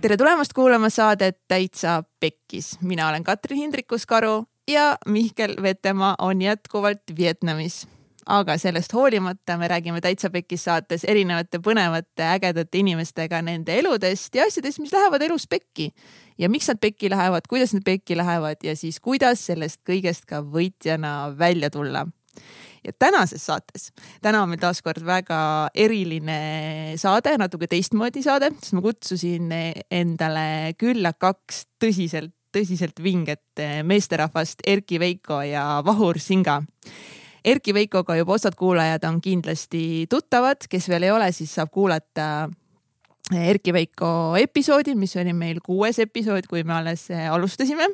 tere tulemast kuulama saadet Täitsa Pekkis, mina olen Katrin Hindrikus-Karu ja Mihkel Vetemaa on jätkuvalt Vietnamis. aga sellest hoolimata me räägime Täitsa Pekkis saates erinevate põnevate ägedate inimestega nende eludest ja asjadest, mis lähevad elus pekki. ja miks nad pekki lähevad, kuidas nad pekki lähevad ja siis kuidas sellest kõigest ka võitjana välja tulla ja tänases saates, täna on meil taas kord väga eriline saade, natuke teistmoodi saade, sest ma kutsusin endale külla kaks tõsiselt, tõsiselt vinget meesterahvast Erki Veiko ja Vahur Singa. Erki Veikoga juba osad kuulajad on kindlasti tuttavad, kes veel ei ole, siis saab kuulata Erki Veiko episoodi, mis oli meil kuues episood, kui me alles alustasime.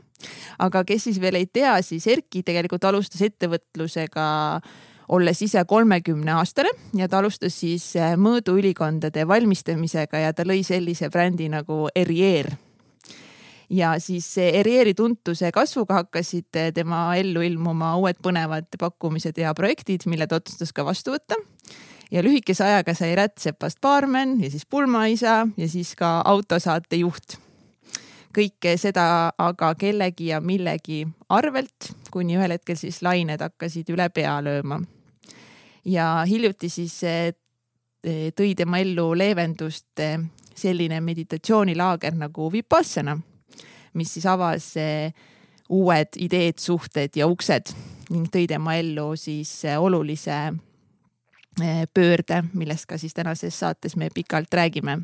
aga kes siis veel ei tea, siis Erki tegelikult alustas ettevõtlusega olles ise kolmekümne aastane ja ta alustas siis mõõduülikondade valmistamisega ja ta lõi sellise brändi nagu Erier ja siis Erieri tuntuse kasvuga hakkasid tema ellu ilmuma uued põnevad pakkumised ja projektid, mille ta otsustas ka vastu võtta ja lühikese ajaga sai rätsepast baarmen ja siis pulmaisa ja siis ka autosaate juht. kõike seda aga kellegi ja millegi arvelt, kuni ühel hetkel siis lained hakkasid üle pea lööma. ja hiljuti siis eh, tõi tema ellu leevendust eh, selline meditatsioonilaager nagu Vipassana, mis siis avas eh, uued ideed, suhted ja uksed ning tõi tema ellu siis olulise Eh, pöörde, millest ka siis tänases saates me pikalt räägime.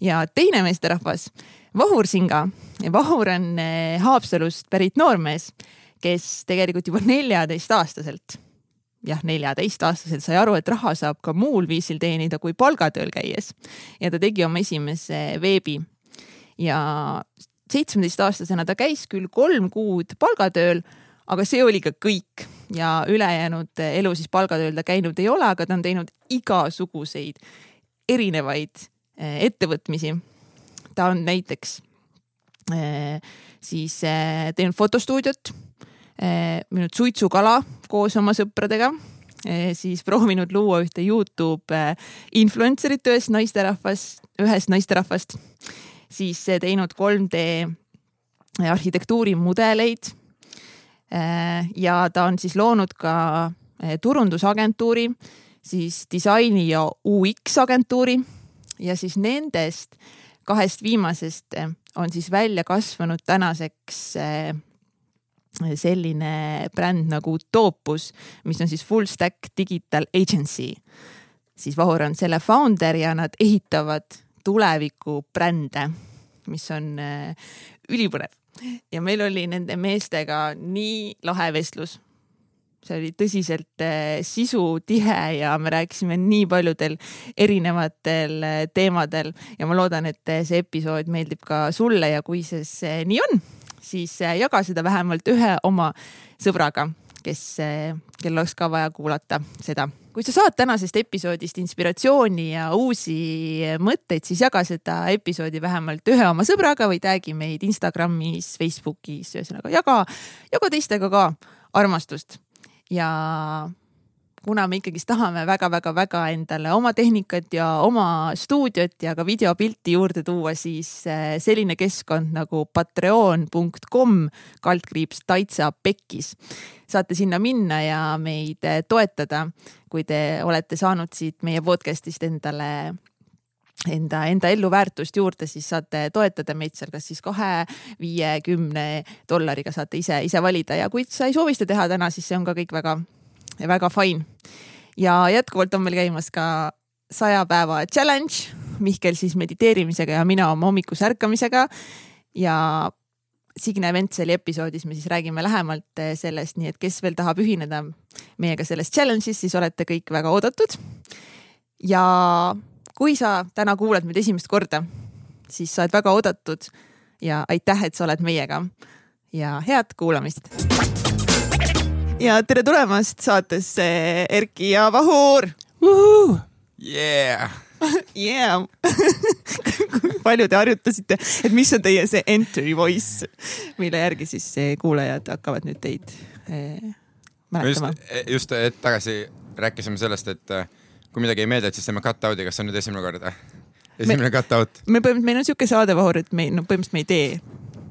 ja teine meesterahvas, Vahur Singa. Vahur on eh, Haapsalust pärit noormees, kes tegelikult juba neljateistaastaselt, jah, neljateistaastaselt sai aru, et raha saab ka muul viisil teenida kui palgatööl käies. ja ta tegi oma esimese veebi ja seitsmeteistaastasena ta käis küll kolm kuud palgatööl, aga see oli ka kõik ja ülejäänud elu siis palgatööl ta käinud ei ole, aga ta on teinud igasuguseid erinevaid eh, ettevõtmisi. ta on näiteks eh, siis eh, teinud fotostuudiot, müünud suitsukala koos oma sõpradega, siis proovinud luua ühte Youtube influencer'it ühest naisterahvast, ühest naisterahvast, siis teinud 3D arhitektuurimudeleid ja ta on siis loonud ka äh, turundusagentuuri, siis disaini ja UX agentuuri ja siis nendest kahest viimasest äh, on siis välja kasvanud tänaseks selline bränd nagu Topus, mis on siis full stack digital agency. siis Vahur on selle founder ja nad ehitavad tuleviku mis on ülipõnev ja meil oli nende meestega nii lahe vestlus. see oli tõsiselt äh, sisutihe ja me rääkisime nii paljudel erinevatel äh, teemadel ja ma loodan, et äh, see episood meeldib ka sulle ja kui see, nii on, siis jaga seda vähemalt ühe oma sõbraga, kes, kellel oleks ka vaja kuulata seda kui sa saad tänasest episoodist inspiratsiooni ja uusi mõtteid, siis jaga seda episoodi vähemalt ühe oma sõbraga või tag'i meid Instagramis, Facebookis, ühesõnaga jaga, jaga teistega ka armastust. Ja kuna me ikkagist tahame väga-väga-väga endale oma tehnikat ja oma stuudiot ja ka videopilti juurde tuua, siis eh, selline keskkond nagu patreon.com kaldkriips Taitsa Pekkis. saate sinna minna ja meid eh, toetada, kui te olete saanud siit meie podcast'ist endale enda, enda elluväärtust juurde, siis saate toetada meid seal kas siis kahe, viie, kümne dollariga saate ise, ise valida ja kui sa ei soovi seda teha täna, siis see on ka kõik väga ja väga fine. ja jätkuvalt on meil käimas ka saja päeva challenge, Mihkel siis mediteerimisega ja mina oma hommikuse ärkamisega. ja Signe Ventseli episoodis me siis räägime lähemalt sellest, nii et kes veel tahab ühineda meiega selles challenge'is, siis olete kõik väga oodatud. ja kui sa täna kuulad meid esimest korda, siis sa oled väga oodatud ja aitäh, et sa oled meiega ja head kuulamist ja tere tulemast saatesse Erki ja Vahur. Yeah. Yeah. kui palju te harjutasite, et mis on teie see entry voice, mille järgi siis kuulajad hakkavad nüüd teid eh, mäletama? just, just hetk tagasi rääkisime sellest, et eh, kui midagi ei meeldi, et siis teeme cut out'i, kas see on nüüd esimene kord? esimene cut out, me põhimõtteliselt, meil on siuke saadevahur, et me no põhimõtteliselt me ei tee.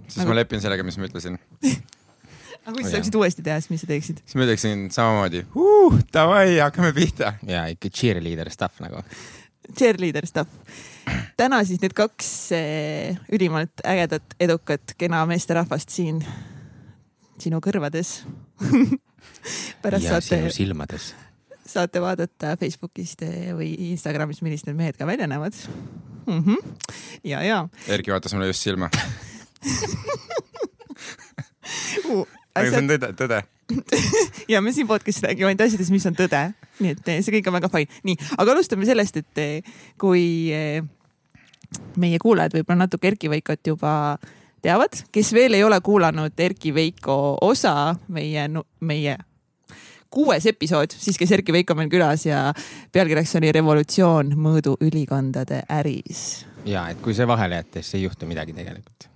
siis Nagu- ma lepin sellega, mis ma ütlesin. aga kui Oh, sa saaksid uuesti teha, siis mis sa teeksid? siis ma ütleksin samamoodi, davai, hakkame pihta. ja ikka cheerleader stuff nagu. Cheerleader stuff. täna siis need kaks eh, ülimalt ägedat, edukat, kena meesterahvast siin sinu kõrvades. pärast ja saate sinu, silmades. saate vaadata Facebookist eh, või Instagramis, millised need mehed ka välja näevad mm. -hmm. ja, ja Erki vaatas mulle just silma. uh, aga see on tõde, tõde. ja me siin podcast'is räägime ainult asjadest, mis on tõde, nii et eh, see kõik on väga fine. nii, aga alustame sellest, et eh, kui eh, meie kuulajad võib-olla natuke Erki Veikot juba teavad, kes veel ei ole kuulanud Erki Veiko osa meie, meie kuues episood, siis käis Erki Veiko meil külas ja pealkirjaks oli Revolutsioon mõõduülikondade äris ja et kui see vahele jätta, siis ei juhtu midagi tegelikult.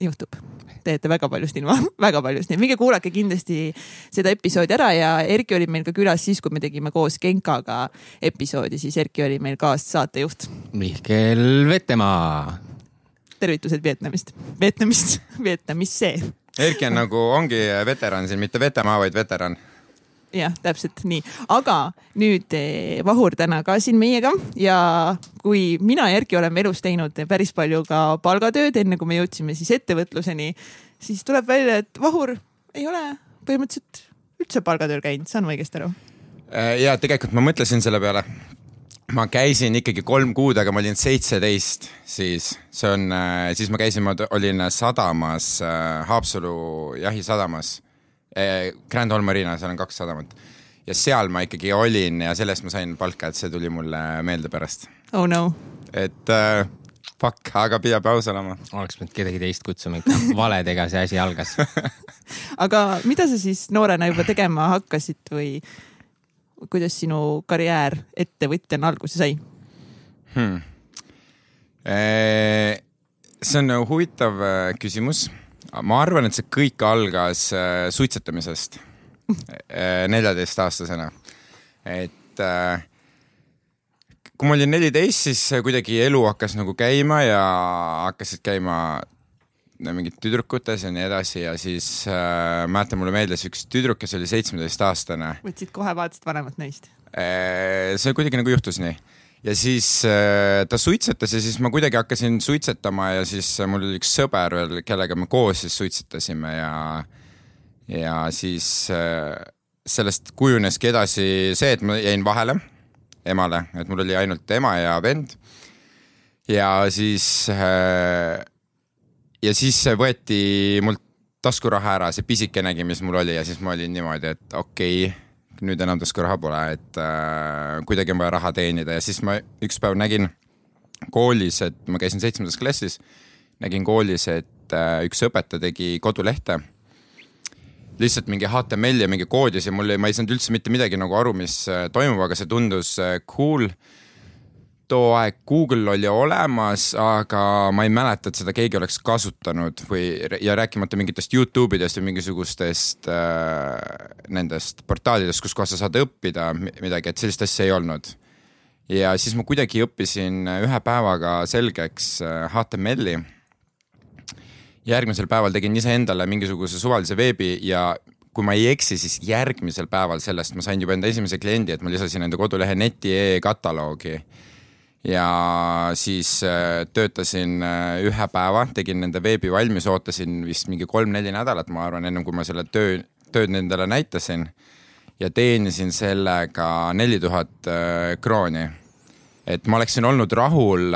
juhtub, teete väga paljust ilma, väga paljust, nii et minge kuulake kindlasti seda episoodi ära ja Erki oli meil ka külas siis, kui me tegime koos Genkaga episoodi, siis Erki oli meil kaassaatejuht. Mihkel Vetemaa. tervitused Vietnamist, Vietnamist, Vietnamisse. Erki on nagu, ongi veteran siin, mitte Vetemaa, vaid veteran. jah, täpselt nii, aga nüüd eh, Vahur täna ka siin meiega ja kui mina ja Erki oleme elus teinud päris palju ka palgatööd, enne kui me jõudsime siis ettevõtluseni, siis tuleb välja, et Vahur ei ole põhimõtteliselt üldse palgatööl käinud, saan ma õigesti aru? Äh, ja tegelikult ma mõtlesin selle peale. ma käisin ikkagi kolm kuud, aga ma olin seitseteist siis, see on, siis ma käisin, ma olin sadamas, Haapsalu jahisadamas. Grand Hall Marina, seal on kaks sadamat. ja seal ma ikkagi olin ja selle eest ma sain palka, et see tuli mulle meelde pärast. oh no, et äh, fuck, aga peab aus olema. oleks pidanud kedagi teist kutsuma ikka, valedega see asi algas. aga mida sa siis noorena juba tegema hakkasid või kuidas sinu karjäär ettevõtjana alguse sai? hmm.. see on huvitav küsimus. Ma arvan, et see kõik algas äh, suitsetamisest neljateistaastasena. et äh, kui ma olin neliteist, siis kuidagi elu hakkas nagu käima ja hakkasid käima mingid tüdrukutes ja nii edasi ja siis äh, mäletan, mulle meeldis üks tüdruk, kes oli seitsmeteistaastane võtsid kohe, vaatasid vanemat naist? Äh, see kuidagi nagu juhtus nii ja siis äh, ta suitsetas ja siis ma kuidagi hakkasin suitsetama ja siis äh, mul oli üks sõber veel, kellega me koos siis suitsetasime ja ja siis äh, sellest kujuneski edasi see, et ma jäin vahele emale, et mul oli ainult ema ja vend. ja siis ja siis võeti mult taskuraha ära, see pisikenegi, mis mul oli ja siis ma olin niimoodi, et okei okay,, nüüd enam taskuraha pole, et äh, kuidagi on vaja raha teenida ja siis ma üks päev nägin koolis, et ma käisin seitsmendas klassis, nägin koolis, et äh, üks õpetaja tegi kodulehte lihtsalt mingi HTML ja mingi koodis ja mul, ma ei saanud üldse mitte midagi nagu aru, mis äh, toimub, aga see tundus äh, cool. Too aeg Google oli olemas, aga ma ei mäleta, et seda keegi oleks kasutanud või, ja rääkimata mingitest Youtube idest või mingisugustest äh, nendest portaalidest, kus kohas sa saad õppida mi- midagi, et sellist asja ei olnud. ja siis ma kuidagi õppisin ühe päevaga selgeks äh, HTML-i järgmisel päeval tegin iseendale mingisuguse suvalise veebi ja kui ma ei eksi, siis järgmisel päeval sellest ma sain juba enda esimese kliendi, et ma lisasin enda kodulehe neti e-kataloogi. Ja siis äh, töötasin äh, ühe päeva, tegin nende veebi valmis, ootasin vist mingi kolm-neli nädalat, ma arvan, ennem kui ma selle töö, tööd nendele näitasin. ja teenisin sellega neli tuhat äh, krooni. et ma oleksin olnud rahul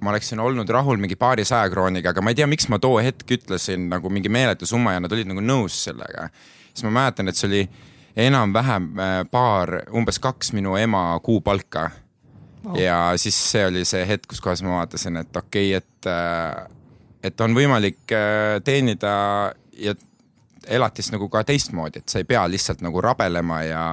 ma oleksin olnud rahul mingi paarisaja krooniga, aga ma ei tea, miks ma too hetk ütlesin nagu mingi meeletu summa ja nad olid nagu nõus sellega. siis ma mäletan, et see oli enam-vähem äh, paar, umbes kaks minu ema kuupalka Wow.. ja siis see oli see hetk, kus kohas ma vaatasin, et okei okay,, et, et on võimalik äh, teenida ja elatist nagu ka teistmoodi, et sa ei pea lihtsalt nagu rabelema ja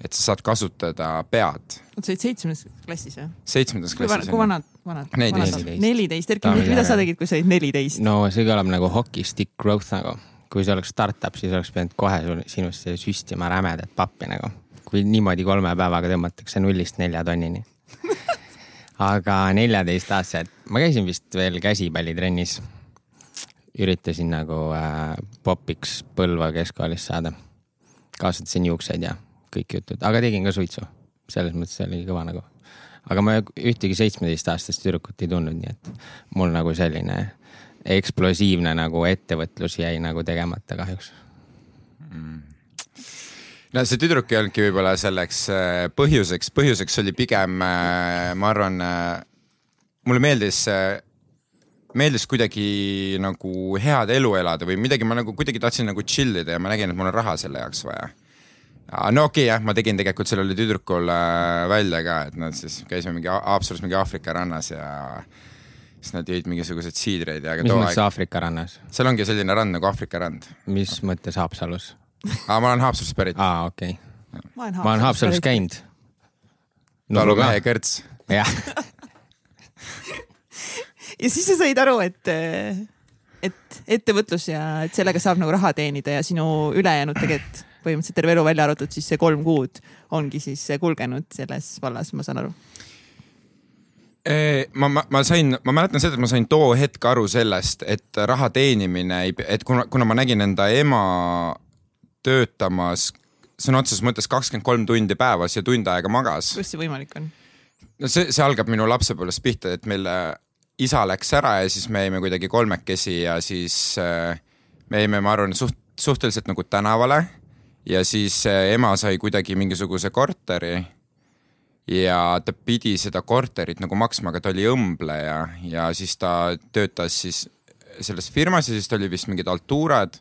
et sa saad kasutada pead. sa olid seitsmendas klassis või? seitsmendas klassis kui. vanad, vanad? Neliteist. neliteist, Erki, mida sa tegid, kui sa olid neliteist? no see kõlab nagu hockey stick growth nagu. kui see oleks startup, siis oleks pidanud kohe sinust süstima rämedat pappi nagu. kui niimoodi kolme päevaga tõmmatakse nullist nelja tonnini. Aga neljateistaastased, ma käisin vist veel käsipallitrennis. üritasin nagu äh, popiks Põlva keskkoolis saada. kasvatasin juukseid ja kõik jutud, aga tegin ka suitsu. selles mõttes oli kõva nagu. aga ma ühtegi seitsmeteistaastast tüdrukut ei tundnud, nii et mul nagu selline eksplosiivne nagu ettevõtlus jäi nagu tegemata kahjuks. No see tüdruk ei olnudki võib-olla selleks äh, põhjuseks, põhjuseks oli pigem, ma arvan, mulle meeldis, meeldis kuidagi nagu head elu elada või midagi, ma nagu kuidagi tahtsin nagu chill ida ja ma nägin, et mul on raha selle jaoks vaja. no okei okay, jah, ma tegin tegelikult sellele tüdrukule välja ka, et nad siis käisime mingi Haapsalus mingi Aafrika rannas ja siis nad jõid mingisuguseid siidreid ja. mis mõttes Aafrika rannas, seal ongi selline rand nagu Aafrika rand. mis mõttes Haapsalus? Aga ma olen Haapsalust pärit. aa, okei okay.. ma olen Haapsalus. käinud. talumehe kõrts. jah, ja siis sa said aru, et, et ettevõtlus ja et sellega saab nagu raha teenida ja sinu ülejäänud tegelikult põhimõtteliselt terve elu välja arvatud, siis see kolm kuud ongi siis kulgenud selles vallas, ma saan aru. ma, ma, ma sain, ma mäletan seda, et ma sain too hetk aru sellest, et raha teenimine ei, et kuna, kuna ma nägin enda ema töötamas sõna otseses mõttes kakskümmend kolm tundi päevas ja tund aega magas. kuidas see võimalik on? no see, see algab minu lapsepõlvest pihta, et meil isa läks ära ja siis me jäime kuidagi kolmekesi ja siis äh, me jäime, ma arvan, suht, suhteliselt nagu tänavale ja siis äh, ema sai kuidagi mingisuguse korteri ja ta pidi seda korterit nagu maksma, aga ta oli õmbleja ja siis ta töötas siis selles firmas ja siis ta oli vist mingid altuurad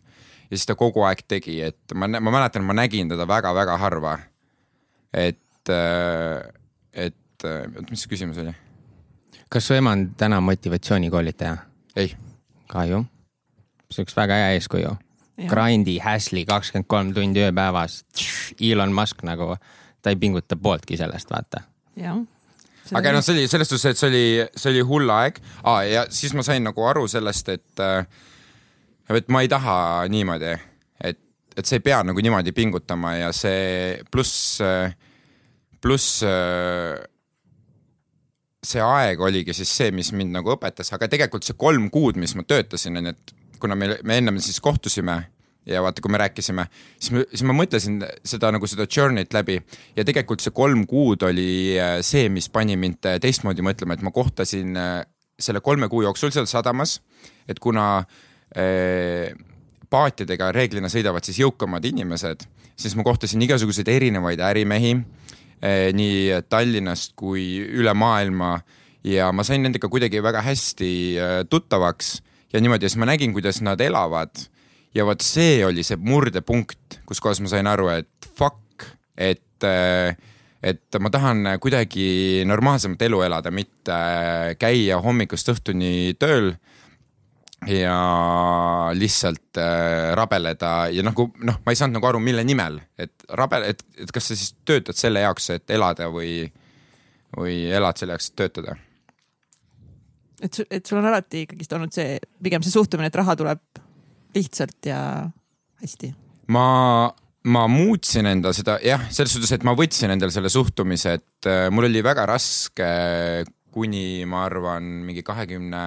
ja siis ta kogu aeg tegi, et ma, ma mäletan, ma nägin teda väga-väga harva. et, et, oota, mis see küsimus oli? kas su ema on täna motivatsioonikoolitaja? ei, ka ju. see oleks väga hea eeskuju. Grindi, Häsli kakskümmend kolm tundi ööpäevas. Elon Musk nagu, ta ei pinguta pooltki sellest, vaata. jah. aga noh, see oli selles suhtes, et see oli, see oli hull aeg ah, ja siis ma sain nagu aru sellest, et, et ma ei taha niimoodi, et, et sa ei pea nagu niimoodi pingutama ja see pluss, pluss see aeg oligi siis see, mis mind nagu õpetas, aga tegelikult see kolm kuud, mis ma töötasin, onju, et kuna me, me ennem siis kohtusime ja vaata, kui me rääkisime, siis ma, siis ma mõtlesin seda nagu seda journey't läbi. Ja tegelikult see kolm kuud oli äh, see, mis pani mind äh, teistmoodi mõtlema, et ma kohtasin äh, selle kolme kuu jooksul seal sadamas, et kuna äh, paatidega reeglina sõidavad siis jõukamad inimesed, siis ma kohtasin igasuguseid erinevaid ärimehi eh, nii Tallinnast kui üle maailma. Ja ma sain nendega kuidagi väga hästi eh, tuttavaks. Ja niimoodi ja siis ma nägin, kuidas nad elavad. Ja vot see oli see murdepunkt, kus kohas ma sain aru, et fuck, et et ma tahan kuidagi normaalsemat elu elada, mitte käia hommikust õhtuni tööl ja lihtsalt äh, rabeleda ja nagu noh, ma ei saanud nagu aru, mille nimel, et rabel, et, et kas sa siis töötad selle jaoks, et elada või, või elad selle jaoks, et töötada. et, et sul on alati ikkagist olnud see, pigem see suhtumine, et raha tuleb lihtsalt ja hästi. ma, ma muutsin enda seda jah, selles suhtes, et ma võtsin endale selle suhtumise, et äh, mul oli väga raske kuni ma arvan, mingi kahekümne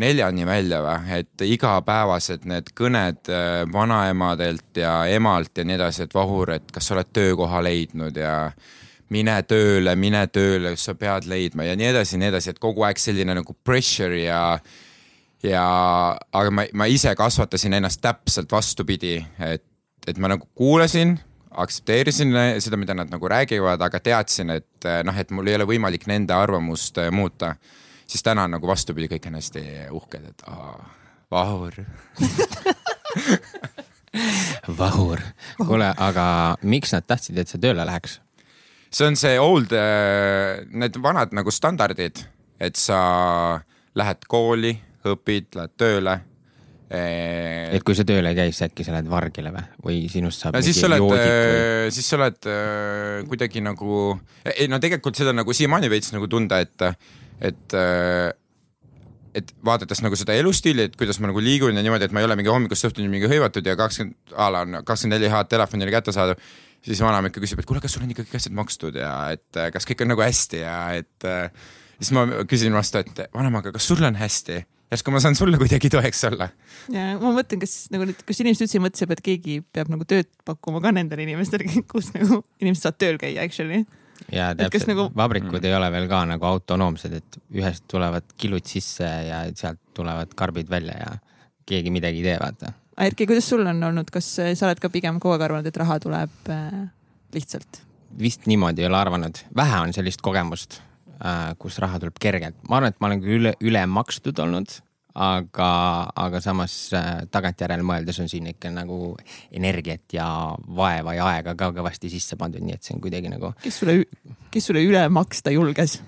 neljani välja või, et igapäevased need kõned äh, vanaemadelt ja emalt ja nii edasi, et Vahur, et kas sa oled töökoha leidnud ja mine tööle, mine tööle, sa pead leidma ja nii edasi ja nii edasi, et kogu aeg selline nagu pressure ja ja, aga ma, ma ise kasvatasin ennast täpselt vastupidi, et, et ma nagu kuulasin, aktsepteerisin seda, mida nad nagu räägivad, aga teadsin, et noh, et mul ei ole võimalik nende arvamust äh, muuta siis täna on nagu vastupidi, kõik on hästi uhked, et aa, Vahur. Vahur. kuule, aga miks nad tahtsid, et sa tööle läheks? see on see old, need vanad nagu standardid, et sa lähed kooli, õpid, lähed tööle. et kui sa tööle ei käi, siis äkki sa lähed vargile või, või sinust saab no siis sa oled joodik või,? siis sa oled äh, kuidagi nagu, ei no tegelikult seda nagu siiamaani veits nagu tunda, et, et äh, et vaadates nagu seda elustiili, et kuidas ma nagu liigun ja niimoodi, et ma ei ole mingi hommikust õhtuni mingi hõivatud ja kakskümmend, a la on kakskümmend neli H telefonile kättesaadav. siis vanaema ikka küsib, et kuule, kas sul on ikka kõik asjad makstud ja et äh, kas kõik on nagu hästi ja et äh, siis ma küsin vastu, et vanaema, aga kas sul on hästi? järsku ma saan sulle kuidagi toeks olla. ja ma mõtlen, kas nagu nüüd, kas inimesed üldse ei mõtle, et keegi peab nagu tööd pakkuma ka nendele inimestele, kus nagu inimesed saavad tööl käia, actually. Ja täpselt, nagu... vabrikud mm. ei ole veel ka nagu autonoomsed, et ühest tulevad kilud sisse ja sealt tulevad karbid välja ja keegi midagi ei tee, vaata Erki, kuidas sul on olnud, kas sa oled ka pigem kogu aeg arvanud, et raha tuleb äh, lihtsalt? vist niimoodi ei ole arvanud, vähe on sellist kogemust äh,, kus raha tuleb kergelt. ma arvan, et ma olen küll üle, üle makstud olnud, aga, aga samas äh, tagantjärele mõeldes on siin ikka nagu energiat ja vaeva ja aega ka kõvasti sisse pandud, nii et see on kuidagi nagu. kes sulle, kes sulle üle maksta julges?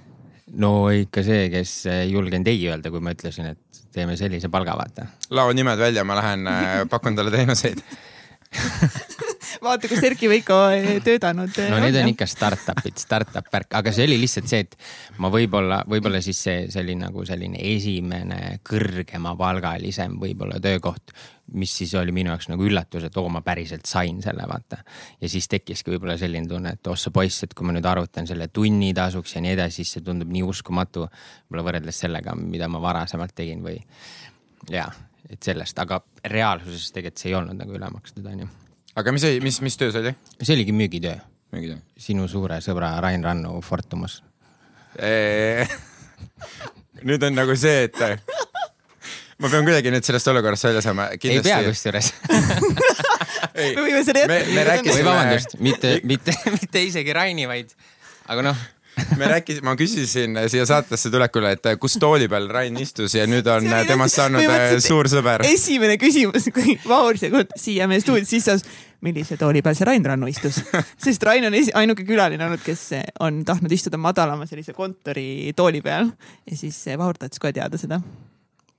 no ikka see, kes ei julgenud ei öelda, kui ma ütlesin, et teeme sellise palga, vaata. lao nimed välja, ma lähen äh, pakun talle teenuseid vaata, kus Erki Veiko töötanud. no need on ikka startup'id, startup värk, aga see oli lihtsalt see, et ma võib-olla, võib-olla siis see, see oli nagu selline esimene kõrgemapalgalisem võib-olla töökoht, mis siis oli minu jaoks nagu üllatus, et oo, ma päriselt sain selle, vaata. ja siis tekkiski võib-olla selline tunne, et oh sa poiss, et kui ma nüüd arvutan selle tunnitasuks ja nii edasi, siis see tundub nii uskumatu. võib-olla võrreldes sellega, mida ma varasemalt tegin või ja, et sellest, aga reaalsuses tegelikult see ei olnud nagu üle makstud, onju. aga mis, mis, mis töö see oli? see oligi müügitöö. müügitöö. sinu suure sõbra Rain Rannu Fortumus nüüd on nagu see, et ma pean kuidagi nüüd sellest olukorrast välja saama. ei pea kusjuures me võime selle jätta. me rääkisime. või vabandust, mitte, mitte, mitte isegi Raini, vaid, aga noh me rääkisime, ma küsisin siia saatesse tulekul, et kus tooli peal Rain istus ja nüüd on temast saanud äh, suur sõber. esimene küsimus, kui Vahur siia meie stuudiosse sisse astus, millise tooli peal see Rain Rannu istus, sest Rain on ainuke külaline olnud, kes on tahtnud istuda madalama sellise kontoritooli peal ja siis Vahur tahtis kohe teada seda.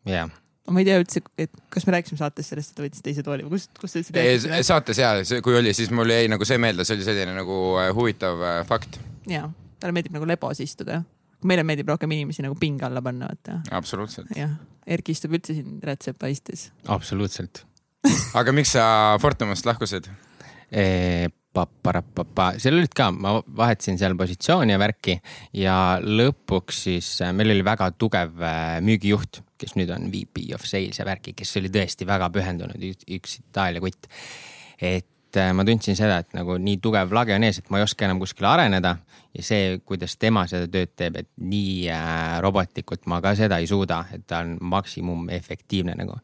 jah yeah ma ei tea üldse, et kas me rääkisime saates sellest, et ta võttis teise tooli või kust, kust sa üldse tead? saates ja, kui oli, siis mul jäi nagu see meelde, see oli selline nagu äh, huvitav äh, fakt. ja, talle meeldib nagu lebos istuda. meile meeldib rohkem inimesi nagu pinge alla panna, vaata. absoluutselt. jah, Erki istub üldse siin rätsepa istes. absoluutselt aga miks sa Fortumast lahkusid e? paparapapa, seal olid ka, ma vahetasin seal positsiooni ja värki ja lõpuks siis äh, meil oli väga tugev müügijuht kes nüüd on VP of sales ja värki, kes oli tõesti väga pühendunud, üks Itaalia kutt. et äh, ma tundsin seda, et nagu nii tugev lage on ees, et ma ei oska enam kuskile areneda ja see, kuidas tema seda tööd teeb, et nii äh, robotlikult ma ka seda ei suuda, et ta on maksimum efektiivne nagu.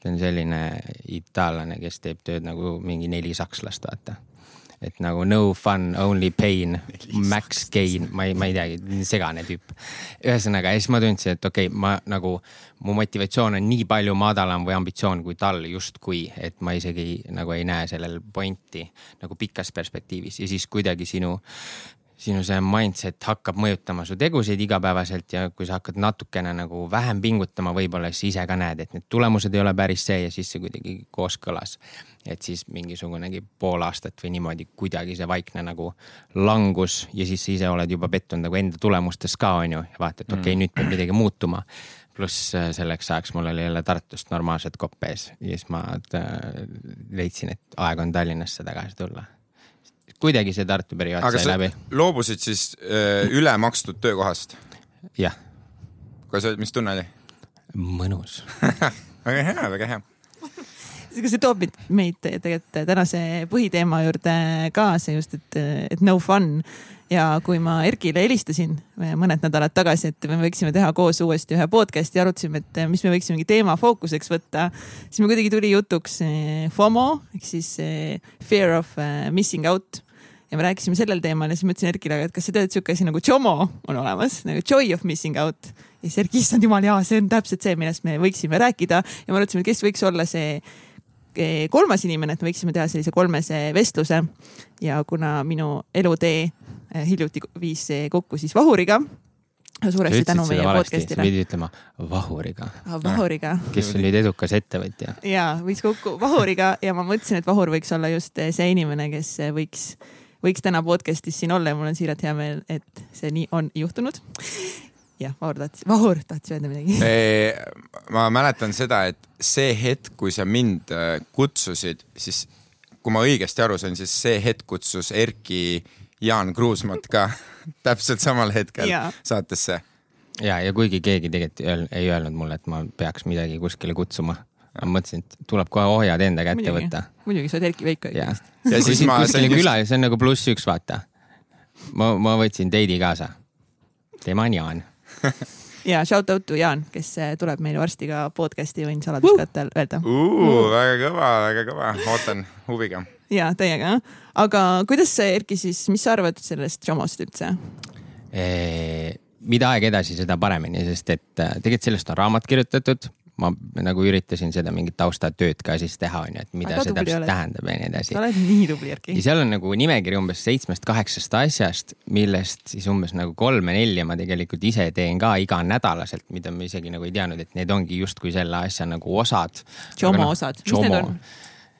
ta on selline itaallane, kes teeb tööd nagu mingi neli sakslast, vaata et nagu no fun, only pain, max gain, ma ei, ma ei teagi, segane tüüp. ühesõnaga ja siis ma tundsin, et okei okay,, ma nagu, mu motivatsioon on nii palju madalam või ambitsioon kui tal justkui, et ma isegi nagu ei näe sellel pointi nagu pikas perspektiivis ja siis kuidagi sinu sinu see mindset hakkab mõjutama su tegusid igapäevaselt ja kui sa hakkad natukene nagu vähem pingutama, võib-olla siis ise ka näed, et need tulemused ei ole päris see ja siis see kuidagi kooskõlas. et siis mingisugunegi pool aastat või niimoodi kuidagi see vaikne nagu langus ja siis sa ise oled juba pettunud nagu enda tulemustes ka on ju ja vaatad, et okei okay, mm., nüüd peab midagi muutuma pluss äh, selleks ajaks mul oli jälle Tartust normaalset kopp ees ja siis ma äh, leidsin, et aeg on Tallinnasse tagasi tulla kuidagi see Tartu periood sai läbi. loobusid siis öö, üle makstud töökohast? jah. kas, mis tunne oli? mõnus väga hea, väga hea see toob meid tegelikult tänase põhiteema juurde kaasa just, et, et no fun. ja kui ma Erkile helistasin mõned nädalad tagasi, et me võiksime teha koos uuesti ühe podcast'i, arutasime, et mis me võiksimegi teema fookuseks võtta, siis meil kuidagi tuli jutuks eh, FOMO ehk siis eh, fear of eh, missing out ja me rääkisime sellel teemal ja siis ma ütlesin Erkile, et kas sa tead, et sihuke asi nagu JOMO on olemas nagu joy of missing out. ja siis Erki, issand jumal, jaa, see on täpselt see, millest me võiksime rääkida ja me arutasime, kes võiks olla see eh, kolmas inimene, et me võiksime teha sellise kolmese vestluse. ja kuna minu elutee eh, hiljuti viis kokku siis Vahuriga suuresti tänu meie podcast'ile. pidi ütlema Vahuriga ah,. Vahuriga. kes oli edukas ettevõtja. ja viis kokku Vahuriga ja ma mõtlesin, et Vahur võiks olla just see inimene, kes võiks võiks täna podcast'is siin olla ja mul on siiralt hea meel, et see nii on juhtunud. Jah, Vahur tahtis, Vahur tahtis öelda midagi. ma mäletan seda, et see hetk, kui sa mind äh, kutsusid, siis kui ma õigesti aru sain, siis see hetk kutsus Erki Jaan Kruusmat ka täpselt samal hetkel Jaa. saatesse. ja, ja kuigi keegi tegelikult ei öelnud, mulle, et ma peaks midagi kuskile kutsuma, ma mõtlesin, et tuleb kohe ohjad enda kätte muidugi võtta., muidugi, sa oled Erki Veiko ja ikkagi., Ja siis ma sain just- küla ja see on nagu pluss üks, vaata. ma, ma võtsin Teidi kaasa. tema on Jaan. ja shout out to Jaan, kes eh, tuleb meil varsti ka podcast'i, võin saladuskatel öelda. väga kõva, väga kõva, ootan huviga. ja täiega, aga kuidas see Erki siis, mis sa arvad sellest Jomost üldse? mida aeg edasi, seda paremini, sest et äh, tegelikult sellest on raamat kirjutatud. Ma nagu üritasin seda mingit taustatööd ka siis teha, onju, et mida Väga see täpselt oled. tähendab ja nii edasi sa. oled nii tubli, Erki ja. seal on nagu nimekiri umbes seitsmest-kaheksast asjast, millest siis umbes nagu kolme-nelja ma tegelikult ise teen ka iganädalaselt, mida ma isegi nagu ei teadnud, et need ongi justkui selle asja nagu osad. Jomo osad. Mis need on?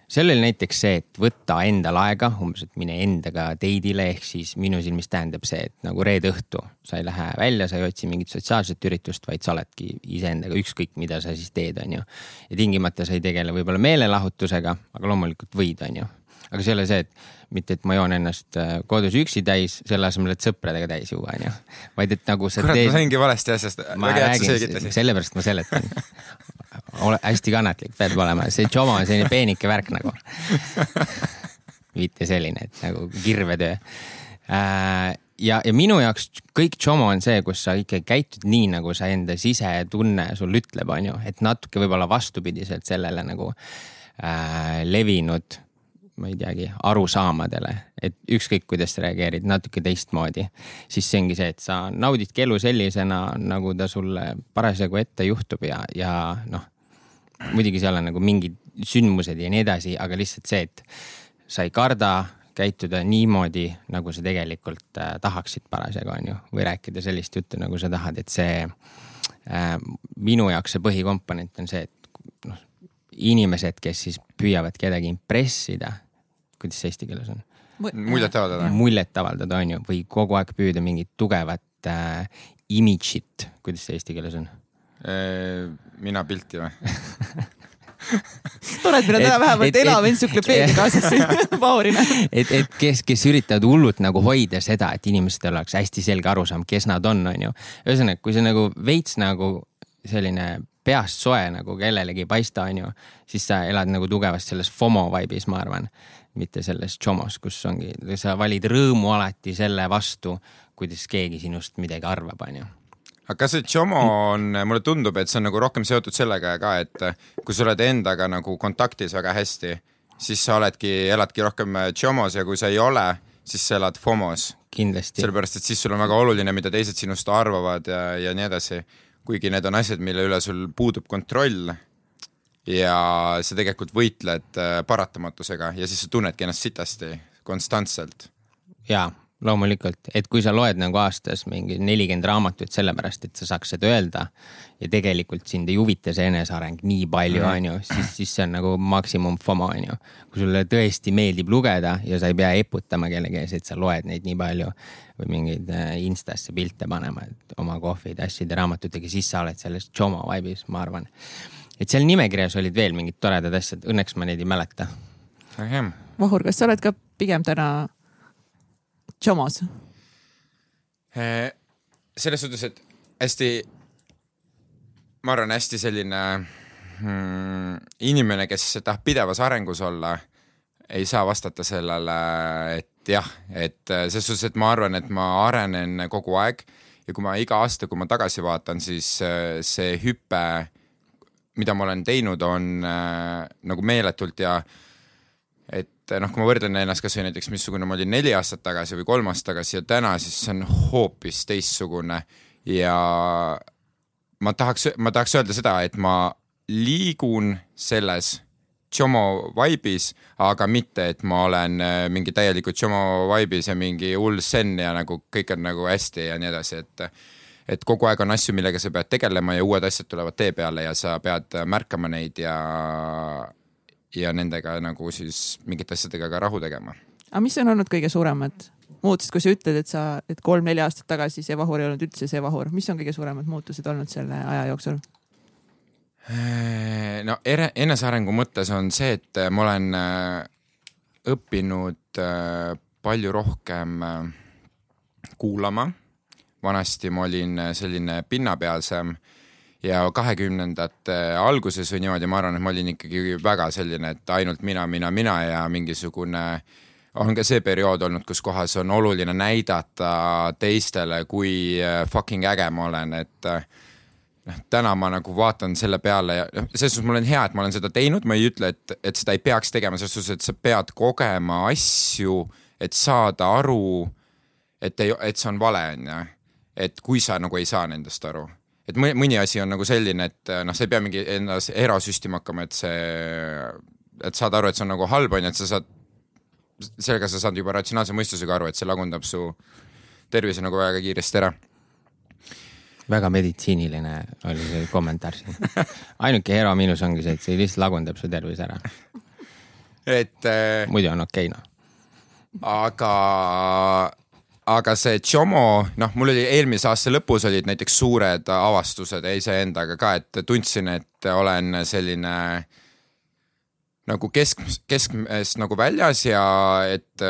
Seal oli näiteks see, et võtta endal aega, umbes, et mine endaga teidile, ehk siis minu silmis tähendab see, et nagu reede õhtu sa ei lähe välja, sa ei otsi mingit sotsiaalset üritust, vaid sa oledki iseendaga ükskõik, mida sa siis teed, onju. ja tingimata sa ei tegele võib-olla meelelahutusega, aga loomulikult võid, onju aga see ei ole see, et mitte, et ma joon ennast äh, kodus üksi täis, selle asemel, et sõpradega täis juua, onju. vaid et nagu sa kurat, ma teed, saingi valesti asjast, ma väga hea, et sa räägin, selgitasid. sellepärast ma seletan. ole hästi kannatlik pead olema, see Jomo on selline peenike värk nagu. mitte selline, et nagu kirvetöö. ja, ja minu jaoks kõik Jomo on see, kus sa ikkagi käitud nii, nagu sa enda sisetunne sul ütleb, onju, et natuke võib-olla vastupidiselt sellele nagu äh, levinud ma ei teagi, arusaamadele, et ükskõik, kuidas sa reageerid natuke teistmoodi, siis see ongi see, et sa naudidki elu sellisena, nagu ta sulle parasjagu ette juhtub ja, ja noh, muidugi seal on nagu mingid sündmused ja nii edasi, aga lihtsalt see, et sa ei karda käituda niimoodi, nagu sa tegelikult äh, tahaksid parasjagu, on ju, või rääkida sellist juttu, nagu sa tahad, et see äh, minu jaoks see põhikomponent on see, et noh, inimesed, kes siis püüavad kedagi impressida, kuidas see eesti keeles on? muljet avaldada. muljet avaldada, on ju, või kogu aeg püüda mingit tugevat äh, imidžit, kuidas see eesti keeles on? Mina pilti või? tore, et meil on täna vähemalt elav et- entsüklopeedia kaasas siin Vahurina. et, et kes, kes üritavad hullult nagu hoida seda, et inimestel oleks hästi selge arusaam, kes nad on, on ju. ühesõnaga, kui sa nagu veits nagu selline peast soe nagu kellelegi ei paista, on ju, siis sa elad nagu tugevasti selles FOMO vibe'is, ma arvan. mitte selles JOMO-s, kus ongi, sa valid rõõmu alati selle vastu, kuidas keegi sinust midagi arvab, on ju aga kas see Jomo on, mulle tundub, et see on nagu rohkem seotud sellega ka, et kui sa oled endaga nagu kontaktis väga hästi, siis sa oledki, eladki rohkem Jomos ja kui sa ei ole, siis sa elad FOMos. kindlasti. sellepärast, et siis sul on väga oluline, mida teised sinust arvavad ja, ja nii edasi. kuigi need on asjad, mille üle sul puudub kontroll ja sa tegelikult võitled äh, paratamatusega ja siis sa tunnedki ennast sitasti konstantselt. jaa, loomulikult, et kui sa loed nagu aastas mingi nelikümmend raamatut sellepärast, et sa saaks seda öelda ja tegelikult sind ei huvita see eneseareng nii palju, on ju, siis, siis see on nagu maksimum FOMO, on ju. kui sulle tõesti meeldib lugeda ja sa ei pea eputama kellegi ees, et sa loed neid nii palju või mingeid äh, Instasse pilte panema, et oma kohvide, asjade, raamatutega, siis sa oled selles Jomo vibe'is, ma arvan. et seal nimekirjas olid veel mingid toredad asjad, õnneks ma neid ei mäleta. Vahur, kas sa oled ka pigem täna Jomos? Eh, selles suhtes, et hästi, ma arvan, hästi selline mm, inimene, kes tahab pidevas arengus olla, ei saa vastata sellele, et jah, et selles suhtes, et ma arvan, et ma arenen kogu aeg ja kui ma iga aasta, kui ma tagasi vaatan, siis äh, see hüpe, mida ma olen teinud, on äh, nagu meeletult ja et noh, kui ma võrdlen ennast kasvõi näiteks, missugune ma olin neli aastat tagasi või kolm aastat tagasi ja täna, siis see on hoopis teistsugune. Ja ma tahaks, ma tahaks öelda seda, et ma liigun selles Jomo vibe'is, aga mitte, et ma olen äh, mingi täielikult Jomo vibe'is ja mingi hull zen ja nagu kõik on nagu hästi ja nii edasi, et et kogu aeg on asju, millega sa pead tegelema ja uued asjad tulevad tee peale ja sa pead märkama neid ja ja nendega nagu siis mingite asjadega ka rahu tegema. aga mis on olnud kõige suuremad muutused, kui sa ütled, et sa, et kolm-neli aastat tagasi see Vahur ei olnud üldse see Vahur, mis on kõige suuremad muutused olnud selle aja jooksul? no ere- enesearengu mõttes on see, et ma olen äh, õppinud äh, palju rohkem äh, kuulama. vanasti ma olin äh, selline pinnapealsem ja kahekümnendate alguses või niimoodi, ma arvan, et ma olin ikkagi väga selline, et ainult mina, mina, mina ja mingisugune on ka see periood olnud, kus kohas on oluline näidata teistele, kui äh, fucking äge ma olen, et äh, noh, täna ma nagu vaatan selle peale ja noh, selles suhtes mul on hea, et ma olen seda teinud, ma ei ütle, et, et seda ei peaks tegema, selles suhtes, et sa pead kogema asju, et saada aru, et ei, et see on vale, on ju. et kui sa nagu ei saa nendest aru et mõni asi on nagu selline, et noh, sa ei pea mingi endas era süstima hakkama, et see, et saad aru, et see on nagu halb, on ju, et sa saad, sellega sa saad juba ratsionaalse mõistusega aru, et see lagundab su tervise nagu väga kiiresti ära väga meditsiiniline oli see kommentaar siin. ainuke hea miinus ongi see, et see lihtsalt lagundab su tervise ära. et äh,. muidu on okei okay, noh. aga aga see Chomo, noh, mul oli eelmise aasta lõpus olid näiteks suured avastused iseendaga ka, et tundsin, et olen selline nagu kesk, keskmest nagu väljas ja et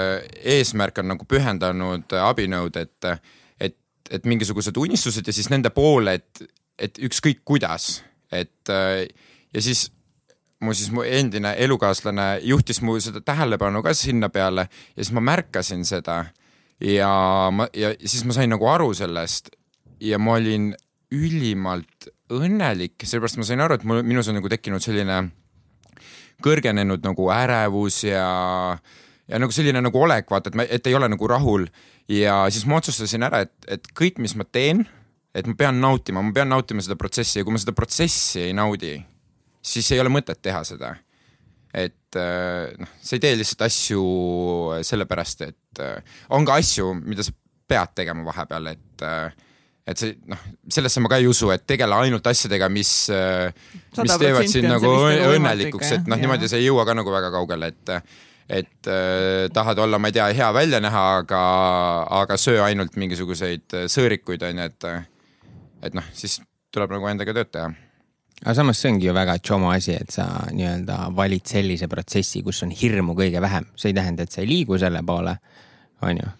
eesmärk on nagu pühendanud abinõud, et, et, et mingisugused unistused ja siis nende poole, et, et ükskõik kuidas, et ja siis mu siis mu endine elukaaslane juhtis mu seda tähelepanu ka sinna peale ja siis ma märkasin seda ja ma, ja siis ma sain nagu aru sellest ja ma olin ülimalt õnnelik, sellepärast ma sain aru, et mul, minus on nagu tekkinud selline kõrgenenud nagu ärevus ja, ja nagu selline nagu olek, vaata, et ma, et ei ole nagu rahul. ja siis ma otsustasin ära, et, et kõik, mis ma teen, et ma pean nautima, ma pean nautima seda protsessi ja kui ma seda protsessi ei naudi, siis ei ole mõtet teha seda et äh, noh, sa ei tee lihtsalt asju sellepärast, et äh, on ka asju, mida sa pead tegema vahepeal, et et see noh, sellesse ma ka ei usu, et tegele ainult asjadega, mis, mis teevad sind nagu õnnelikuks, et noh, niimoodi sa ei jõua ka nagu väga kaugele, et et äh, tahad olla, ma ei tea, hea välja näha, aga, aga söö ainult mingisuguseid sõõrikuid, on ju, et et noh, siis tuleb nagu endaga tööd teha aga samas see ongi ju väga tšomo asi, et sa nii-öelda valid sellise protsessi, kus on hirmu kõige vähem, see ei tähenda, et sa ei liigu selle poole, on ju.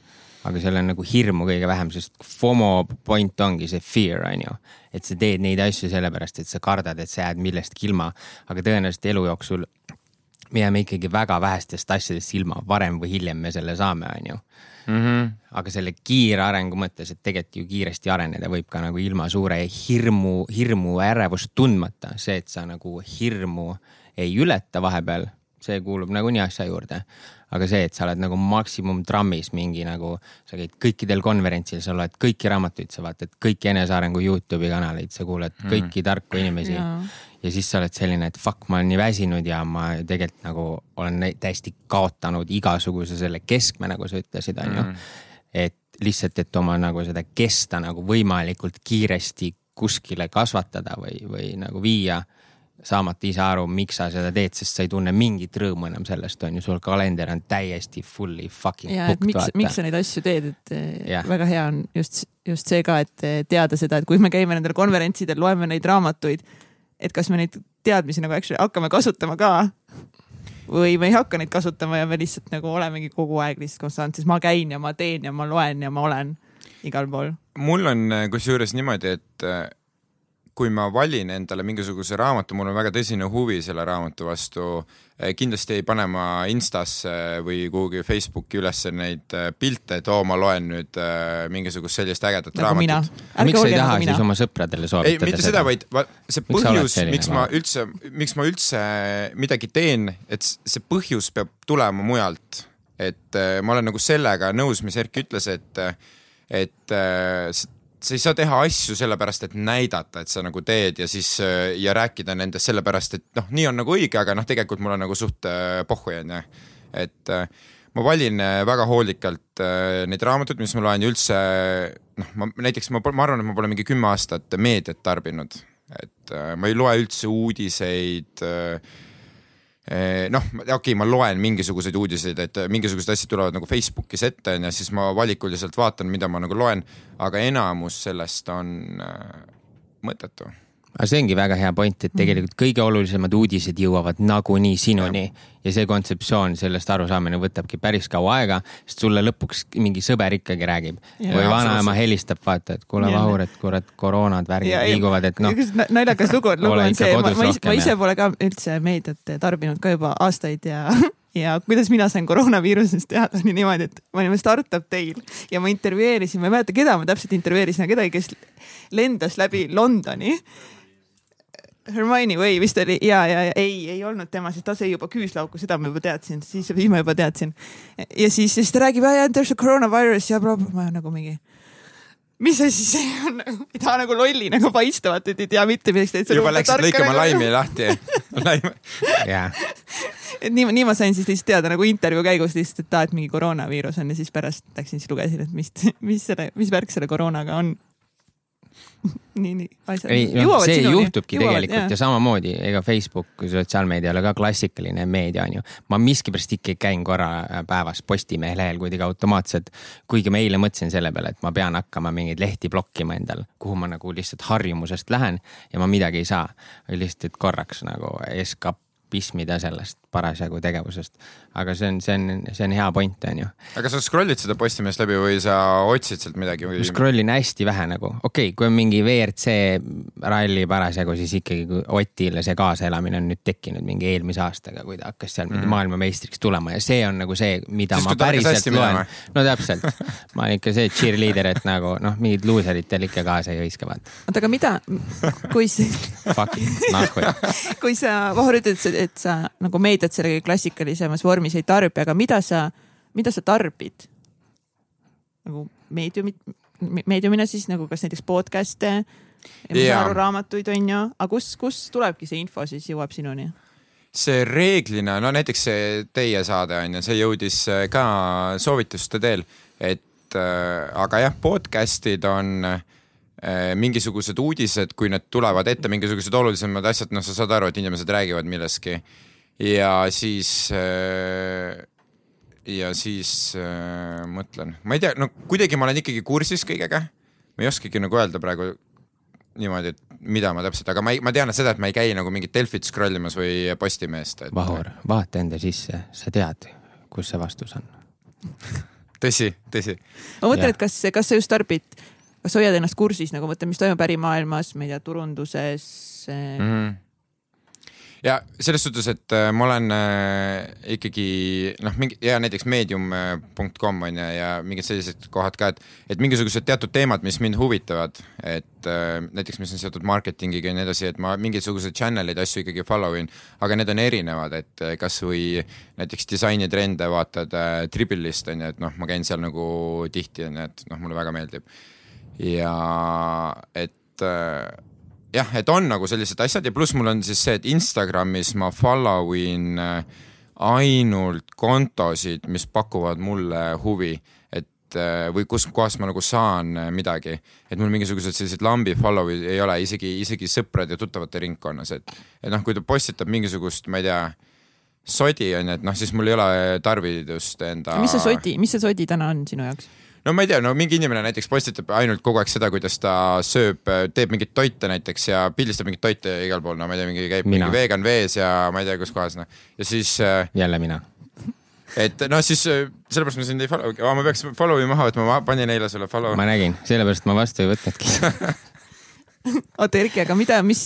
aga seal on nagu hirmu kõige vähem, sest FOMO point ongi see fear, on ju. et sa teed neid asju sellepärast, et sa kardad, et sa jääd millestki ilma, aga tõenäoliselt elu jooksul me jääme ikkagi väga vähestest asjadest ilma, varem või hiljem me selle saame, on ju mm. -hmm. aga selle kiire arengu mõttes, et tegelikult ju kiiresti areneda võib ka nagu ilma suure hirmu, hirmu ärevust tundmata, see, et sa nagu hirmu ei ületa vahepeal, see kuulub nagunii asja juurde aga see, et sa oled nagu maksimumtrammis mingi nagu, sa käid kõikidel konverentsil, sa loed kõiki raamatuid, sa vaatad kõiki enesearengu Youtube'i kanaleid, sa kuulad mm. kõiki tarku inimesi ja siis sa oled selline, et fuck, ma olen nii väsinud ja ma tegelikult nagu olen täiesti kaotanud igasuguse selle keskme, nagu sa ütlesid, onju mm.. et lihtsalt, et oma nagu seda kesta nagu võimalikult kiiresti kuskile kasvatada või, või nagu viia saamata ise aru, miks sa seda teed, sest sa ei tunne mingit rõõmu enam sellest, on ju, sul kalender on täiesti fully fucking ja, booked. miks, miks sa neid asju teed, et ja. väga hea on just, just see ka, et teada seda, et kui me käime nendel konverentsidel, loeme neid raamatuid et kas me neid teadmisi nagu actually hakkame kasutama ka või me ei hakka neid kasutama ja me lihtsalt nagu olemegi kogu aeg lihtsalt konstantses, ma käin ja ma teen ja ma loen ja ma olen igal pool. mul on kusjuures niimoodi, et kui ma valin endale mingisuguse raamatu, mul on väga tõsine huvi selle raamatu vastu, eh, kindlasti ei pane ma Instasse või kuhugi Facebooki üles neid eh, pilte, et oo, ma loen nüüd eh, mingisugust sellist ägedat nagu raamatut. miks sa ei taha nagu siis oma sõpradele soovitada ei, mitte seda, vaid see põhjus, miks ma üldse, miks ma üldse midagi teen, et see põhjus peab tulema mujalt. et ma olen nagu sellega nõus, mis Erki ütles, et, et sa ei saa teha asju sellepärast, et näidata, et sa nagu teed ja siis ja rääkida nendest sellepärast, et noh, nii on nagu õige, aga noh, tegelikult mul on nagu suht äh, pohhu onju. et äh, ma valin äh, väga hoolikalt neid raamatuid, mis ma loen ja üldse noh, ma näiteks ma, ma arvan, et ma pole mingi kümme aastat meediat tarbinud, et ma ei loe üldse uudiseid Eh, noh, okei okay,, ma loen mingisuguseid uudiseid, et mingisugused asjad tulevad nagu Facebookis ette onju, siis ma valikuliselt vaatan, mida ma nagu loen, aga enamus sellest on äh, mõttetu. Aga see ongi väga hea point, et tegelikult kõige olulisemad uudised jõuavad nagunii sinuni. Ja see kontseptsioon, sellest arusaamine võtabki päris kaua aega, sest sulle lõpuks mingi sõber ikkagi räägib. Jaa, või vanaema helistab, vaata, et kuule. Vahur, et kurat, koroonad, värgid Ja liiguvad, et noh, naljakas lugu, lugu Ole on see, ma, ma, ise, ma ise pole ka üldse meediat tarbinud ka juba aastaid ja ja kuidas mina sain koroonaviirusest teada, oli niimoodi, et me olime startup teil ja ma intervjueerisin, ma ei mäleta, keda ma täpselt intervjueerisin, aga kedagi, kes lendas läbi Londoni. Hermione Way vist oli ja, ja, ja ei, ei olnud tema, sest ta sai juba küüslauku, seda ma juba teadsin, siis, ma juba teadsin. ja siis, siis ta räägib, yeah, there's a coronavirus ja bla, bla, nagu mingi mis asi see on, ei taha nagu lolli nagu paista, vaata, et ei tea mitte millest. juba läksid lõikama laimi lahti laim. jaa. et nii, nii ma sain siis lihtsalt teada nagu intervjuu käigus lihtsalt, et aa, et mingi koroonaviirus on ja siis pärast läksin siis lugesin, et mis, mis selle, mis värk selle koroonaga on. nii, nii asjad. ei see juhtubki tegelikult ja samamoodi, ega Facebook, sotsiaalmeedia ei ole ka klassikaline meedia on ju. ma miskipärast ikkagi käin korra päevas Postimehe lehel kuidagi automaatselt. kuigi ma eile mõtlesin selle peale, et ma pean hakkama mingeid lehti blokkima endal, kuhu ma nagu lihtsalt harjumusest lähen ja ma midagi ei saa. lihtsalt, et korraks nagu eskapismida sellest parasjagu tegevusest. Aga see on, see on, see on hea point, on ju. aga sa scroll'id seda Postimeest läbi või sa otsid sealt midagi või ma? scroll in hästi vähe nagu, okei okay,, kui on mingi WRC ralli parasjagu, siis ikkagi kui Otile see kaasaelamine on nüüd tekkinud mingi eelmise aastaga, kui ta hakkas seal mingi mm. maailmameistriks tulema ja see on nagu see, mida Siis, ma päriselt loen no täpselt, ma olen ikka see cheerleader, et nagu noh, mingid luuserid tal ikka kaasa ei hõiska, vaata. oota, aga mida, kui see Fuck it, nahku. kui sa, Vahur ütles, et sa nagu meediat selle klassikalisemas vormis ei tarbi, aga mida sa, mida sa tarbid? nagu meediumit, meediumina siis nagu kas näiteks podcast'e raamatuid on ju, aga kus, kus tulebki see info siis jõuab sinuni? see reeglina, no näiteks see teie saade on ju, see jõudis äh, ka soovituste teel, et äh, aga jah, podcast'id on äh, mingisugused uudised, kui need tulevad ette, mingisugused olulisemad asjad, noh, sa saad aru, et inimesed räägivad millestki ja siis äh, ja siis äh, mõtlen, ma ei tea, no kuidagi ma olen ikkagi kursis kõigega. ma ei oskagi nagu öelda praegu niimoodi, et mida ma täpselt, aga ma ei, ma tean seda, et ma ei käi nagu mingit Delfit scroll imas või Postimeest et.... Vahur, vaata enda sisse, sa tead, kus see vastus on. tõsi, tõsi. ma mõtlen, et kas, kas sa just tarbid, kas hoiad ennast kursis nagu mõtlen, mis toimub ärimaailmas, ma ei tea, turunduses mm. -hmm. Ja selles suhtes, et äh, ma olen äh, ikkagi noh, mingi ja näiteks medium.com on ju ja mingid sellised kohad ka, et, et mingisugused teatud teemad, mis mind huvitavad, et äh, näiteks, mis on seotud marketingiga ja nii edasi, et ma mingisuguseid channel'id, asju ikkagi follow in, aga need on erinevad, et äh, kasvõi näiteks disainitrende vaatad äh, Tribalist on ju, et noh, ma käin seal nagu tihti on ju, et noh, mulle väga meeldib. ja et äh, jah, et on nagu sellised asjad ja pluss mul on siis see, et Instagramis ma follow in äh, ainult kontosid, mis pakuvad mulle huvi, et äh, või kus kohast ma nagu saan äh, midagi, et mul mingisugused sellised lambi follow'id ei ole isegi, isegi sõprade ja tuttavate ringkonnas, et, et noh, kui ta postitab mingisugust, ma ei tea, sodi on ju, et noh, siis mul ei ole tarvidust enda. mis see sodi, mis see sodi täna on sinu jaoks? No ma ei tea, no mingi inimene näiteks postitab ainult kogu aeg seda, kuidas ta sööb, teeb mingeid toite näiteks ja pildistab mingeid toite igal pool, no ma ei tea, mingi käib Mina. mingi vegan vees ja ma ei tea, kus kohas noh. ja siis, jälle mina. et noh, siis äh, sellepärast ma sind ei follow, ma peaks follow'i maha võtma, ma panin eile sulle follow. ma nägin, sellepärast ma vastu ei võtnudki. oota, Erki, aga mida, mis,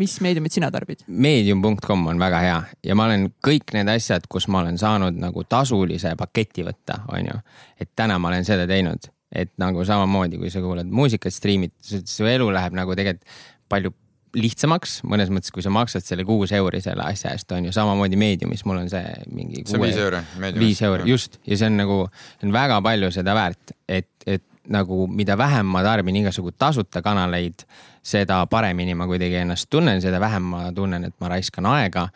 mis meediumit sina tarbid? Medium.com on väga hea ja ma olen kõik need asjad, kus ma olen saanud nagu tasulise paketi võtta, on ju. et täna ma olen seda teinud, et nagu samamoodi, kui sa kuulad muusikat, striimid, su elu läheb nagu tegelikult palju lihtsamaks, mõnes mõttes, kui sa maksad selle kuus euri selle asja eest, on ju, samamoodi Mediumis mul on see mingi. see on viis euri. viis euri, just, ja see on nagu, see on väga palju seda väärt, et, et nagu mida vähem ma tarbin igasugu tasuta kanaleid, seda paremini ma kuidagi ennast tunnen, seda vähem ma tunnen, et ma raiskan aega.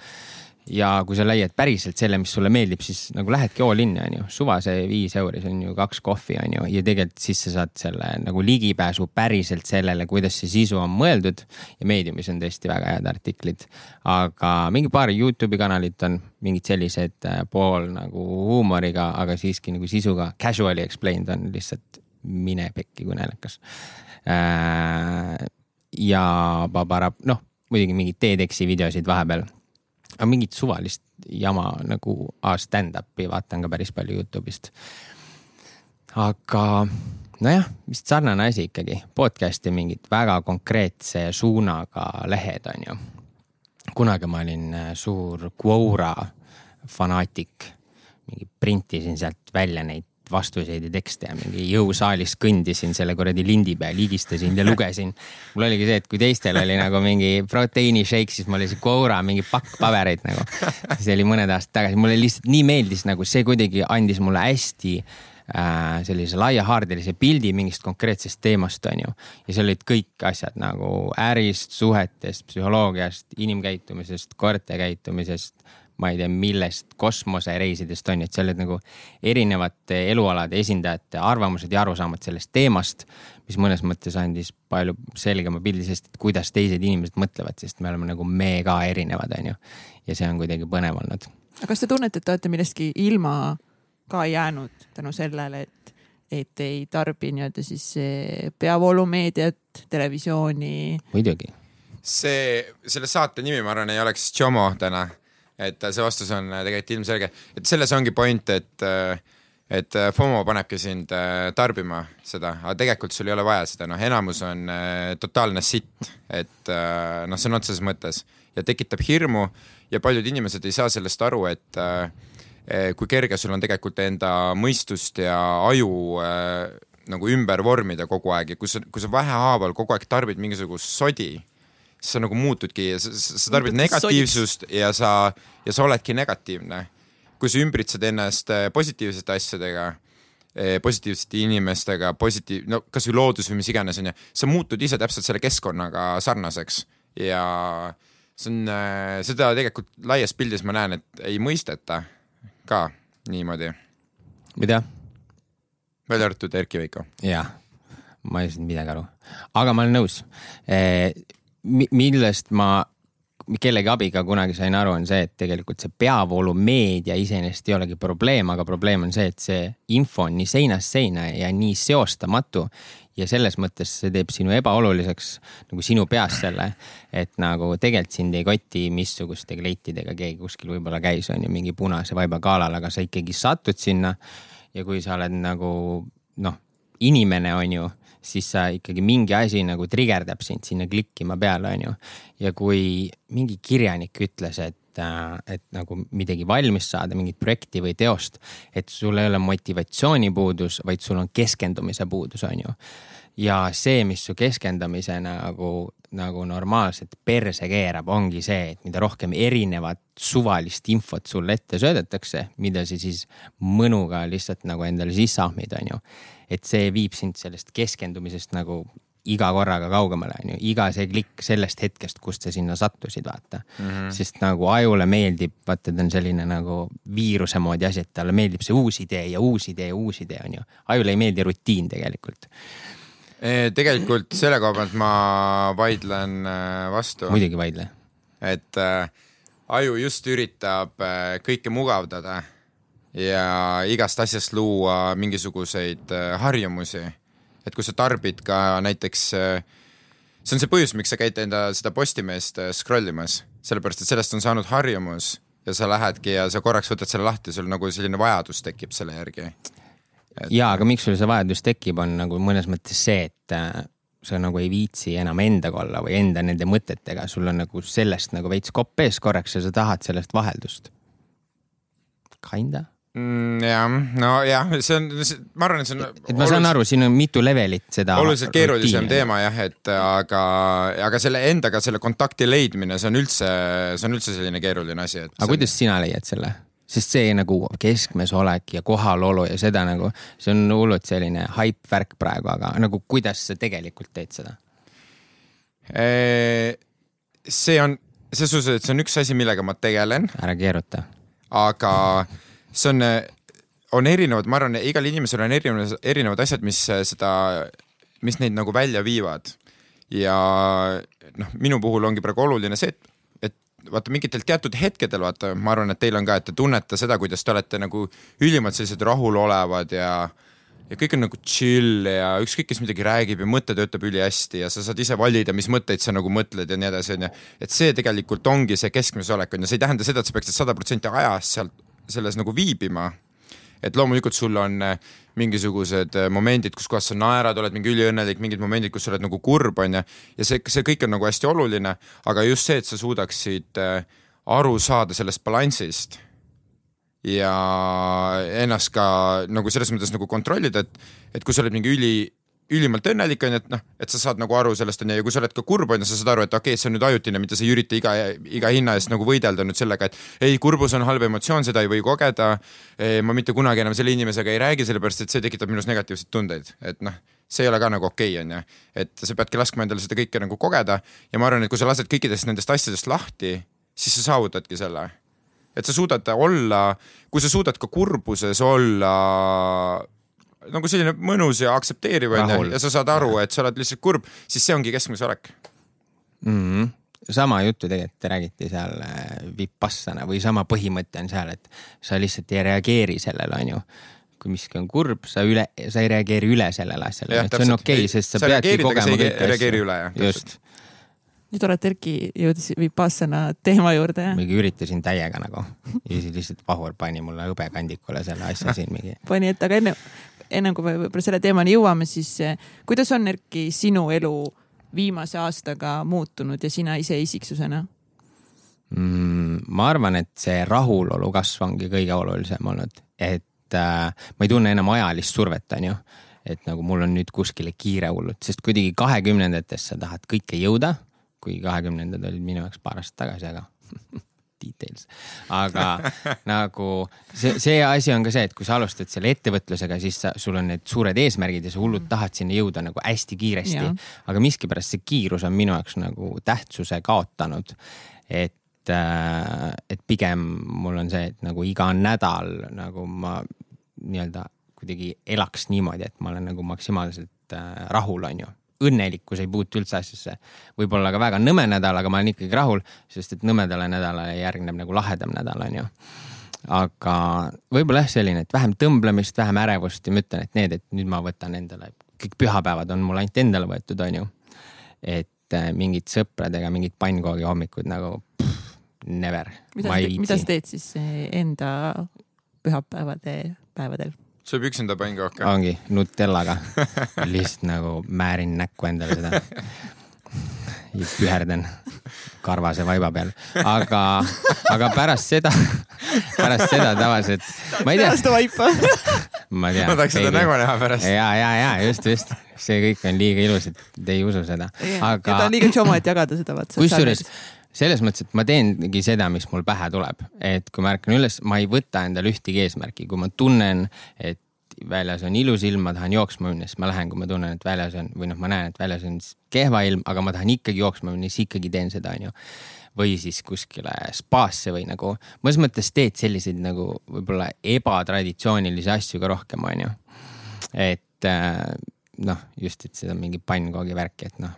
ja kui sa leiad päriselt selle, mis sulle meeldib, siis nagu lähedki all in, on ju, suva see viis euri, see on ju kaks kohvi, on ju, ja tegelikult siis sa saad selle nagu ligipääsu päriselt sellele, kuidas see sisu on mõeldud ja Mediumis on tõesti väga head artiklid. aga mingi paar Youtube'i kanalit on mingid sellised äh, pool nagu huumoriga, aga siiski nagu sisuga casually explained on lihtsalt mine pekki, kui naljakas äh, ja Babara, noh muidugi mingeid TEDxi videosid vahepeal. aga mingit suvalist jama nagu ah, stand-up'i vaatan ka päris palju Youtube'ist. aga nojah, vist sarnane asi ikkagi, podcast'i mingid väga konkreetse suunaga lehed on ju. kunagi ma olin äh, suur Quora fanaatik, mingi printisin sealt välja neid vastuseid ja tekste ja mingi jõusaalis kõndisin selle kuradi lindi peal, higistasin ja lugesin. mul oligi see, et kui teistel oli nagu mingi proteiini shake, siis mul oli see Quora mingi pakk pabereid nagu. see oli mõned aastad tagasi, mulle lihtsalt nii meeldis nagu see kuidagi andis mulle hästi äh, sellise laiahaardelise pildi mingist konkreetsest teemast, on ju. ja seal olid kõik asjad nagu ärist, suhetest, psühholoogiast, inimkäitumisest, koerte käitumisest ma ei tea, millest, kosmosereisidest on ju, et seal olid nagu erinevate elualade esindajate arvamused ja arusaamad sellest teemast, mis mõnes mõttes andis palju selgema pildi sellest, et kuidas teised inimesed mõtlevad, sest me oleme nagu me ka erinevad, on ju. ja see on kuidagi põnev olnud. aga kas te tunnete, et te olete millestki ilma ka jäänud tänu sellele, et, et ei tarbi nii-öelda siis peavoolumeediat, televisiooni? muidugi see, selle saate nimi, ma arvan, ei oleks Jomo täna et see vastus on äh, tegelikult ilmselge, et selles ongi point, et äh, et äh, FOMO panebki sind tarbima seda, aga tegelikult sul ei ole vaja seda, noh, enamus on totaalne sitt, et noh, sõna otseses mõttes. Ja tekitab hirmu. Ja paljud inimesed ei saa sellest aru, et kui kerge sul on tegelikult enda mõistust ja aju nagu ümber vormida kogu aeg. Ja kui sa, kui sa vähehaaval kogu aeg tarbid mingisugust sodi siis sa nagu muutudki, sa tarbid negatiivsust ja sa, ja sa oledki negatiivne. kui sa ümbritsed ennast eh, positiivsete asjadega, eh, positiivsete inimestega, positiiv-, no kasvõi loodus või mis iganes, onju, sa muutud ise täpselt selle keskkonnaga sarnaseks ja see on, eh, seda tegelikult laias pildis ma näen, et ei mõisteta ka niimoodi. mida? välja arvatud Erki Veiko. jah, ma ei saanud midagi aru, aga ma olen nõus millest ma kellegi abiga kunagi sain aru, on see, et tegelikult see peavoolumeedia iseenesest ei olegi probleem, aga probleem on see, et see info on nii seinast seina ja nii seostamatu. ja selles mõttes see teeb sinu ebaoluliseks nagu sinu peas selle, et nagu tegelikult sind ei koti, missuguste kleitidega keegi kuskil võib-olla käis, on ju, mingi punase vaiba galal, aga sa ikkagi satud sinna. ja kui sa oled nagu noh, inimene on ju siis sa ikkagi mingi asi nagu trigerdab sind sinna klikkima peale, on ju. ja kui mingi kirjanik ütles, et äh, et nagu midagi valmis saada, mingit projekti või teost, et sul ei ole motivatsiooni puudus, vaid sul on keskendumise puudus, on ju. ja see, mis su keskendumise nagu, nagu normaalselt perse keerab, ongi see, et mida rohkem erinevat suvalist infot sulle ette söödetakse, mida sa siis mõnuga lihtsalt nagu endale sisse ahmid, on ju et see viib sind sellest keskendumisest nagu iga korraga kaugemale, on ju, iga see klikk sellest hetkest, kust sa sinna sattusid, vaata mm. -hmm. sest nagu ajule meeldib, vaata, ta on selline nagu viiruse moodi asi, et talle meeldib see uus idee ja uus idee ja uus idee, on ju. ajule ei meeldi rutiin tegelikult. tegelikult selle koha pealt ma vaidlen äh, vastu. muidugi vaidle. et äh, aju just üritab äh, kõike mugavdada ja igast asjast luua mingisuguseid äh, harjumusi. et kui sa tarbid ka näiteks, äh, see on see põhjus, miks sa käid enda seda Postimeest äh, scroll imas, sellepärast et sellest on saanud harjumus ja sa lähedki ja sa korraks võtad selle lahti, sul nagu selline vajadus tekib selle järgi et.... ja, aga miks sul see vajadus tekib, on nagu mõnes mõttes see, et sa nagu ei viitsi enam endaga olla või enda nende mõtetega, sul on nagu sellest nagu veits kopp ees korraks ja sa tahad sellest vaheldust. Kinda mm,. jah, nojah, see on, ma arvan, et see on. et ma saan aru, siin on mitu levelit seda. oluliselt keerulisem teema jah, et aga, aga selle endaga selle kontakti leidmine, see on üldse, see on üldse selline keeruline asi, et. aga see... kuidas sina leiad selle? sest see nagu keskmes olek ja kohalolu ja seda nagu, see on hullult selline haip värk praegu, aga nagu kuidas sa tegelikult teed seda? see on, selles suhtes, et see on üks asi, millega ma tegelen. ära keeruta. aga see on, on erinevad, ma arvan, igal inimesel on erinevad, erinevad asjad, mis seda, mis neid nagu välja viivad. ja noh, minu puhul ongi praegu oluline see, et, vaata mingitel teatud hetkedel, vaata, ma arvan, et teil on ka, et te tunnete seda, kuidas te olete nagu ülimalt sellised rahulolevad ja ja kõik on nagu chill ja ükskõik, kes midagi räägib ja mõte töötab ülihästi ja sa saad ise valida, mis mõtteid sa nagu mõtled ja nii edasi, onju. et see tegelikult ongi see keskmise olek on ju, see ei tähenda seda, et sa peaksid sada protsenti ajast sealt selles nagu viibima. et loomulikult sul on äh, mingisugused äh, momendid, kus kohas sa naerad, oled mingi üliõnnelik, mingid momendid, kus sa oled nagu kurb, onju. ja see, see kõik on nagu hästi oluline, aga just see, et sa suudaksid äh, aru saada sellest balansist ja ennast ka nagu selles mõttes nagu kontrollida, et, et kui sa oled mingi üli, ülimalt õnnelik on ju, et noh, et sa saad nagu aru sellest on ju ja kui sa oled ka kurb on ju, sa saad aru, et okei okay,, see on nüüd ajutine, mitte sa ei ürita iga, iga hinna eest nagu võidelda nüüd sellega, et ei, kurbus on halb emotsioon, seda ei või kogeda. ma mitte kunagi enam selle inimesega ei räägi, sellepärast et see tekitab minus negatiivseid tundeid, et noh see ei ole ka nagu okei okay,, on ju. et sa peadki laskma endale seda kõike nagu kogeda ja ma arvan, et kui sa lased kõikidest nendest asjadest lahti, siis sa saavutadki selle et sa suudad olla, kui sa suudad ka kurbuses olla nagu selline mõnus ja aktsepteeriv onju ja sa saad aru, et sa oled lihtsalt kurb, siis see ongi keskmise olek mm. -hmm sama juttu tegelikult räägiti seal äh, Vipassana või sama põhimõte on seal, et sa lihtsalt ei reageeri sellele, onju kui miski on kurb, sa üle, sa ei reageeri üle sellele asjale, et see on okei okay,, sest sa, sa peadki kogema kõiki asju. just, nii tore, et Erki jõudis Vipassana teema juurde. mingi üritasin täiega nagu ja siis lihtsalt Vahur pani mulle hõbekandikule selle asja siin mingi. pani ette, aga enne, ennem kui me võib-olla selle teemani jõuame, siis eh, kuidas on Erki sinu elu viimase aastaga muutunud ja sina ise isiksusena mm,? ma arvan, et see rahulolu kasv ongi kõige olulisem olnud, et äh, ma ei tunne enam ajalist survet, onju et nagu mul on nüüd kuskile kiire hullult, sest kuidagi kahekümnendates sa tahad kõike jõuda kui kahekümnendad olid minu jaoks paar aastat tagasi, aga details. aga nagu see, see asi on ka see, et kui sa alustad selle ettevõtlusega, siis sa, sul on need suured eesmärgid ja sa hullult mm. tahad sinna jõuda nagu hästi kiiresti. aga miskipärast see kiirus on minu jaoks nagu tähtsuse kaotanud. et, äh, et pigem mul on see, et nagu iga nädal nagu ma nii-öelda kuidagi elaks niimoodi, et ma olen nagu maksimaalselt äh, rahul, on ju õnnelikkus ei puutu üldse asjasse. võib-olla ka väga nõme nädal, aga ma olen ikkagi rahul, sest et nõmedale nädalale järgneb nagu lahedam nädal, on ju. aga võib-olla jah, selline, et vähem tõmblemist, vähem ärevust ja ma ütlen, et need, et nüüd ma võtan endale, kõik pühapäevad on mul ainult endale võetud, on ju. et äh, mingid sõpradega mingid pannkoogi hommikud nagu pff, never. mida, sa teed siis enda pühapäevade päevadel? Sööb üksinda pannkooke? ongi, Nutellaga lihtsalt nagu määrin näkku endale seda. püherdan karvase vaiba peal, aga, aga pärast seda, pärast seda tavaliselt, ma ei tea. pärast vaipa ma tean. ma tahaks seda nägu näha pärast. ja, ja, ja just, just, see kõik on liiga ilus, et te ei usu seda. aga. ta on liiga tšoma, et jagada seda vaata. kusjuures selles mõttes, et ma teengi seda, mis mul pähe tuleb, et kui ma ärkan üles, ma ei võta endale ühtegi eesmärki, kui ma tunnen, et väljas on ilus ilm, ma tahan jooksma minna, siis ma lähen, kui ma tunnen, et väljas on või noh, ma näen, et väljas on kehva ilm, aga ma tahan ikkagi jooksma minna, siis ikkagi teen seda, onju. või siis kuskile spaasse või nagu mõnes mõttes teed selliseid nagu võib-olla ebatraditsioonilisi asju ka rohkem, onju. et äh, noh, just, et seda mingi pannkoogi värki, et noh,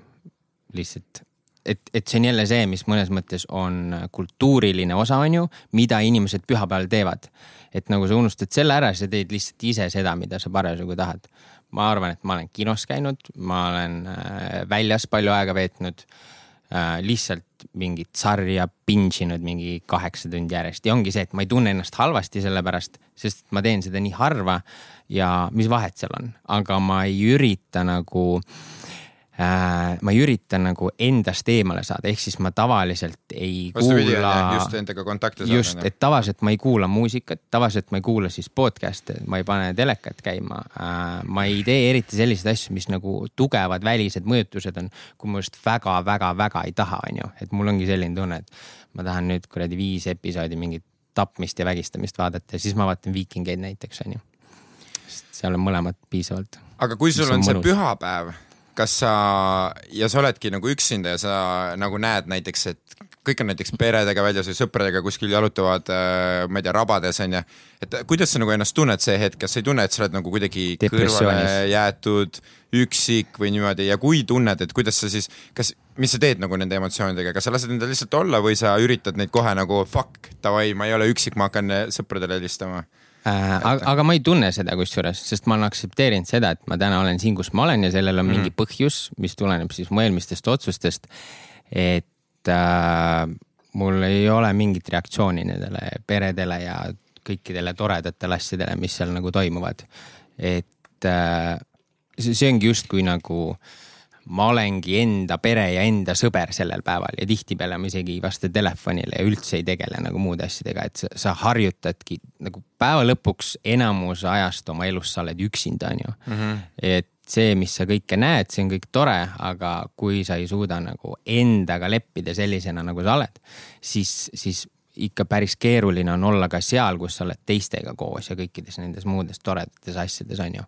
lihtsalt et, et see on jälle see, mis mõnes mõttes on kultuuriline osa, on ju, mida inimesed pühapäeval teevad. et nagu sa unustad selle ära, sa teed lihtsalt ise seda, mida sa parasjagu tahad. ma arvan, et ma olen kinos käinud, ma olen äh, väljas palju aega veetnud äh,. lihtsalt mingit sarja binge inud mingi kaheksa tundi järjest ja ongi see, et ma ei tunne ennast halvasti selle pärast, sest ma teen seda nii harva ja mis vahet seal on, aga ma ei ürita nagu äh, ma ei ürita nagu endast eemale saada, ehk siis ma tavaliselt ei Vastupidi, kuula. just endaga kontakti saada. just, et tavaliselt ma ei kuula muusikat, tavaliselt ma ei kuula siis podcast'e, ma ei pane telekat käima. Äh, ma ei tee eriti selliseid asju, mis nagu tugevad välised mõjutused on, kui ma just väga-väga-väga ei taha, on ju, et mul ongi selline tunne, et ma tahan nüüd kuradi viis episoodi mingit tapmist ja vägistamist vaadata ja siis ma vaatan Viikingeid näiteks, on ju. sest seal on mõlemat piisavalt. aga kui sul on, on see pühapäev kas sa ja sa oledki nagu üksinda ja sa nagu näed näiteks, et kõik on näiteks peredega väljas või sõpradega kuskil jalutavad, äh, ma ei tea, rabades on ju. et kuidas sa nagu ennast tunned see hetk, kas sa ei tunne, et sa oled nagu kuidagi kõrvale jäetud, üksik või niimoodi ja kui tunned, et kuidas sa siis, kas, mis sa teed nagu nende emotsioonidega, kas sa lased endal lihtsalt olla või sa üritad neid kohe nagu fuck, davai, ma ei ole üksik, ma hakkan sõpradele helistama äh,. Aga, aga ma ei tunne seda kusjuures, sest ma olen aktsepteerinud seda, et ma täna olen siin, kus ma olen ja sellel on mm. mingi põhjus, mis tuleneb siis mu eelmistest otsustest. et äh, mul ei ole mingit reaktsiooni nendele peredele ja kõikidele toredatele asjadele, mis seal nagu toimuvad. et äh, see ongi justkui nagu ma olengi enda pere ja enda sõber sellel päeval ja tihtipeale ma isegi ei vasta telefonile ja üldse ei tegele nagu muude asjadega, et sa, sa harjutadki nagu päeva lõpuks enamus ajast oma elus sa oled üksinda, on ju mm. -hmm. et see, mis sa kõike näed, see on kõik tore, aga kui sa ei suuda nagu endaga leppida sellisena, nagu sa oled, siis, siis ikka päris keeruline on olla ka seal, kus sa oled teistega koos ja kõikides nendes muudes toredates asjades, on ju.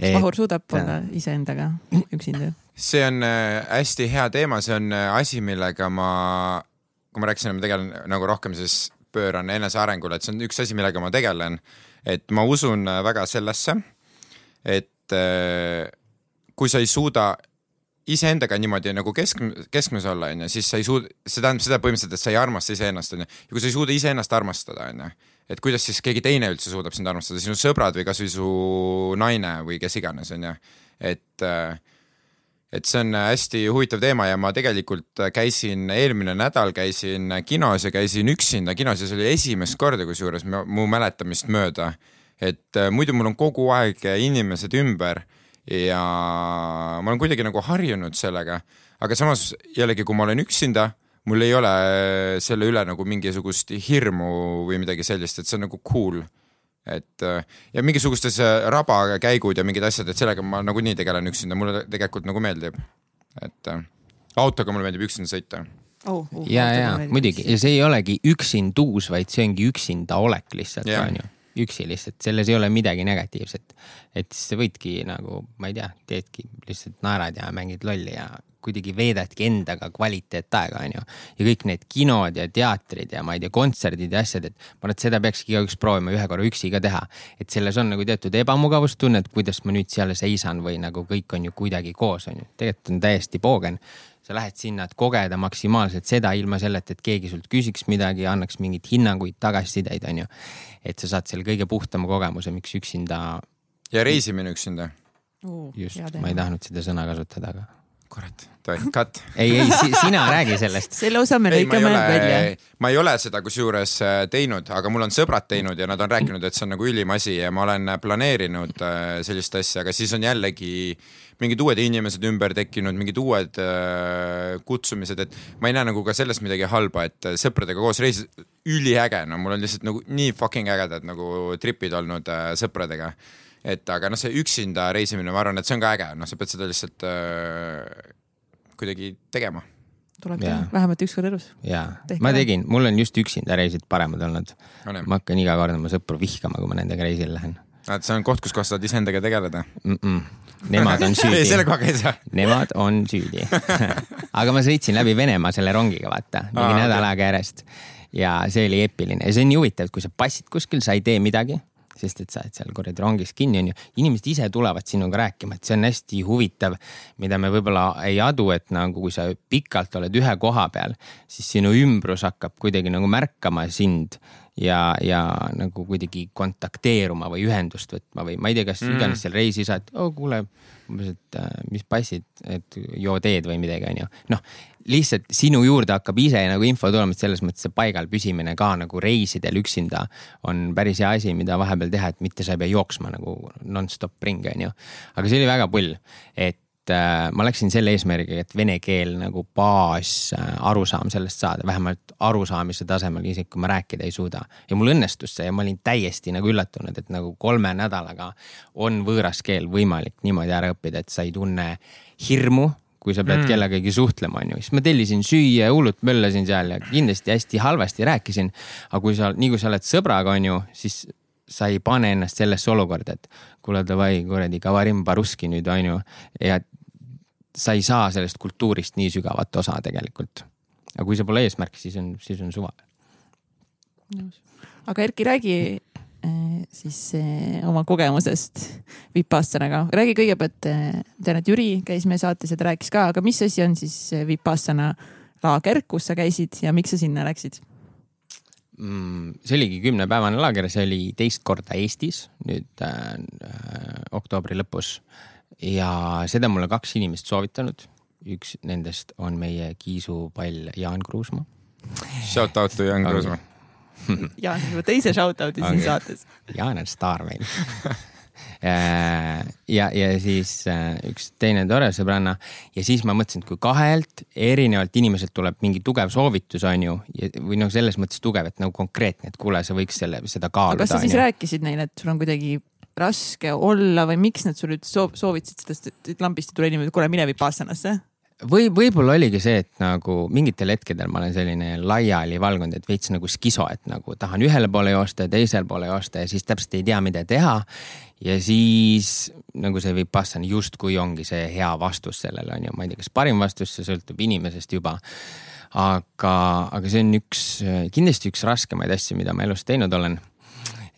kas Vahur suudab olla iseendaga üksinda? See on äh, hästi hea teema, see on äh, asi, millega ma, kui ma rääkisin, ma tegelen nagu rohkem siis pööran enesearengule, et see on üks asi, millega ma tegelen. et ma usun äh, väga sellesse, et kui sa ei suuda iseendaga niimoodi nagu kesk, keskmes olla, onju, siis sa ei suuda, see tähendab seda põhimõtteliselt, et sa ei armasta iseennast, onju. ja kui sa ei suuda iseennast armastada, onju, et kuidas siis keegi teine üldse suudab sind armastada, sinu sõbrad või kasvõi su naine või kes iganes, onju. et, et see on hästi huvitav teema ja ma tegelikult käisin, eelmine nädal käisin kinos ja käisin üksinda kinos ja see oli esimest korda kusjuures mu mäletamist mööda. et muidu mul on kogu aeg inimesed ümber ja ma olen kuidagi nagu harjunud sellega, aga samas jällegi, kui ma olen üksinda, mul ei ole selle üle nagu mingisugust hirmu või midagi sellist, et see on nagu cool. Et ja mingisugustes rabakäigud ja mingid asjad, et sellega ma nagunii tegelen üksinda, mulle tegelikult nagu meeldib. et autoga mulle meeldib üksinda sõita oh,. Oh, ja, ja muidugi ja see ei olegi üksinduus, vaid see ongi üksinda olek lihtsalt on ju üksi lihtsalt, selles ei ole midagi negatiivset. et siis sa võidki nagu, ma ei tea, teedki lihtsalt naerad ja mängid lolli ja kuidagi veedadki endaga kvaliteetaega, onju. ja kõik need kinod ja teatrid ja ma ei tea, kontserdid ja asjad, et ma arvan, et seda peakski igaüks proovima ühe korra üksi ka teha. et selles on nagu teatud ebamugavustunne, et kuidas ma nüüd seal seisan või nagu kõik on ju kuidagi koos, onju. tegelikult on täiesti poogen sa lähed sinna, et kogeda maksimaalselt seda ilma selleta, et keegi sult küsiks midagi annaks mingeid hinnanguid, tagasisideid, onju. et sa saad selle kõige puhtama kogemuse, miks üksinda. ja reisimine üksinda uh,. just, ma ei tahtnud seda sõna kasutada, aga. Kurat, cut. ei, ei si, sina räägi sellest selle osa me lõikame välja. ma ei ole seda kusjuures äh, teinud, aga mul on sõbrad teinud ja nad on rääkinud, et see on nagu ülim asi ja ma olen planeerinud äh, sellist asja, aga siis on jällegi mingid uued inimesed ümber tekkinud, mingid uued äh, kutsumised, et ma ei näe nagu ka sellest midagi halba, et äh, sõpradega koos reis, üliäge, no mul on lihtsalt nagu nii fucking ägedad nagu tripid olnud äh, sõpradega. Et aga noh, see üksinda reisimine, ma arvan, et see on ka äge, noh, sa pead seda lihtsalt äh, kuidagi tegema. Tuleb teha, vähemalt üks kord elus. ja, ma tegin, mul on just üksinda reisid paremad olnud. ma hakkan iga kord oma sõpru vihkama, kui ma nendega reisile lähen. Et see on koht, kus kohas saad iseendaga tegeleda? Mm? -mm. Nemad on süüdi. Ei, selle kohaga ei saa. Nemad on süüdi. Aga ma sõitsin läbi Venemaa selle rongiga, vaata, mingi Aa, nädal aega järjest. ja see oli eepiline ja see on nii huvitav, et kui sa passid kuskil, sa ei tee midagi sest et sa oled seal kuradi rongis kinni, onju. inimesed ise tulevad sinuga rääkima, et see on hästi huvitav, mida me võib-olla ei adu, et nagu kui sa pikalt oled ühe koha peal, siis sinu ümbrus hakkab kuidagi nagu märkama sind ja, ja nagu kuidagi kontakteeruma või ühendust võtma või ma ei tea, kas mm. iganes seal reisi saad, oo oh, kuule, umbes, et äh, mis passid, et joo teed või midagi, onju. noh, lihtsalt sinu juurde hakkab ise nagu info tulema, et selles mõttes see paigal püsimine ka nagu reisidel üksinda on päris hea asi, mida vahepeal teha, et mitte sa ei pea jooksma nagu nonstop ringi, onju. aga see oli väga pull, et äh, ma läksin selle eesmärgiga, et vene keel nagu baas äh, arusaam sellest saada, vähemalt arusaamise tasemel, isegi kui ma rääkida ei suuda. ja mul õnnestus see ja ma olin täiesti nagu üllatunud, et nagu kolme nädalaga on võõras keel võimalik niimoodi ära õppida, et sa ei tunne hirmu kui sa pead mm. kellegagi suhtlema, onju. siis ma tellisin süüa ja hullult möllasin seal ja kindlasti hästi halvasti rääkisin. aga kui sa, nii kui sa oled sõbraga, onju, siis sa ei pane ennast sellesse olukorda, et kuule davai kuradi kavarim baruski nüüd onju. ja sa ei saa sellest kultuurist nii sügavat osa tegelikult. aga kui see pole eesmärk, siis on, siis on suva. aga Erki, räägi siis eh, oma kogemusest Vipassanaga. räägi kõigepealt, eh, tean, et Jüri käis meie saates ja ta rääkis ka, aga mis asi on siis Vipassana laager, kus sa käisid ja miks sa sinna läksid? mm,? see oligi kümnepäevane laager, see oli teist korda Eestis nüüd äh, äh, oktoobri lõpus. ja seda mulle kaks inimest soovitanud. üks nendest on meie kiisupall Jaan Kruusmaa. Shout out to Jaan Kruusmaa. Jaan juba teise shout out'i siin okay. saates. Jaan on staar meil ja, ja siis äh, üks teine tore sõbranna ja siis ma mõtlesin, et kui kahelt erinevalt inimeselt tuleb mingi tugev soovitus, on ju, või noh, selles mõttes tugev, et nagu konkreetne, et kuule, sa võiks selle, seda kaaluda. aga kas sa siis rääkisid neile, et sul on kuidagi raske olla või miks nad sulle üldse soovitasid sellest, et lambist ei tule inimene, kuule mine Vipassanasse? Või võib-olla oligi see, et nagu mingitel hetkedel ma olen selline laialivalgunud, et veits nagu skiso, et nagu tahan ühele poole joosta ja teisele poole joosta ja siis täpselt ei tea, mida teha ja siis nagu see Vipassana justkui ongi see hea vastus sellele on ju, ma ei tea, kas parim vastus, see sõltub inimesest juba. aga, aga see on üks, kindlasti üks raskemaid asju, mida ma elus teinud olen.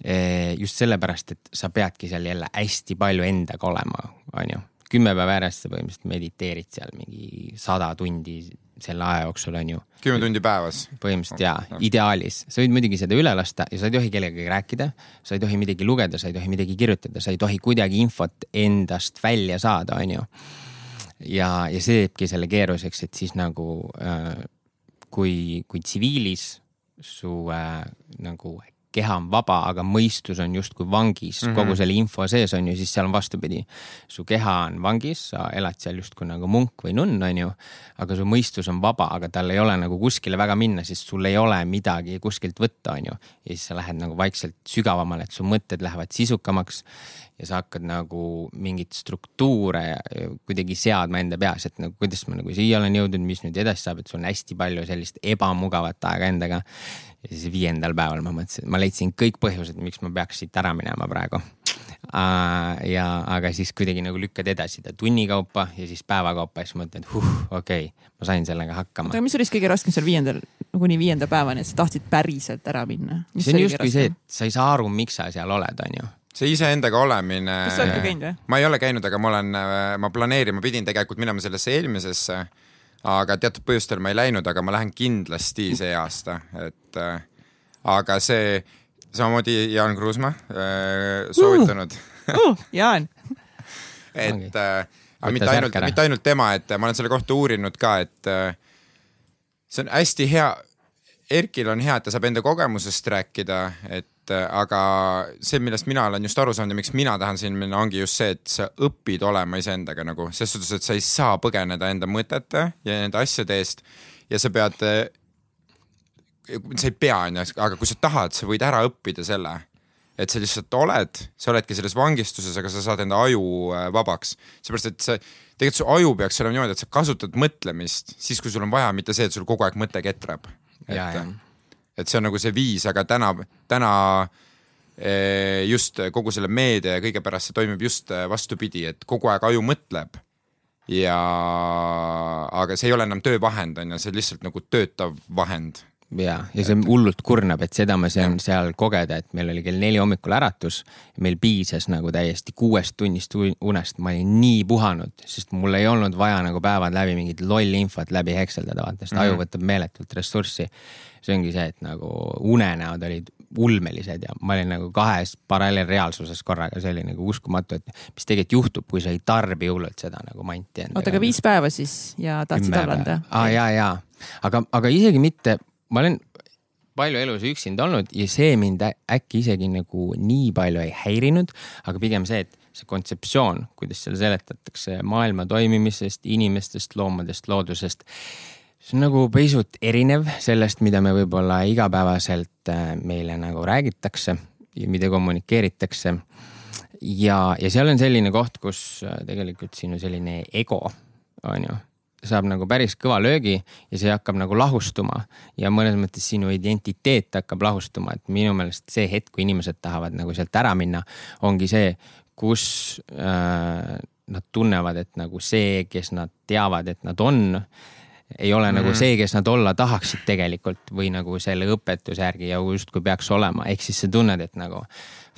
E, just sellepärast, et sa peadki seal jälle hästi palju endaga olema, on ju kümme päeva järjest sa põhimõtteliselt mediteerid seal mingi sada tundi selle aja jooksul on ju. kümme tundi päevas? põhimõtteliselt jaa ja., ideaalis. sa võid muidugi seda üle lasta ja sa ei tohi kellegagi rääkida, sa ei tohi midagi lugeda, sa ei tohi midagi kirjutada, sa ei tohi kuidagi infot endast välja saada, on ju. ja, ja see teebki selle keeruliseks, et siis nagu äh, kui, kui tsiviilis su äh, nagu keha on vaba, aga mõistus on justkui vangis mm -hmm. kogu selle info sees on ju, siis seal on vastupidi. su keha on vangis, sa elad seal justkui nagu munk või nunn, on ju. aga su mõistus on vaba, aga tal ei ole nagu kuskile väga minna, sest sul ei ole midagi kuskilt võtta, on ju. ja siis sa lähed nagu vaikselt sügavamale, et su mõtted lähevad sisukamaks ja sa hakkad nagu mingeid struktuure kuidagi seadma enda peas, et nagu kuidas ma nagu siia olen jõudnud, mis nüüd edasi saab, et sul on hästi palju sellist ebamugavat aega endaga ja siis viiendal päeval ma mõtlesin, ma leidsin kõik põhjused, miks ma peaks siit ära minema praegu. ja, aga siis kuidagi nagu lükkad edasi ta tunni kaupa ja siis päeva kaupa ja siis mõtled, et huh, okei okay,, ma sain sellega hakkama. aga mis oli siis kõige raskem seal viiendal, kuni viienda päevani, et sa tahtsid päriselt ära minna? see on justkui see, et sa ei saa aru, miks sa seal oled, on ju see iseendaga olemine. kas sa oled ka käinud või? ma ei ole käinud, aga ma olen, ma planeerin, ma pidin tegelikult minema sellesse eelmisesse aga teatud põhjustel ma ei läinud, aga ma lähen kindlasti see aasta, et äh, aga see samamoodi Jaan Kruusmaa äh, soovitanud. Uh, uh, Jaan. Et äh, aga mitte ainult, mitte ainult tema, et ma olen selle kohta uurinud ka, et äh, see on hästi hea. Erkil on hea, et ta saab enda kogemusest rääkida, et et äh, aga see, millest mina olen just aru saanud ja miks mina tahan siin minna, ongi just see, et sa õpid olema iseendaga nagu ses suhtes, et sa ei saa põgeneda enda mõtete ja nende asjade eest ja sa pead, äh, sa ei pea, onju, aga kui sa tahad, sa võid ära õppida selle et sa lihtsalt oled, sa oledki selles vangistuses, aga sa saad enda aju äh, vabaks. seepärast, et see, tegelikult su aju peaks olema niimoodi, et sa kasutad mõtlemist siis, kui sul on vaja, mitte see, et sul kogu aeg mõte ketrab. et, et see on nagu see viis, aga täna, täna eh, just kogu selle meedia ja kõige pärast see toimub just eh, vastupidi, et kogu aeg aju mõtleb. ja, aga see ei ole enam töövahend, on ju, see on lihtsalt nagu töötav vahend ja, ja see hullult kurnab, et seda ma saan seal kogeda, et meil oli kell neli hommikul äratus. meil piisas nagu täiesti kuuest tunnist unest, ma olin nii puhanud, sest mul ei olnud vaja nagu päevad läbi mingit lolli infot läbi hekseldada, vaata, sest mm -hmm. aju võtab meeletult ressurssi see ongi see, et nagu unenäod olid ulmelised ja ma olin nagu kahes paralleelreaalsuses korraga, see oli nagu uskumatu, et mis tegelikult juhtub, kui sa ei tarbi hullult seda nagu manti. oota, aga viis päeva siis ja tahtsid allanda? aa ja, ja, aga, aga isegi mitte, ma olen palju elus üksinda olnud ja see mind äkki isegi nagu nii palju ei häirinud, aga pigem see, et see kontseptsioon, kuidas seal seletatakse maailma toimimisest, inimestest, loomadest, loodusest see on nagu pisut erinev sellest, mida me võib-olla igapäevaselt äh, meile nagu räägitakse ja mida kommunikeeritakse. ja, ja seal on selline koht, kus äh, tegelikult sinu selline ego, on ju, saab nagu päris kõva löögi ja see hakkab nagu lahustuma. Ja mõnes mõttes sinu identiteet hakkab lahustuma, et minu meelest see hetk, kui inimesed tahavad nagu sealt ära minna, ongi see, kus äh, nad tunnevad, et nagu see, kes nad teavad, et nad on ei ole mm -hmm. nagu mhm. see, kes nad olla tahaksid tegelikult või nagu selle õpetuse järgi ja justkui peaks olema, ehk siis sa tunned, et nagu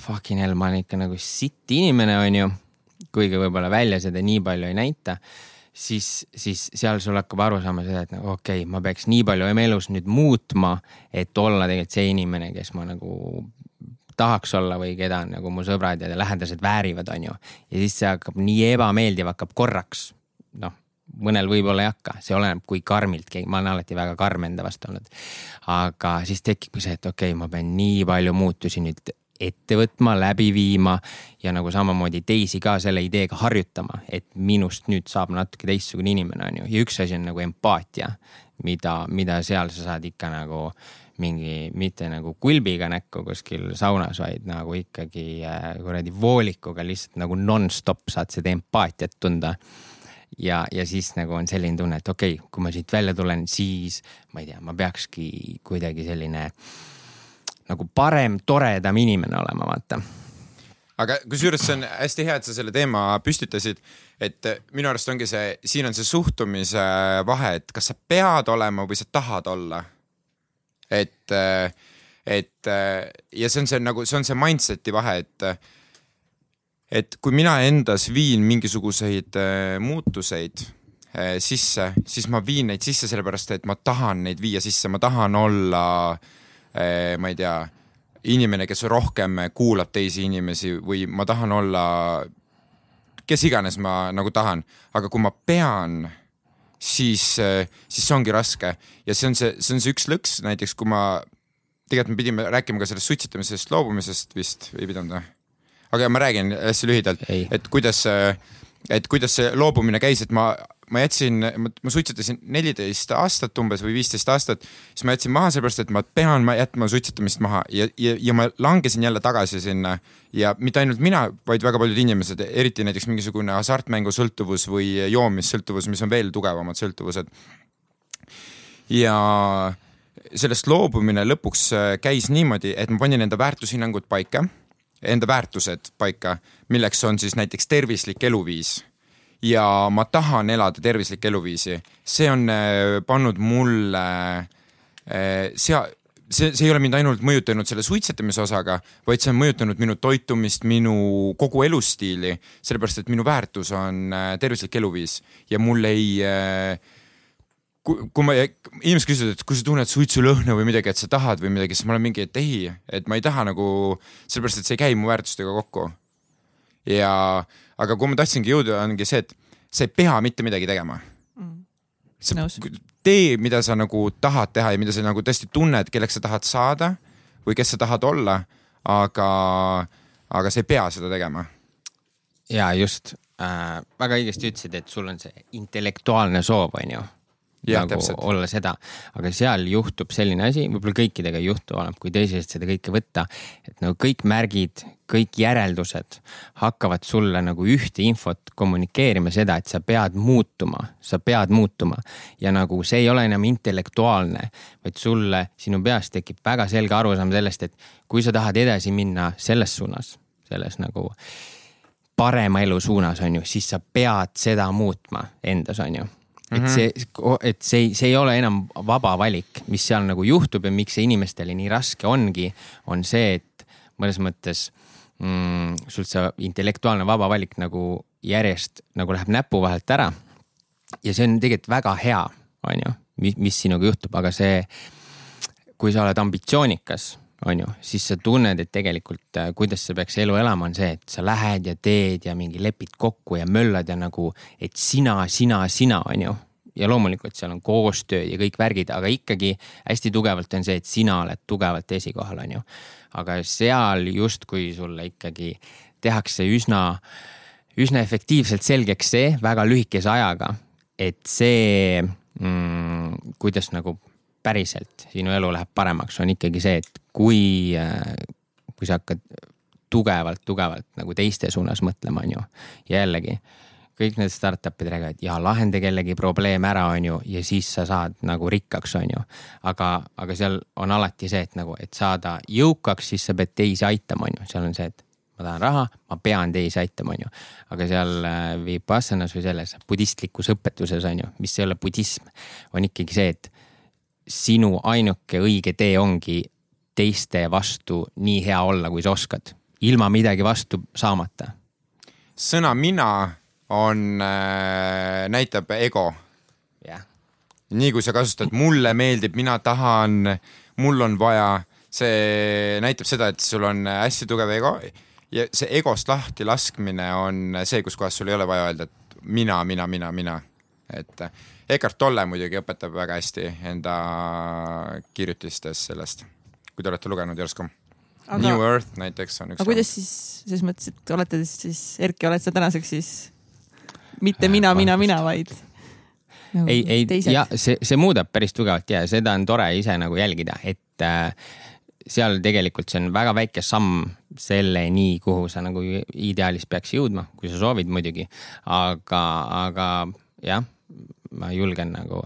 fucking hell, ma olen ikka nagu sitt inimene, onju. kuigi võib-olla välja seda nii palju ei näita. siis, siis seal sul hakkab aru saama seda, et nagu okei okay,, ma peaks nii palju oma elus nüüd muutma, et olla tegelikult see inimene, kes ma nagu tahaks olla või keda nagu mu sõbrad ja lähedased väärivad, on ju. ja siis see hakkab nii ebameeldiv, hakkab korraks, noh, mõnel võib-olla ei hakka, see oleneb, kui karmilt keegi, ma olen alati väga karm enda vastu olnud. aga siis tekibki see, et okei okay,, ma pean nii palju muutusi nüüd ette võtma, läbi viima ja nagu samamoodi teisi ka selle ideega harjutama, et minust nüüd saab natuke teistsugune inimene, on ju. ja üks asi on nagu empaatia, mida, mida seal sa saad ikka nagu mingi, mitte nagu kulbiga näkku kuskil saunas, vaid nagu ikkagi äh, kuradi voolikuga lihtsalt nagu nonstop saad seda empaatiat tunda ja, ja siis nagu on selline tunne, et okei okay,, kui ma siit välja tulen, siis ma ei tea, ma peakski kuidagi selline nagu parem, toredam inimene olema, vaata. Aga kusjuures see on hästi hea, et sa selle teema püstitasid, et minu arust ongi see, siin on see suhtumise vahe, et kas sa pead olema või sa tahad olla. Et, et ja see on see nagu, see on see mindset'i vahe, et et kui mina endas viin mingisuguseid äh, muutuseid äh, sisse, siis ma viin neid sisse sellepärast, et ma tahan neid viia sisse, ma tahan olla äh,, ma ei tea, inimene, kes rohkem kuulab teisi inimesi või ma tahan olla, kes iganes ma nagu tahan, aga kui ma pean siis, siis see ongi raske. Ja see on see, see on see üks lõks. Näiteks, kui ma, tegelikult me pidime rääkima ka sellest suitsetamisest loobumisest vist, ei pidanud või? Aga ma räägin hästi lühidalt, et kuidas, et kuidas see loobumine käis, et ma ma jätsin, ma suitsetasin neliteist aastat umbes või viisteist aastat, siis ma jätsin maha sellepärast, et ma pean ma jätma suitsetamist maha ja, ja, ja ma langesin jälle tagasi sinna. ja mitte ainult mina, vaid väga paljud inimesed, eriti näiteks mingisugune hasartmängusõltuvus või joomissõltuvus, mis on veel tugevamad sõltuvused. ja sellest loobumine lõpuks äh, käis niimoodi, et ma panin enda väärtushinnangud paika, enda väärtused paika, milleks on siis näiteks tervislik eluviis. Ja ma tahan elada tervislikku eluviisi, see on äh, pannud mulle äh, sea-, see, see ei ole mind ainult mõjutanud selle suitsetamise osaga, vaid see on mõjutanud minu toitumist, minu kogu elustiili, sellepärast et minu väärtus on äh, tervislik eluviis. Ja mul ei kui, kui ma, inimesed küsivad, et kui sa tunned suitsulõhna või midagi, et sa tahad või midagi, siis ma olen mingi, et ei, et ma ei taha nagu, sellepärast et see ei käi mu väärtustega kokku. ja aga kuhu ma tahtsingi jõuda, ongi see, et sa ei pea mitte midagi tegema mm.. sa Nõus. tee, mida sa nagu tahad teha ja mida sa nagu tõesti tunned, kelleks sa tahad saada või kes sa tahad olla, aga, aga sa ei pea seda tegema. ja just äh,, väga õigesti ütlesid, et sul on see intellektuaalne soov, on ju Ja, nagu täpselt. olla seda, aga seal juhtub selline asi, võib-olla kõikidega ei juhtu, oleneb kui tõsiselt seda kõike võtta. et nagu kõik märgid, kõik järeldused hakkavad sulle nagu ühte infot kommunikeerima seda, et sa pead muutuma, sa pead muutuma. ja nagu see ei ole enam intellektuaalne, vaid sulle, sinu peas tekib väga selge arusaam sellest, et kui sa tahad edasi minna selles suunas, selles nagu parema elu suunas, on ju, siis sa pead seda muutma endas, on ju et mhm. see, et see, see ei ole enam vaba valik, mis seal nagu juhtub ja miks see inimestele nii raske ongi, on see, et mõnes mõttes mm, sul see intellektuaalne vaba valik nagu järjest nagu läheb näpu vahelt ära. ja see on tegelikult väga hea, on ju, mis, mis sinuga juhtub, aga see, kui sa oled ambitsioonikas on ju, siis sa tunned, et tegelikult äh, kuidas sa peaks elu elama, on see, et sa lähed ja teed ja mingi lepid kokku ja möllad ja nagu, et sina, sina, sina, on ju. ja loomulikult seal on koostöö ja kõik värgid, aga ikkagi hästi tugevalt on see, et sina oled tugevalt esikohal, on ju. aga seal justkui sulle ikkagi tehakse üsna, üsna efektiivselt selgeks see väga lühikese ajaga, et see mm, kuidas nagu päriselt sinu elu läheb paremaks, on ikkagi see, et kui, äh, kui sa hakkad tugevalt, tugevalt nagu teiste suunas mõtlema, on ju. ja jällegi kõik need startup'id räägivad ja lahenda kellegi probleem ära, on ju, ja siis sa saad nagu rikkaks, on ju. aga, aga seal on alati see, et nagu, et saada jõukaks, siis sa pead teisi aitama, on ju, seal on see, et ma tahan raha, ma pean teisi aitama, on ju. aga seal äh, Vipassanas või selles budistlikus õpetuses on ju, mis ei ole budism, on ikkagi see, et sinu ainuke õige tee ongi teiste vastu nii hea olla, kui sa oskad, ilma midagi vastu saamata. sõna mina on äh,, näitab ego. Jah, nii kui sa kasutad mulle meeldib, mina tahan, mul on vaja, see näitab seda, et sul on hästi tugev ego. Ja see egost lahti laskmine on see, kus kohas sul ei ole vaja öelda, et mina, mina, mina, mina. et Eckart Tolle muidugi õpetab väga hästi enda kirjutistes sellest, kui te olete lugenud järsku. Aga- New Earth näiteks on üks. aga kuidas siis, selles mõttes, et olete siis, Erki, oled sa tänaseks siis mitte mina, mina, mina, vaid nagu ei, ei ja see, see muudab päris tugevalt ja seda on tore ise nagu jälgida, et äh, seal tegelikult see on väga väike samm selleni, kuhu sa nagu ideaalis peaks jõudma, kui sa soovid muidugi. aga, aga jah, ma julgen nagu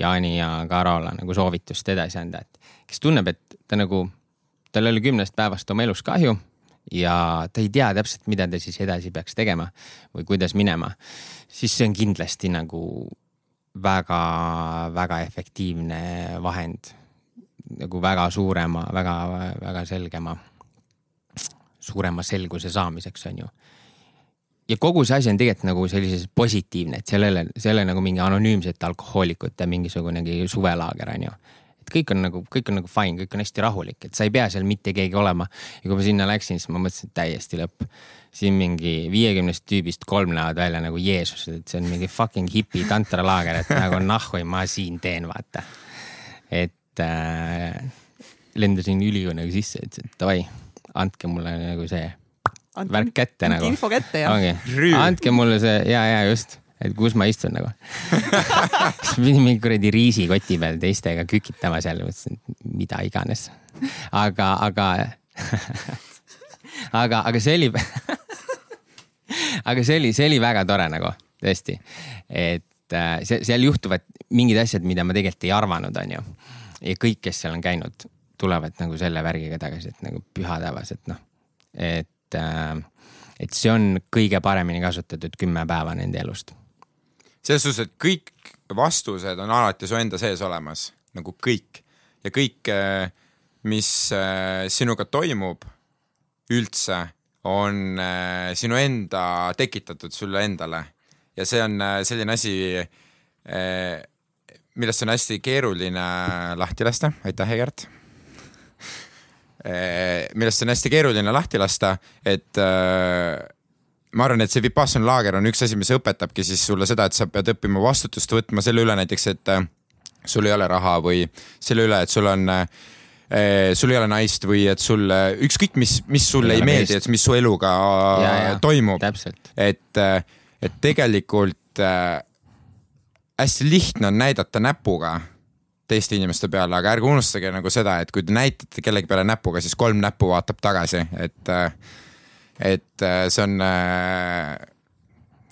Jaani ja Karole nagu soovitust edasi anda, et kes tunneb, et ta nagu, tal oli kümnest päevast oma elus kahju ja ta ei tea täpselt, mida ta siis edasi peaks tegema või kuidas minema, siis see on kindlasti nagu väga-väga efektiivne vahend nagu väga suurema väga,, väga-väga selgema, suurema selguse saamiseks on ju. ja kogu see asi on tegelikult nagu sellises positiivne, et sellele, selle nagu mingi anonüümsete alkohoolikute mingisugunegi suvelaager on ju et kõik on nagu, kõik on nagu fine, kõik on hästi rahulik, et sa ei pea seal mitte keegi olema. ja kui ma sinna läksin, siis ma mõtlesin, et täiesti lõpp. siin mingi viiekümnest tüübist kolm näevad välja nagu Jeesus, et see on mingi fucking hipi tantralaager, et nagu nahhui ma siin teen, vaata. et äh, lendasin ülikoonaga sisse, ütlesin, et davai, andke mulle nagu see Andke- värk kätte nagu. info kätte ja ongi Rüü., andke mulle see ja, ja just, et kus ma istun nagu. siis pidin mingi kuradi riisikoti peal teistega kükitama seal, mõtlesin, et mida iganes. aga, aga, aga, aga see oli, aga see oli, see oli väga tore nagu tõesti, et äh, see, seal juhtuvad mingid asjad, mida ma tegelikult ei arvanud, onju. ja kõik, kes seal on käinud, tulevad nagu selle värgiga tagasi, et nagu püha taevas, et noh, et äh, et see on kõige paremini kasutatud kümme päeva nende elust. Selles suhtes, et kõik vastused on alati su enda sees olemas, nagu kõik. Ja kõik, mis äh, sinuga toimub üldse, on äh, sinu enda tekitatud sulle endale. Ja see on selline asi, millest on hästi keeruline lahti lasta, aitäh, Egert! Millest on hästi keeruline lahti lasta, et äh, ma arvan, et see Vipassana laager on üks asi, mis õpetabki siis sulle seda, et sa pead õppima vastutust võtma selle üle näiteks, et äh, sul ei ole raha või selle üle, et sul on äh, sul ei ole naist või et sul äh, ükskõik mis, mis sulle Ei ei meeldi, et mis su eluga Ja, ja, toimub, et, et tegelikult äh, hästi lihtne on näidata näpuga teiste inimeste peale, aga ärge unustage nagu seda, et kui te näitate kellegi peale näpuga, siis kolm näppu vaatab tagasi, et, et äh, see on äh,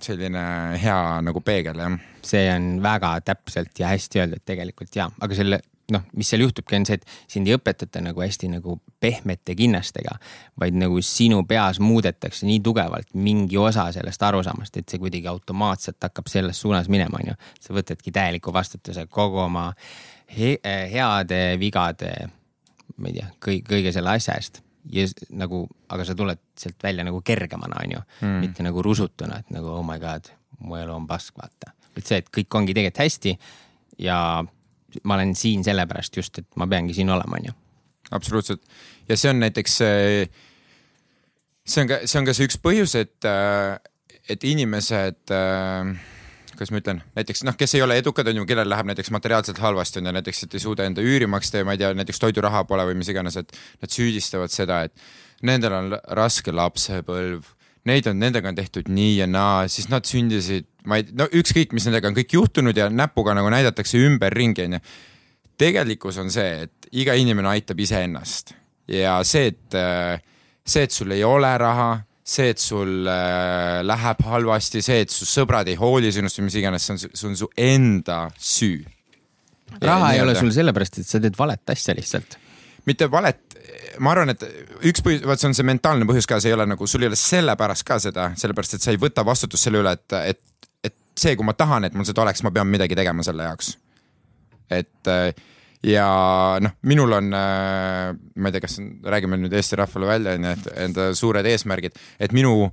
selline hea nagu peegel jah. see on väga täpselt ja hästi öeldud tegelikult ja, aga selle noh, mis seal juhtubki, on see, et sind ei õpetata nagu hästi nagu pehmete kinnastega, vaid nagu sinu peas muudetakse nii tugevalt mingi osa sellest arusaamast, et see kuidagi automaatselt hakkab selles suunas minema, onju. sa võtadki täieliku vastutuse kogu oma he heade, vigade, ma ei tea, kõik, kõige selle asja eest ja nagu, aga sa tuled sealt välja nagu kergemana, onju mm., mitte nagu rusutuna, et nagu oh my god, mu elu on pask, vaata. et see, et kõik ongi tegelikult hästi ja ma olen siin sellepärast just, et ma peangi siin olema, onju. absoluutselt ja see on näiteks see, on ka, see on ka see üks põhjus, et, et inimesed, kuidas ma ütlen, näiteks noh, kes ei ole edukad, on ju, kellel läheb näiteks materiaalselt halvasti on ju, näiteks, et ei suuda enda üüri maksta ja ma ei tea, näiteks toiduraha pole või mis iganes, et nad süüdistavad seda, et nendel on raske lapsepõlv, neid on, nendega on tehtud nii ja naa, siis nad sündisid, ma ei, no ükskõik, mis nendega on kõik juhtunud ja näpuga nagu näidatakse ümberringi, onju tegelikkus on see, et iga inimene aitab iseennast. Ja see, et see, et sul ei ole raha, see, et sul äh, läheb halvasti, see, et su sõbrad ei hooli sinust või mis iganes, see on, see on su enda süü. raha ei ole sul sellepärast, et sa teed valet asja lihtsalt. mitte valet, ma arvan, et üks põhjus, vaat see on see mentaalne põhjus ka, see ei ole nagu, sul ei ole sellepärast ka seda, sellepärast et sa ei võta vastutust selle üle, et, et, et see, kui ma tahan, et mul seda oleks, ma pean midagi tegema selle jaoks. et äh, ja noh, minul on, ma ei tea, kas räägime nüüd Eesti rahvale välja, onju, et enda suured eesmärgid, et minu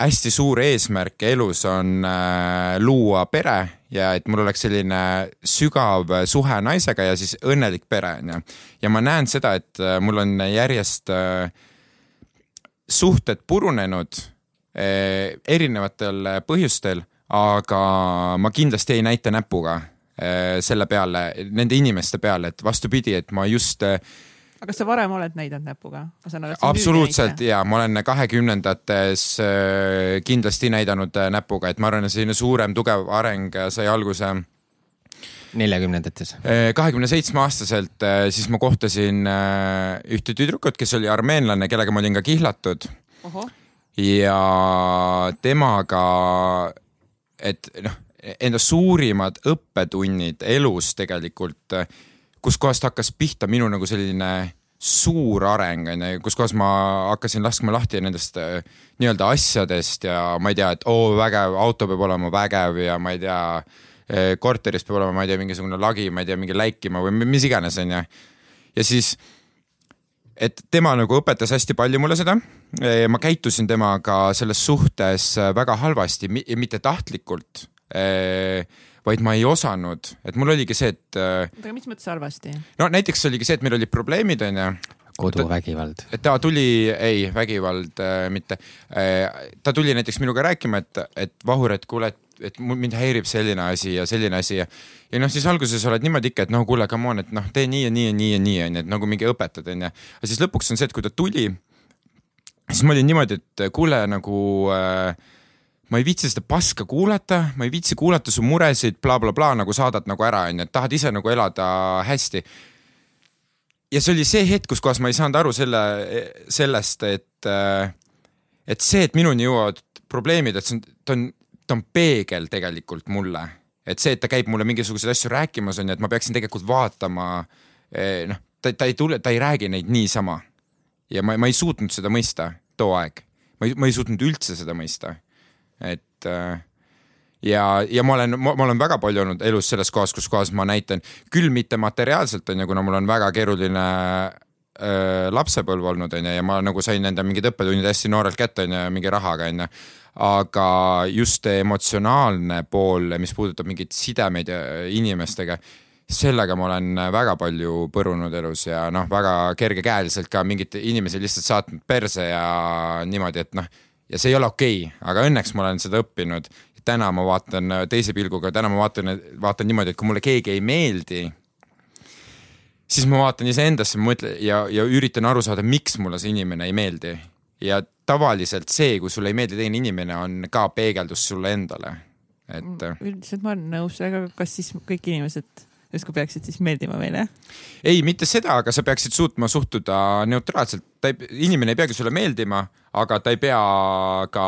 hästi suur eesmärk elus on äh, luua pere ja et mul oleks selline sügav suhe naisega ja siis õnnelik pere onju. ja ma näen seda, et äh, mul on järjest äh, suhted purunenud äh, erinevatel põhjustel, aga ma kindlasti ei näita näpuga äh, selle peale, nende inimeste peale, et vastupidi, et ma just äh, aga kas sa varem oled näidanud näpuga? absoluutselt ja ma olen kahekümnendates äh, kindlasti näidanud äh, näpuga, et ma arvan, et selline suurem tugev areng sai alguse neljakümnendates? Äh, kahekümne seitsme aastaselt, siis ma kohtasin ühte tüdrukut, kes oli armeenlane, kellega ma olin ka kihlatud. ja temaga, et noh, enda suurimad õppetunnid elus tegelikult kuskohast hakkas pihta minu nagu selline suur areng, onju, kus kohas ma hakkasin laskma lahti nendest äh, nii-öelda asjadest ja ma ei tea, et oo vägev, auto peab olema vägev ja ma ei tea, äh, korteris peab olema, ma ei tea, mingisugune lagi, ma ei tea, mingi läikima või mis iganes, onju. ja siis, et tema nagu õpetas hästi palju mulle seda. ma käitusin temaga selles suhtes väga halvasti, mitte tahtlikult vaid ma ei osanud, et mul oligi see, et. Äh, oota, aga mis mõttes halvasti? no näiteks oligi see, et meil olid probleemid, onju. koduvägivald. et ta tuli, ei, vägivald äh, mitte äh,. ta tuli näiteks minuga rääkima, et, et Vahur, et kuule, et et mind häirib selline asi ja selline asi ja, ja noh, siis alguses oled niimoodi ikka, et no kuule, come on, et noh, tee nii ja nii ja nii ja nii onju, et nagu mingi õpetad onju. aga siis lõpuks on see, et kui ta tuli, siis ma olin niimoodi, et kuule nagu äh, ma ei viitsi seda paska kuulata, ma ei viitsi kuulata su muresid bla, bla, blablabla nagu saadad nagu ära, onju, et tahad ise nagu elada hästi. ja see oli see hetk, kus kohas ma ei saanud aru selle, sellest, et, et see, et minuni jõuavad probleemid, et see on, ta on, ta on peegel tegelikult mulle. et see, et ta käib mulle mingisuguseid asju rääkimas, onju, et ma peaksin tegelikult vaatama, eh, noh, ta, ta ei tule, ta ei räägi neid niisama. ja ma, ma ei suutnud seda mõista too aeg. ma ei, ma ei suutnud üldse seda mõista et äh, ja, ja ma olen, ma olen väga palju olnud elus selles kohas, kus kohas ma näitan küll mitte materiaalselt onju, kuna mul on väga keeruline äh, lapsepõlv olnud onju ja ma nagu sain enda mingid õppetunnid hästi noorelt kätte onju, mingi rahaga onju. aga just emotsionaalne pool, mis puudutab mingeid sidemeid inimestega, sellega ma olen väga palju põrunud elus ja noh, väga kergekäeliselt ka mingeid inimesi lihtsalt saatnud perse ja niimoodi, et noh ja see ei ole okei okay,, aga õnneks ma olen seda õppinud. täna ma vaatan teise pilguga, täna ma vaatan, vaatan niimoodi, et kui mulle keegi ei meeldi, siis ma vaatan iseendasse, mõtlen ja, ja üritan aru saada, miks mulle see inimene ei meeldi. ja tavaliselt see, kui sulle ei meeldi teine inimene, on ka peegeldus sulle endale, et. üldiselt ma olen nõus, aga kas siis kõik inimesed justkui peaksid siis meeldima meile? ei, mitte seda, aga sa peaksid suutma suhtuda neutraalselt, ta ei, inimene ei peagi sulle meeldima, aga ta ei pea ka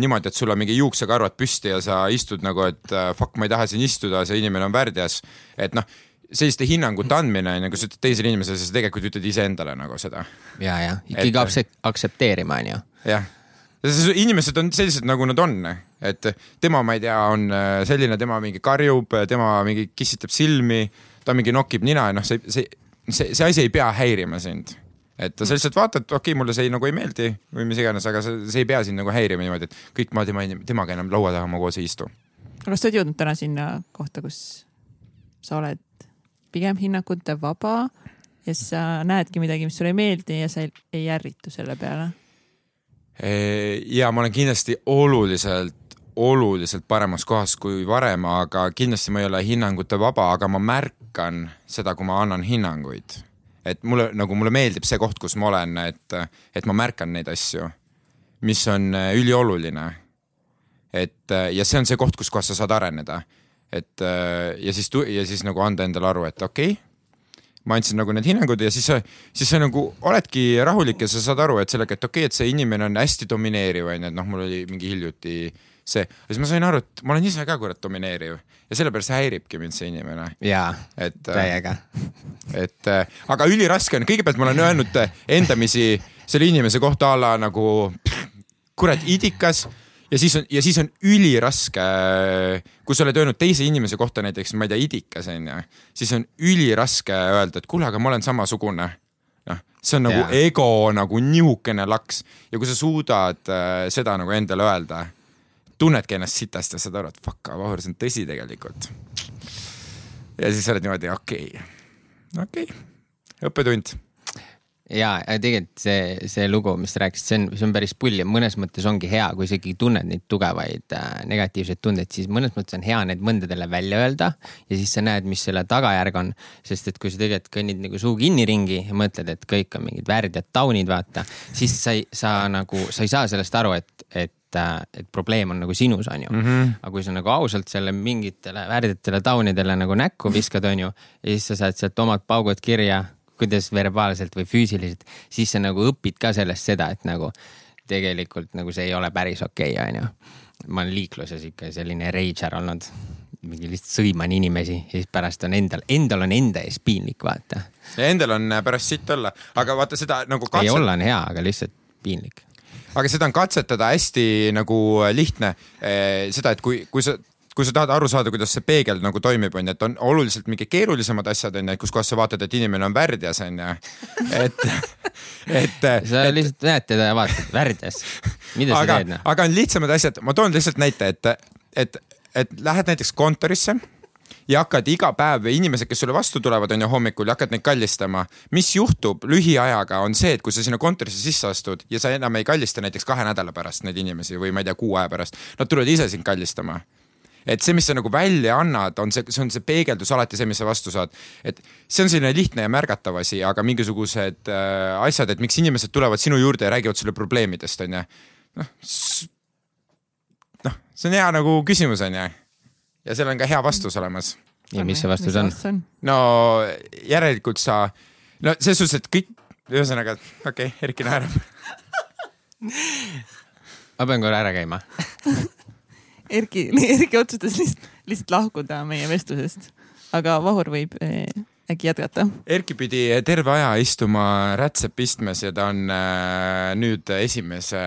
niimoodi, et sul on mingi juuksekarvad püsti ja sa istud nagu, et äh, fuck, ma ei taha siin istuda, see inimene on värdjas. et noh, selliste hinnangute andmine on ju, kui sa ütled teisele inimesele, sa tegelikult ütled iseendale nagu seda. ja, ja ikkagi aktsepteerima on ju. jah inimesed on sellised, nagu nad on, et tema, ma ei tea, on äh, selline, tema mingi karjub, tema mingi kissitab silmi, ta mingi nokib nina ja noh, see, see, see, see asi ei pea häirima sind et sa lihtsalt vaatad, okei okay,, mulle see nagu ei meeldi või mis iganes, aga see, see ei pea sind nagu häirima niimoodi, et kõik ma tema, temaga enam laua taha ma koos ei istu. aga kas sa oled jõudnud täna sinna kohta, kus sa oled pigem hinnakute vaba ja sa näedki midagi, mis sulle ei meeldi ja sa ei, ei ärritu selle peale? ja ma olen kindlasti oluliselt, oluliselt paremas kohas kui varem, aga kindlasti ma ei ole hinnangute vaba, aga ma märkan seda, kui ma annan hinnanguid. Et mulle nagu mulle meeldib see koht, kus ma olen, et, et ma märkan neid asju, mis on äh, ülioluline. et äh, ja see on see koht, kus kohas sa saad areneda. et äh, ja siis, ja siis nagu anda endale aru, et okei okay, ma andsin nagu need hinnangud ja siis sa, siis sa nagu oledki rahulik ja sa saad aru, et sellega, et okei okay,, et see inimene on hästi domineeriv, onju, et noh, mul oli mingi hiljuti see, siis ma sain aru, et ma olen ise ka kurat domineeriv ja sellepärast häiribki mind see inimene. jaa, täiega. et aga üliraske on, kõigepealt ma olen öelnud endamisi selle inimese kohta a la nagu kurat idikas ja siis on, ja siis on üliraske, kui sa oled öelnud teise inimese kohta näiteks, ma ei tea, idikas onju, siis on üliraske öelda, et kuule, aga ma olen samasugune. noh, see on nagu Jaa. ego nagu nihukene laks ja kui sa suudad äh, seda nagu endale öelda, tunnedki ennast sitasti ja saad aru, et fuck, Vahur, see on tõsi tegelikult. ja siis sa oled niimoodi, okei okay., okei okay., õppetund ja tegelikult see, see lugu, mis sa rääkisid, see on, see on päris pull ja mõnes mõttes ongi hea, kui sa ikkagi tunned neid tugevaid äh, negatiivseid tundeid, siis mõnes mõttes on hea need mõndadele välja öelda. ja siis sa näed, mis selle tagajärg on, sest et kui sa tegelikult kõnnid nagu suu kinni ringi ja mõtled, et kõik on mingid värdjad taunid, vaata. siis sa ei, sa nagu, sa ei saa sellest aru, et, et äh, et probleem on nagu sinus, on ju mm. -hmm. aga kui sa nagu ausalt selle mingitele värdjatele taunidele nagu näkku viskad, on ju, ja siis sa saad sealt omad paugud kirja kuidas verbaalselt või füüsiliselt, siis sa nagu õpid ka sellest seda, et nagu tegelikult nagu see ei ole päris okei okay,, onju. ma olen liikluses ikka selline rager olnud, mingi lihtsalt sõiman inimesi ja siis pärast on endal, endal on enda ees piinlik, vaata. endal on äh, pärast sitt olla, aga vaata seda nagu ei olla on hea, aga lihtsalt piinlik. aga seda on katsetada hästi nagu lihtne eh,. seda, et kui, kui sa kui sa tahad aru saada, kuidas see peegel nagu toimib, on ju, et on oluliselt mingi keerulisemad asjad, on ju, kus kohas sa vaatad, et inimene on värdjas, on ju. et, et. sa et, lihtsalt näed teda ja vaatad, värdjas. mida aga, sa teed, noh? aga on lihtsamad asjad, ma toon lihtsalt näite, et, et, et lähed näiteks kontorisse ja hakkad iga päev inimesed, kes sulle vastu tulevad, on ju hommikul ja hakkad neid kallistama. mis juhtub lühiajaga, on see, et kui sa sinna kontorisse sisse astud ja sa enam ei kallista näiteks kahe nädala pärast neid inimesi või ma ei tea, kuu aja pärast, nad tulevad ise sind kallistama et see, mis sa nagu välja annad, on see, see on see peegeldus alati see, mis sa vastu saad. et see on selline lihtne ja märgatav asi, aga mingisugused äh, asjad, et miks inimesed tulevad sinu juurde ja räägivad sulle probleemidest, on ju. noh, noh, see on hea nagu küsimus, on ju. ja seal on ka hea vastus olemas. ja mis see vastus on? no järelikult sa, no selles suhtes, et kõik, ühesõnaga, okei okay,, Erki naerab ma pean korra ära käima Erki, Erki otsustas lihtsalt, lihtsalt lahkuda meie vestlusest, aga Vahur võib eh, äkki jätkata. Erki pidi terve aja istuma rätsepistmes ja ta on äh, nüüd esimese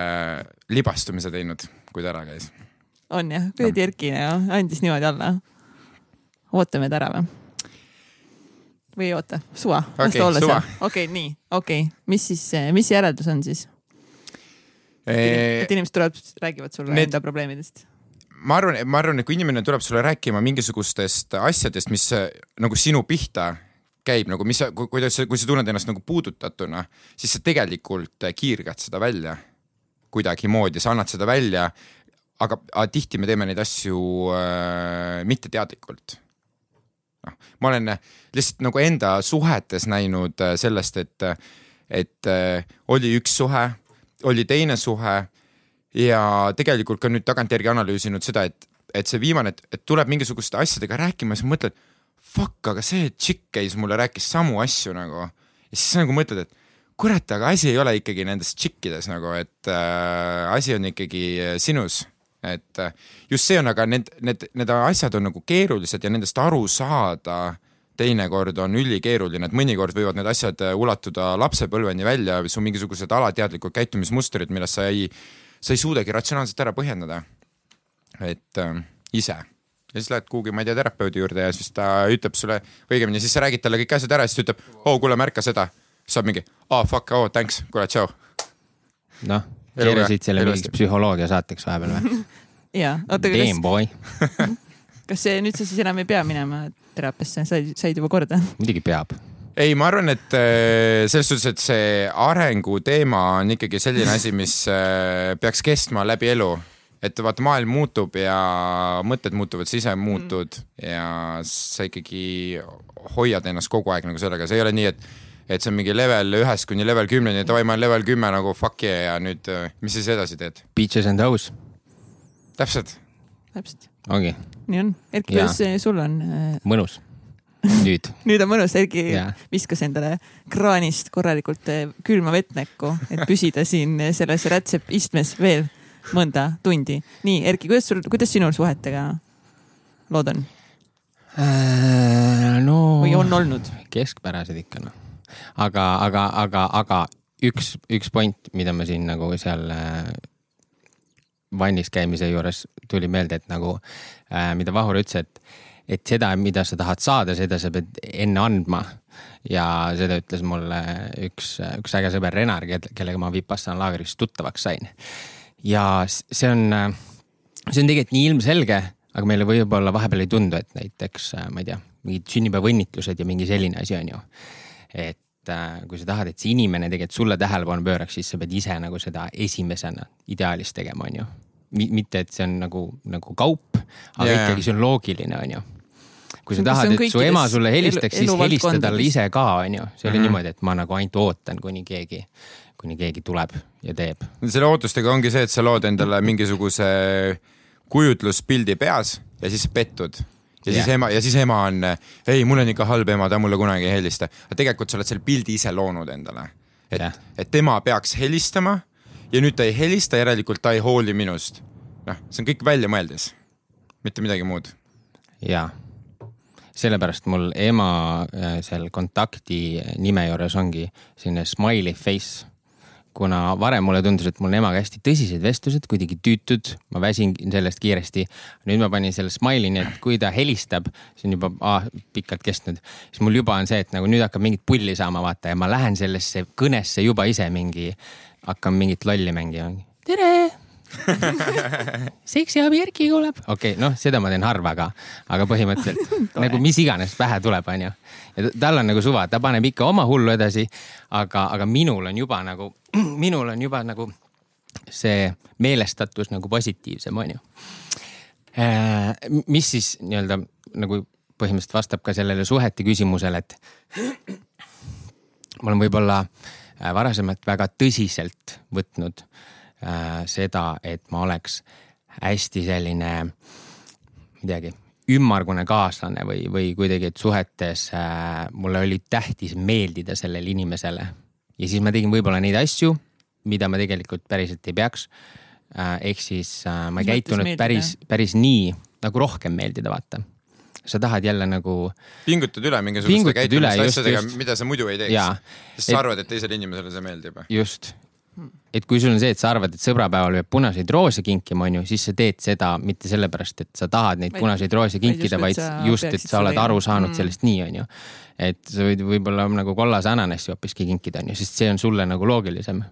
libastumise teinud, kui ta ära käis. on jah, kuradi Erki no, andis niimoodi alla. ootame ta ära või? või ei oota, suva, las ta olla seal. okei okay,, nii, okei okay., mis siis, mis järeldus on siis? et inimesed tulevad, räägivad sulle Need- enda probleemidest ma arvan, ma arvan, et kui inimene tuleb sulle rääkima mingisugustest asjadest, mis nagu sinu pihta käib nagu, mis kuidas kui sa tunned ennast nagu puudutatuna, siis sa tegelikult kiirgad seda välja kuidagimoodi, sa annad seda välja. aga, aga tihti me teeme neid asju äh, mitteteadlikult. noh, ma olen lihtsalt nagu enda suhetes näinud äh, sellest, et, et äh, oli üks suhe, oli teine suhe ja tegelikult ka nüüd tagantjärgi analüüsinud seda, et, et see viimane, et, et tuleb mingisuguste asjadega rääkima, siis mõtled, fuck, aga see tšikk käis mulle, rääkis samu asju nagu. ja siis nagu mõtled, et kurat, aga asi ei ole ikkagi nendes tšikkides nagu, et äh, asi on ikkagi äh, sinus. et äh, just see on, aga need, need, need asjad on nagu keerulised ja nendest aru saada teinekord on ülikeeruline, et mõnikord võivad need asjad äh, ulatuda lapsepõlveni välja, su mingisugused alateadlikud käitumismustrid, millest sa ei sa ei suudagi ratsionaalselt ära põhjendada. et äh, ise ja siis lähed kuhugi, ma ei tea, terapeudi juurde ja siis ta ütleb sulle, õigemini siis sa räägid talle kõik asjad ära ja siis ta ütleb, oo kuule, märka seda. siis saab mingi, aa oh, fuck, oo oh, thanks, kuule, tšau. noh, keerasid selle mingiks psühholoogia saateks vahepeal või? ja, oota, aga Damn kas, boy, kas see nüüd sa siis enam ei pea minema teraapiasse, said, said juba korda? muidugi peab. Ei, ma arvan, et äh, selles suhtes, et see arengu teema on ikkagi selline asi, mis äh, peaks kestma läbi elu. et vaata, maailm muutub ja mõtted muutuvad, sa ise muutud mm. ja sa ikkagi hoiad ennast kogu aeg nagu sellega, see ei ole nii, et et see on mingi level ühest kuni level kümneni, davai, ma olen level kümme nagu fuck yeah ja nüüd, äh, mis sa siis edasi teed? Beaches and hoes, täpselt. täpselt, ongi nii on. Erki, kuidas sul on? mõnus. Nüüd nüüd on mõnus, Erki Jaa. viskas endale kraanist korralikult eh, külma vett näkku, et püsida siin selles rätsepistmes veel mõnda tundi. nii, Erki, kuidas sul, kuidas sinul suhetega lood on äh, no või on olnud? keskpärased ikka noh. aga, aga, aga, aga üks, üks point, mida ma siin nagu seal äh, vannis käimise juures tuli meelde, et nagu äh, mida Vahur ütles, et, et seda, mida sa tahad saada, seda sa pead enne andma. ja seda ütles mulle üks, üks äge sõber Renar, kellega ma Vipassana laagris tuttavaks sain. ja see on, see on tegelikult nii ilmselge, aga meile võib-olla vahepeal ei tundu, et näiteks ma ei tea, mingid sünnipäevaõnnitlused ja mingi selline asi on ju. et kui sa tahad, et see inimene tegelikult sulle tähelepanu pööraks, siis sa pead ise nagu seda esimesena ideaalis tegema, on ju. mitte, et see on nagu, nagu kaup, aga yeah. ikkagi see on loogiline, on ju kui sa tahad, et su ema sulle helistaks, siis helista talle ise ka, on ju. see ole mm -hmm. niimoodi, et ma nagu ainult ootan, kuni keegi, kuni keegi tuleb ja teeb. selle ootustega ongi see, et sa lood endale mingisuguse kujutluspildi peas ja siis pettud ja yeah. siis ema ja siis ema on, ei, mul on ikka halb ema, ta mulle kunagi ei helista. aga tegelikult sa oled selle pildi ise loonud endale. et yeah., et tema peaks helistama ja nüüd ta ei helista, järelikult ta ei hooli minust. noh, see on kõik väljamõeldis, mitte midagi muud. jaa, sellepärast mul ema äh, seal kontakti nime juures ongi selline smiley face kuna varem mulle tundus, et mul on emaga hästi tõsised vestlused, kuidagi tüütud, ma väsin sellest kiiresti. nüüd ma panin selle smile'i, nii et kui ta helistab, see on juba ah, pikalt kestnud, siis mul juba on see, et nagu nüüd hakkab mingit pulli saama, vaata ja ma lähen sellesse kõnesse juba ise mingi, hakkan mingit lolli mängima. tere seksiabi Erki kuuleb. okei okay,, noh, seda ma teen harva, aga, aga põhimõtteliselt nagu mis iganes pähe tuleb, onju. ja tal on nagu suva, ta paneb ikka oma hullu edasi. aga, aga minul on juba nagu, minul on juba nagu see meelestatus nagu positiivsem, onju. Äh, mis siis nii-öelda nagu põhimõtteliselt vastab ka sellele suhete küsimusele, et ma olen võib-olla äh, varasemalt väga tõsiselt võtnud äh, seda, et ma oleks hästi selline, ma ei teagi, ümmargune kaaslane või, või kuidagi, et suhetes äh, mulle oli tähtis meeldida sellele inimesele. ja siis ma tegin võib-olla neid asju, mida ma tegelikult päriselt ei peaks äh,. ehk siis äh, ma ei käitunud päris, päris nii nagu rohkem meeldida, vaata sa tahad jälle nagu. pingutad üle mingisuguste käitumiste asjadega, mida sa muidu ei teeks. sest sa arvad, et teisele inimesele see meeldib. just, et kui sul on see, et sa arvad, et sõbrapäeval peab punaseid roose kinkima, onju, siis sa teed seda mitte sellepärast, et sa tahad neid punaseid roose kinkida, vaid just, et sa oled aru saanud mm. sellest nii, onju. et sa võid võib-olla nagu kollase ananassi hoopiski kinkida, onju, sest see on sulle nagu loogilisem.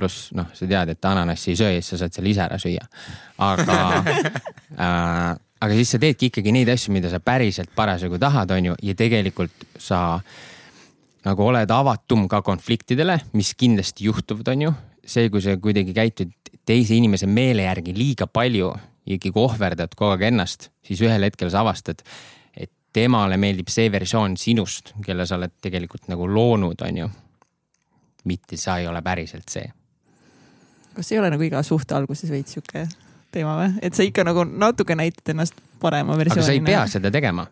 pluss noh, sa tead, et ananassi ei söö ja siis sa saad selle ise ära süüa. aga äh, aga siis sa teedki ikkagi neid asju, mida sa päriselt parasjagu tahad, onju, ja tegelikult sa nagu oled avatum ka konfliktidele, mis kindlasti juhtuvad, on ju. see, kui sa kuidagi käitud teise inimese meele järgi liiga palju ja ikkagi ohverdad kogu aeg ennast, siis ühel hetkel sa avastad, et temale meeldib see versioon sinust, kelle sa oled tegelikult nagu loonud, on ju. mitte sa ei ole päriselt see. kas ei ole nagu iga suhte alguses veits sihuke teema või, et sa ikka nagu natuke näitad ennast parema versioonina? aga sa ei pea seda tegema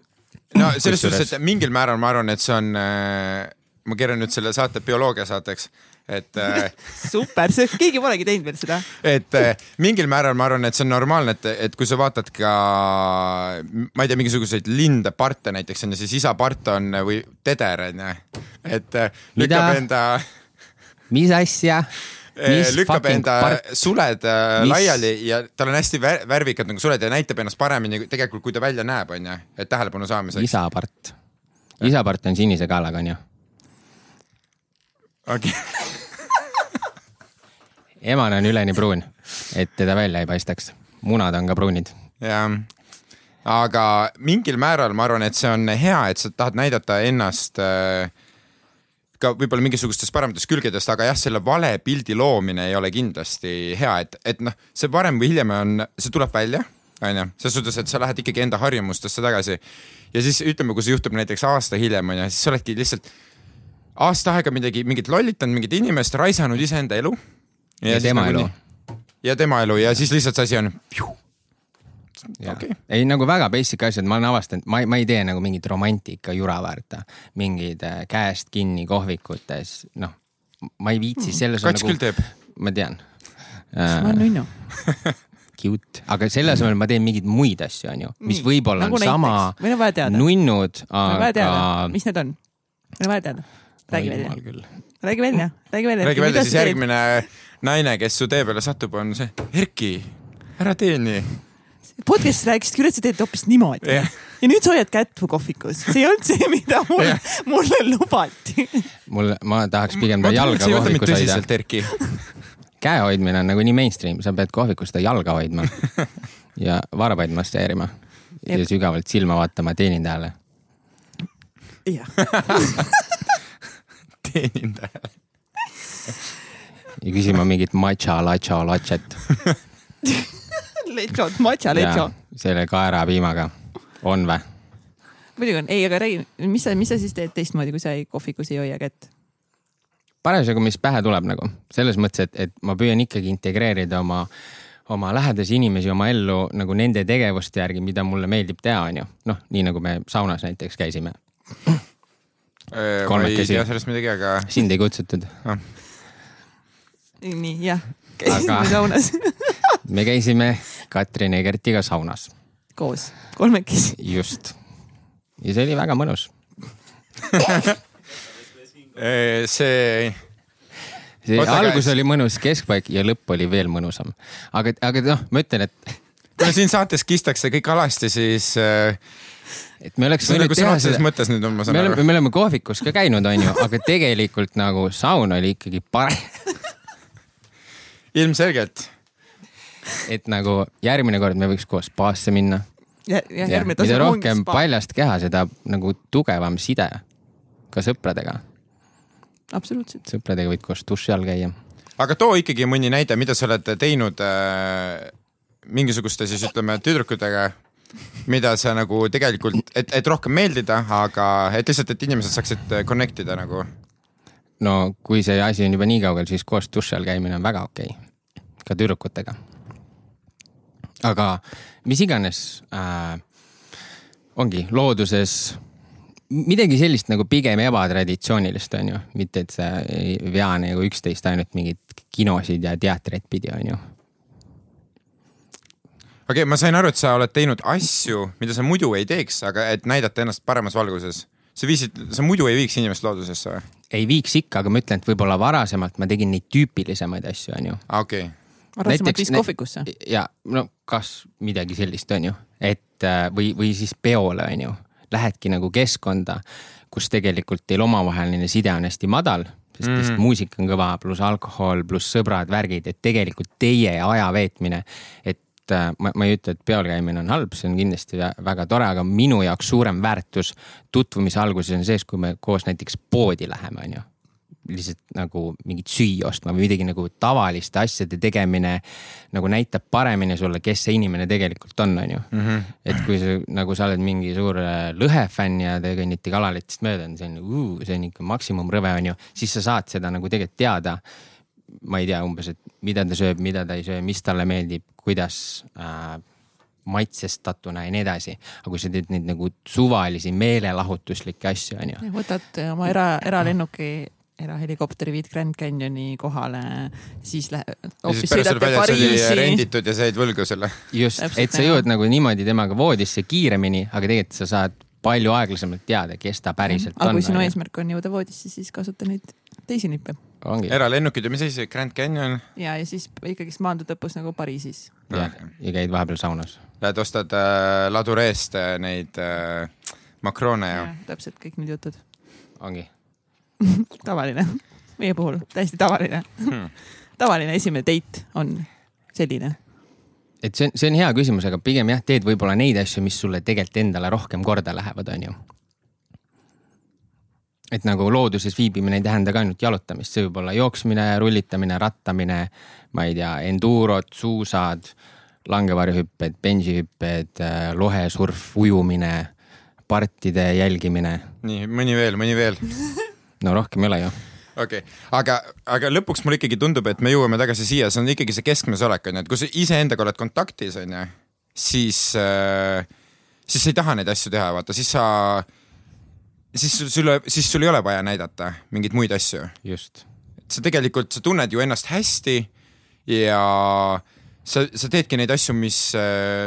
no selles suhtes, et mingil määral ma arvan, et see on äh ma keeran nüüd selle saate bioloogia saateks, et äh, super, keegi polegi teinud veel seda. et äh, mingil määral ma arvan, et see on normaalne, et, et kui sa vaatad ka, ma ei tea, mingisuguseid linde, parte näiteks on ju, siis isa part on või teder on ju, et äh, lükkab enda. mis asja? Mis lükkab enda part... suled äh, Mis... laiali ja tal on hästi värvikad nagu suled ja näitab ennast paremini tegelikult, kui ta välja näeb, onju, et tähelepanu saamiseks. isapart, isapart on sinise kaalaga, onju okay. emane on üleni pruun, et teda välja ei paistaks. munad on ka pruunid. jah, aga mingil määral ma arvan, et see on hea, et sa tahad näidata ennast äh, ka võib-olla mingisugustest parematest külgedest, aga jah, selle vale pildi loomine ei ole kindlasti hea, et, et noh, see varem või hiljem on, see tuleb välja, onju, selles suhtes, et sa lähed ikkagi enda harjumustesse tagasi. ja siis ütleme, kui see juhtub näiteks aasta hiljem onju, siis sa oledki lihtsalt aasta aega midagi, mingit lollitanud mingit inimest, raisanud iseenda elu. ja, tema nagu elu. ja tema elu ja siis lihtsalt see asi on. Okay. ei nagu väga basic asjad, ma olen avastanud, ma ei, ma ei tee nagu mingit romantika jura vaata, mingid äh, käest kinni kohvikutes, noh, ma ei viitsi mm. selles. kats nagu, küll teeb. ma tean äh,. ma olen nunnu cute, aga selle asemel ma teen mingeid muid asju, onju, mis võib-olla nagu on näiteks. sama nunnud, aga. mis need on? meil on vaja teada räägi välja. räägi välja, räägi välja. räägi välja, siis järgmine naine, kes su tee peale satub, on see Erki, ära tee nii. podcast'is rääkisid küll, et sa teed hoopis niimoodi Jah. ja nüüd sa hoiad kätt mu kohvikus, see ei olnud see, mida mul, Jah. mulle lubati. mul, ma tahaks pigem ta jalga kohvikus hoida. Erki. käe hoidmine on nagu nii mainstream, sa pead kohvikus seda jalga hoidma ja varbaid masseerima ja sügavalt silma vaatama teenindajale. jah, teenindaja. ja küsima mingit matša, latša, latšet. letšot, matša letšo. selle kaerapiimaga, on vä? muidugi on, ei, aga räägi, mis sa, mis sa siis teed teistmoodi, kui sa ei, kohvikus ei hoia kätt? parasjagu, mis pähe tuleb nagu selles mõttes, et, et ma püüan ikkagi integreerida oma, oma lähedasi inimesi oma ellu nagu nende tegevuste järgi, mida mulle meeldib teha, onju. noh, nii nagu me saunas näiteks käisime, ma ei tea sellest midagi, aga sind ei kutsutud. nii, jah, käisime Aga- saunas me käisime Katrin ja Kertiga saunas, koos, kolmekesi. just. ja see oli väga mõnus. eh, see, see Oota, algus oli mõnus, keskpaik ja lõpp oli veel mõnusam. aga, aga noh, ma ütlen, et, kuna siin saates kistakse kõik alasti, siis äh, et me oleks võinud nagu teha seda, mõttes nüüd on, ma saan me aru. me oleme kohvikus ka käinud, onju, aga tegelikult nagu saun oli ikkagi parem. ilmselgelt. et nagu järgmine kord me võiks koos spaasse minna. mida rohkem paljast keha, seda nagu tugevam side ka sõpradega. absoluutselt. sõpradega võid koos duši all käia. aga too ikkagi mõni näide, mida sa oled teinud äh, mingisuguste siis ütleme tüdrukutega, mida sa nagu tegelikult, et, et rohkem meeldida, aga et lihtsalt, et inimesed saaksid äh, connect ida nagu. no kui see asi on juba nii kaugel, siis koos duši all käimine on väga okei okay., ka tüdrukutega. aga mis iganes äh, ongi looduses midagi sellist nagu pigem ebatraditsioonilist on ju, mitte et sa ei vea nagu üksteist ainult mingeid kinosid ja teatreid pidi on ju. Okei okay,, ma sain aru, et sa oled teinud asju, mida sa muidu ei teeks, aga et näidata ennast paremas valguses. sa viisid, sa muidu ei viiks inimest loodusesse või? ei viiks ikka, aga ma ütlen, et võib-olla varasemalt ma tegin neid tüüpilisemaid asju, on ju. aa, okei. varasemalt Näiteks- viis kohvikusse. ja no kas midagi sellist on ju, et äh, või, või siis peole on ju, lähedki nagu keskkonda, kus tegelikult teil omavaheline side on hästi madal, sest lihtsalt Mhm. muusika on kõva, pluss alkohol, pluss sõbrad, värgid, et tegelikult teie aja veetmine, et äh, ma, ma ei ütle, et peol käimine on halb, see on kindlasti vä- väga tore, aga minu jaoks suurem väärtus tutvumise alguses on sees, kui me koos näiteks poodi läheme, on ju lihtsalt nagu mingit süüa ostma või midagi nagu tavaliste asjade tegemine nagu näitab paremini sulle, kes see inimene tegelikult on, on ju. et kui sa nagu sa oled mingi suur äh, lõhefänn ja te kõnnite kalaletist mööda, see on see on ikka maksimumrõve, on ju, siis sa saad seda nagu tegelikult teada. Ma ei tea umbes, et mida ta sööb, mida ta ei söö, mis talle meeldib, kuidas äh, maitsestatuna ja nii edasi. aga kui sa teed neid nagu suvalisi meelelahutuslikke asju, on ju võtad oma era, eralennuki, erahelikopteri viid Grand Canyoni kohale, siis ja Pariisi. renditud ja sa jäid võlgu selle. just, et sa jõuad nagu niimoodi temaga voodisse kiiremini, aga tegelikult sa saad palju aeglasemalt teada, kes ta päriselt aga on kui. sinu eesmärk on jõuda voodisse, siis kasuta neid teisi nippe eralennukid ja mis asi, Grand Canyon, ja, ja siis ikkagist maandud lõpus nagu Pariisis. ja, ja käid vahepeal saunas. lähed ostad äh, ladureest äh, neid äh, makroone ja täpselt kõik need jutud, ongi, tavaline, meie puhul täiesti tavaline Hmm. tavaline esimene date on selline. et see on, see on hea küsimus, aga pigem jah, teed võib-olla neid asju, mis sulle tegelikult endale rohkem korda lähevad, on ju. Et nagu looduses viibimine ei tähenda ka ainult jalutamist, see võib olla jooksmine, rullitamine, rattamine, ma ei tea, endurod, suusad, langevarjuhüpped, bensihüpped, lohesurf, ujumine, partide jälgimine. nii mõni veel, mõni veel. no rohkem ei ole ju. okei okay., aga, aga lõpuks mulle ikkagi tundub, et me jõuame tagasi siia, see on ikkagi see keskmes olek on ju, et kui sa iseendaga oled kontaktis on ju, siis äh,, siis sa ei taha neid asju teha, vaata siis sa, siis sul- sul, siis sul ei ole vaja näidata mingeid muid asju. just, sa tegelikult, sa tunned ju ennast hästi ja sa, sa teedki neid asju, mis,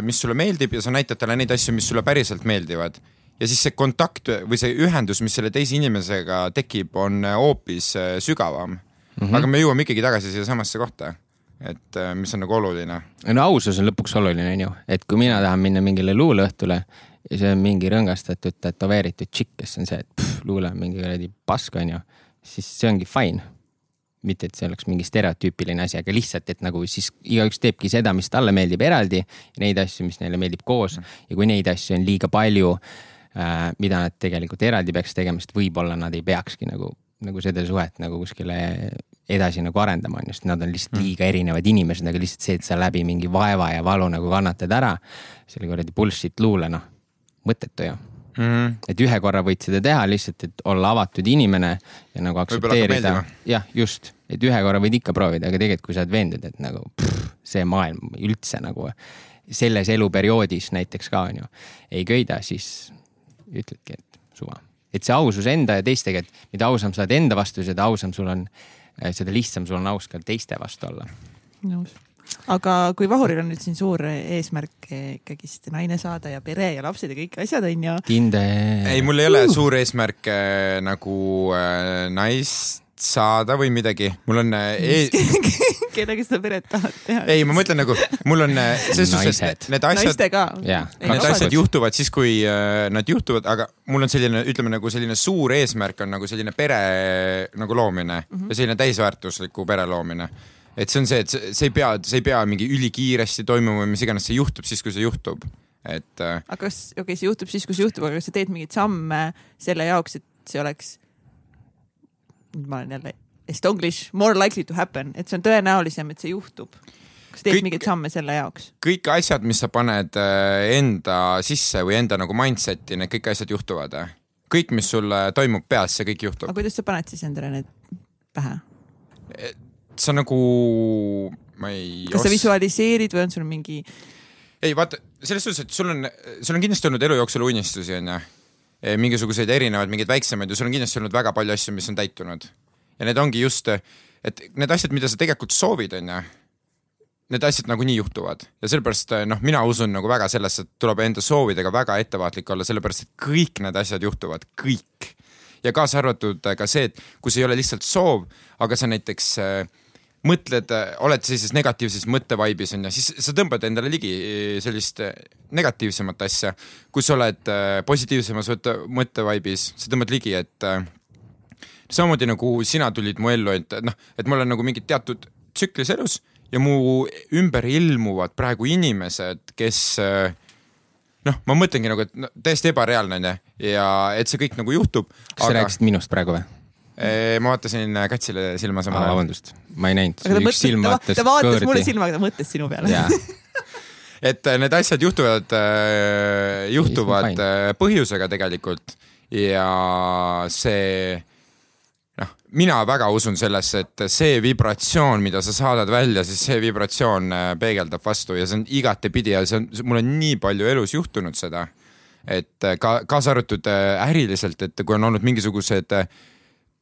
mis sulle meeldib ja sa näitad talle neid asju, mis sulle päriselt meeldivad. ja siis see kontakt või see ühendus, mis selle teise inimesega tekib, on hoopis äh, sügavam mm. -hmm. aga me jõuame ikkagi tagasi siiasamasse kohta. et äh, mis on nagu oluline no ausus on lõpuks oluline, onju, et kui mina tahan minna mingile luuleõhtule ja see on mingi rõngastatud tätoveeritud tšikk, kes on see, et pff, luule on mingi kuradi pask, onju, siis see ongi fine mitte, et see oleks mingi stereotüüpiline asi, aga lihtsalt, et nagu siis igaüks teebki seda, mis talle meeldib eraldi. Neid asju, mis neile meeldib koos ja kui neid asju on liiga palju äh,, mida nad tegelikult eraldi peaks tegema, sest võib-olla nad ei peakski nagu, nagu seda suhet nagu kuskile edasi nagu arendama, on ju, sest nad on lihtsalt Mm. liiga erinevad inimesed, aga lihtsalt see, et sa läbi mingi vaeva ja valu nagu kannatad ära selle kuradi bullshit luule, noh, mõttetu ju mm. -hmm. et ühe korra võid seda teha lihtsalt, et olla avatud inimene ja nagu aktsepteerida jah, just, et ühe korra võid ikka proovida, aga tegelikult, kui sa oled veendunud, et nagu pff, see maailm üldse nagu selles eluperioodis näiteks ka on ju, ei köida, siis ütledki, et suva. et see ausus enda ja teistega, et mida ausam sa oled enda vastu, seda ausam sul on, seda lihtsam sul on aus ka teiste vastu olla. nõus. Aga kui Vahuril on nüüd siin suur eesmärk ikkagist naine saada ja pere ja lapsed ja kõik asjad on ju. Tinde. ei, mul ei ole suur eesmärk äh, nagu äh, naist saada või midagi, mul on äh, e kellega seda peret tahad teha? ei, ma mõtlen nagu, mul on äh, selles suhtes, et need asjad, naistega. Jaa. need asjad juhtuvad siis, kui äh, nad juhtuvad, aga mul on selline, ütleme nagu selline suur eesmärk on nagu selline pere nagu loomine mm -hmm. ja selline täisväärtusliku pere loomine. Et see on see, et see, ei pea, see ei pea mingi ülikiiresti toimuma või mis iganes, see juhtub siis, kui see juhtub. et äh, aga kas, okei okay,, see juhtub siis, kui see juhtub, aga kas sa teed mingeid samme selle jaoks, et see oleks, nüüd ma olen jälle estonglish, more likely to happen, et see on tõenäolisem, et see juhtub? kas teed Kõik- mingeid samme selle jaoks? kõik asjad, mis sa paned äh, enda sisse või enda nagu mindset'i, need kõik asjad juhtuvad. kõik, mis sul toimub peas, see kõik juhtub aga. kuidas sa paned siis endale need pähe? Sa nagu, ma ei kas sa visualiseerid või on sul mingi, ei vaata, selles suhtes, et sul on, sul on kindlasti olnud elu jooksul unistusi, onju. mingisuguseid erinevaid, mingeid väiksemaid ja sul on kindlasti olnud väga palju asju, mis on täitunud. ja need ongi just, et need asjad, mida sa tegelikult soovid, onju. Need asjad nagunii juhtuvad ja sellepärast noh, mina usun nagu väga sellesse, et tuleb enda soovidega väga ettevaatlik olla, sellepärast et kõik need asjad juhtuvad, kõik. ja kaasa arvatud ka see, et kui see ei ole lihtsalt soov, aga sa näiteks äh, mõtled, oled sellises negatiivses mõttevaibis on ju, siis sa tõmbad endale ligi sellist eh, negatiivsemat asja. kui sa oled eh, positiivsemas mõtte- mõttevaibis, sa tõmbad ligi, et eh, samamoodi nagu sina tulid mu ellu, et noh, et mul on nagu mingid teatud tsüklis elus ja mu ümber ilmuvad praegu inimesed, kes eh, noh, ma mõtlengi nagu, et no, täiesti ebareaalne on ju ja et see kõik nagu juhtub. kas sa rääkisid minust praegu või? Ma vaatasin Katsile silma samal ajal. vabandust, ma ei näinud. aga ta mõtles, ta, ta vaatas mulle silma, aga ta mõtles sinu peale. et äh, need asjad juhtuvad, juhtuvad äh, põhjusega tegelikult ja see noh, mina väga usun sellesse, et see vibratsioon, mida sa saadad välja, siis see vibratsioon äh, peegeldab vastu ja see on igatepidi ja see on, mul on nii palju elus juhtunud seda. et äh, ka kaasa arvatud äh, äriliselt, et kui on olnud mingisugused äh,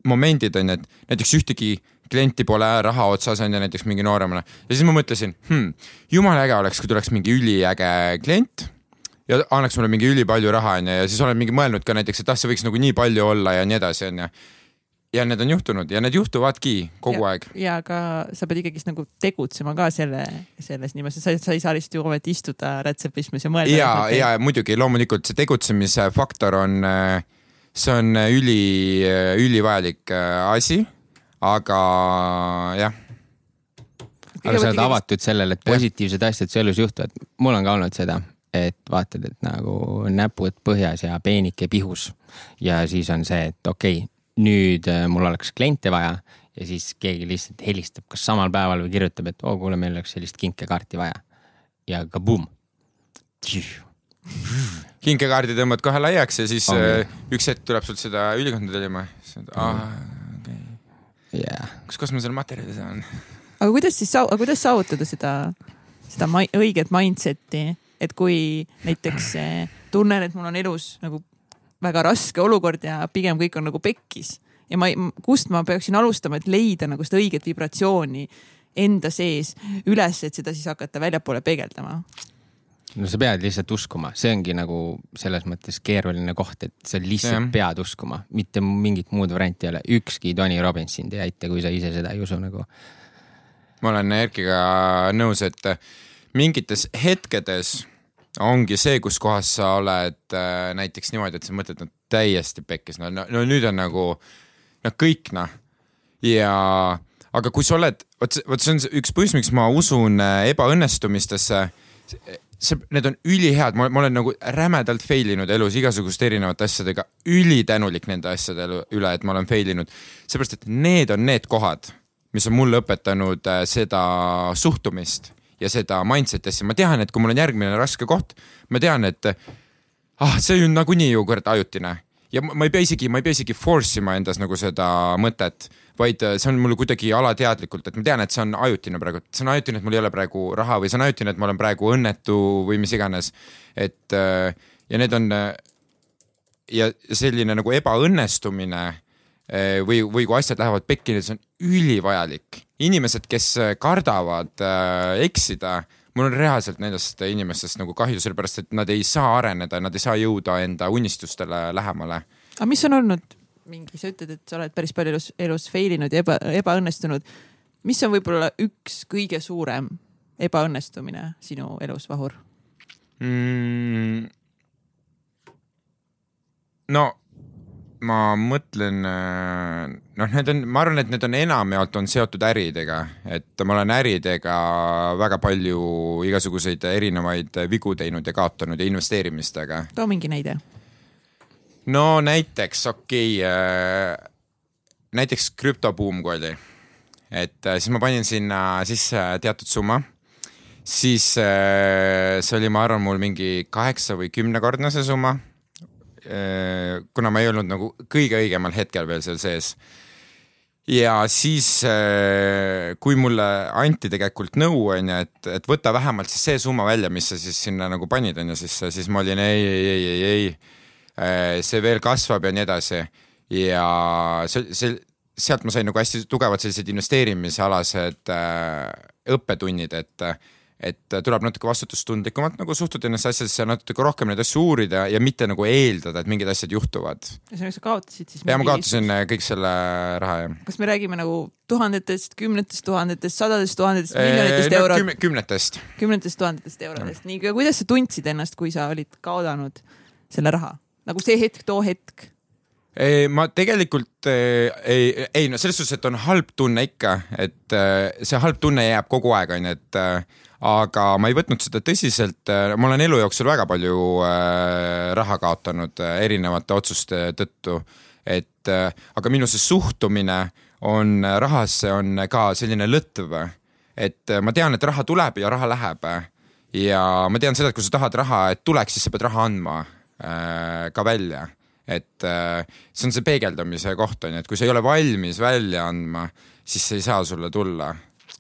momendid on ju, et näiteks ühtegi klienti pole raha otsas on ju näiteks mingi nooremana ja siis ma mõtlesin hmm,, jumala äge oleks, kui tuleks mingi üliäge klient ja annaks mulle mingi ülipalju raha onju ja siis olen mingi mõelnud ka näiteks, et ah, see võiks nagu nii palju olla ja nii edasi onju. ja need on juhtunud ja need juhtuvadki kogu ja, aeg. ja aga sa pead ikkagist nagu tegutsema ka selle, selles niimoodi, sa, sa ei saa lihtsalt ju ometi istuda rätsepismes ja mõelda. ja, ja muidugi loomulikult see tegutsemise faktor on, see on üli, ülivajalik äh, asi, aga jah aga sa oled avatud sellele, et positiivsed asjad su elus juhtuvad. mul on ka olnud seda, et vaatad, et nagu näpud põhjas ja peenike pihus ja siis on see, et okei okay,, nüüd äh, mul oleks kliente vaja ja siis keegi lihtsalt helistab kas samal päeval või kirjutab, et oo, kuule, meil oleks sellist kinkekaarti vaja. ja kabum. Kinkekaardi tõmbad kohe laiaks ja siis Ongi. äh, üks hetk tuleb sul seda ülikonda tellima. Ah, okay. jah, kus, kus ma selle materjali saan? aga kuidas siis, aga kuidas saavutada seda, seda mai, õiget mindset'i, et kui näiteks eh, tunnen, et mul on elus nagu väga raske olukord ja pigem kõik on nagu pekkis ja ma ei, kust ma peaksin alustama, et leida nagu seda õiget vibratsiooni enda sees üles, et seda siis hakata väljapoole peegeldama. No sa pead lihtsalt uskuma, see ongi nagu selles mõttes keeruline koht, et sa lihtsalt ja. pead uskuma, mitte mingit muud varianti ei ole, ükski Tony Robbins sind ei aita, kui sa ise seda ei usu nagu. ma olen Erkiga nõus, et mingites hetkedes ongi see, kus kohas sa oled äh, näiteks niimoodi, et sa mõtled, no täiesti pekkis, no, no, no nüüd on nagu noh, kõik noh. ja, aga kui sa oled, vot, vot see on üks põhjus, miks ma usun äh, ebaõnnestumistesse. See, need on ülihead, ma olen nagu rämedalt fail inud elus igasuguste erinevate asjadega, ülitänulik nende asjade üle, et ma olen fail inud. seepärast, et need on need kohad, mis on mulle õpetanud äh, seda suhtumist ja seda mindset'i asja, ma tean, et kui mul on järgmine raske koht, ma tean, et ah, see on nagunii ju kurat ajutine ja ma ei pea isegi, ma ei pea isegi force ima endas nagu seda mõtet, vaid äh, see on mul kuidagi alateadlikult, et ma tean, et see on ajutine praegu, see on ajutine, et mul ei ole praegu raha või see on ajutine, et ma olen praegu õnnetu või mis iganes. et äh, ja need on äh, ja selline nagu ebaõnnestumine või, või kui asjad lähevad pekki, see on ülivajalik inimesed, kes kardavad eksida, mul on reaalselt nendest inimestest nagu kahju, sellepärast et nad ei saa areneda, nad ei saa jõuda enda unistustele lähemale. aga mis on olnud mingi, sa ütled, et sa oled päris palju elus, elus fail inud ja eba, ebaõnnestunud. mis on võib-olla üks kõige suurem ebaõnnestumine sinu elus, Vahur mm,? no ma mõtlen, äh, noh, need on, ma arvan, et need on enamjaolt on seotud äridega, et ma olen äridega väga palju igasuguseid erinevaid vigu teinud ja kaotanud ja investeerimistega. too mingi näide. no näiteks, okei okay,, äh, näiteks krüptobuum, kui oli, et äh, siis ma panin sinna sisse teatud summa siis see oli, ma arvan, mul mingi kaheksa või kümnekordne see summa Äh, kuna ma ei olnud nagu kõige õigemal hetkel veel seal sees. Ja siis, äh, kui mulle anti tegelikult nõu, on ju, et, et võta vähemalt siis see summa välja, mis sa siis sinna nagu panid, on ju, siis, siis ma olin ei, ei, ei, ei, ei. Äh, see veel kasvab ja nii edasi. ja see, see, sealt ma sain nagu hästi tugevad sellised investeerimisalased õppetunnid, et et tuleb natuke vastutustundlikumalt nagu suhtuda ennast asjadesse ja natuke rohkem neid asju uurida ja mitte nagu eeldada, et mingid asjad juhtuvad. ühesõnaga sa kaotasid siis? ja ma kaotasin äh, kõik selle raha jah. kas me räägime nagu tuhandetest, kümnetest tuhandetest, sadadest tuhandetest, miljonitest no, eurot küm? kümnetest. kümnetest tuhandetest eurodest, nii, kuidas sa tundsid ennast, kui sa olid kaotanud selle raha, nagu see hetk, too hetk? Ma tegelikult ei, ei, ei no selles suhtes, et on halb tunne ikka, et äh, see halb tunne jääb kogu aeg, onju, et aga ma ei võtnud seda tõsiselt, ma olen elu jooksul väga palju raha kaotanud erinevate otsuste tõttu. et aga minu see suhtumine on rahasse on ka selline lõtv, et ma tean, et raha tuleb ja raha läheb. ja ma tean seda, et kui sa tahad raha, et tuleks, siis sa pead raha andma ka välja et see on see peegeldamise koht on ju, et kui sa ei ole valmis välja andma, siis see ei saa sulle tulla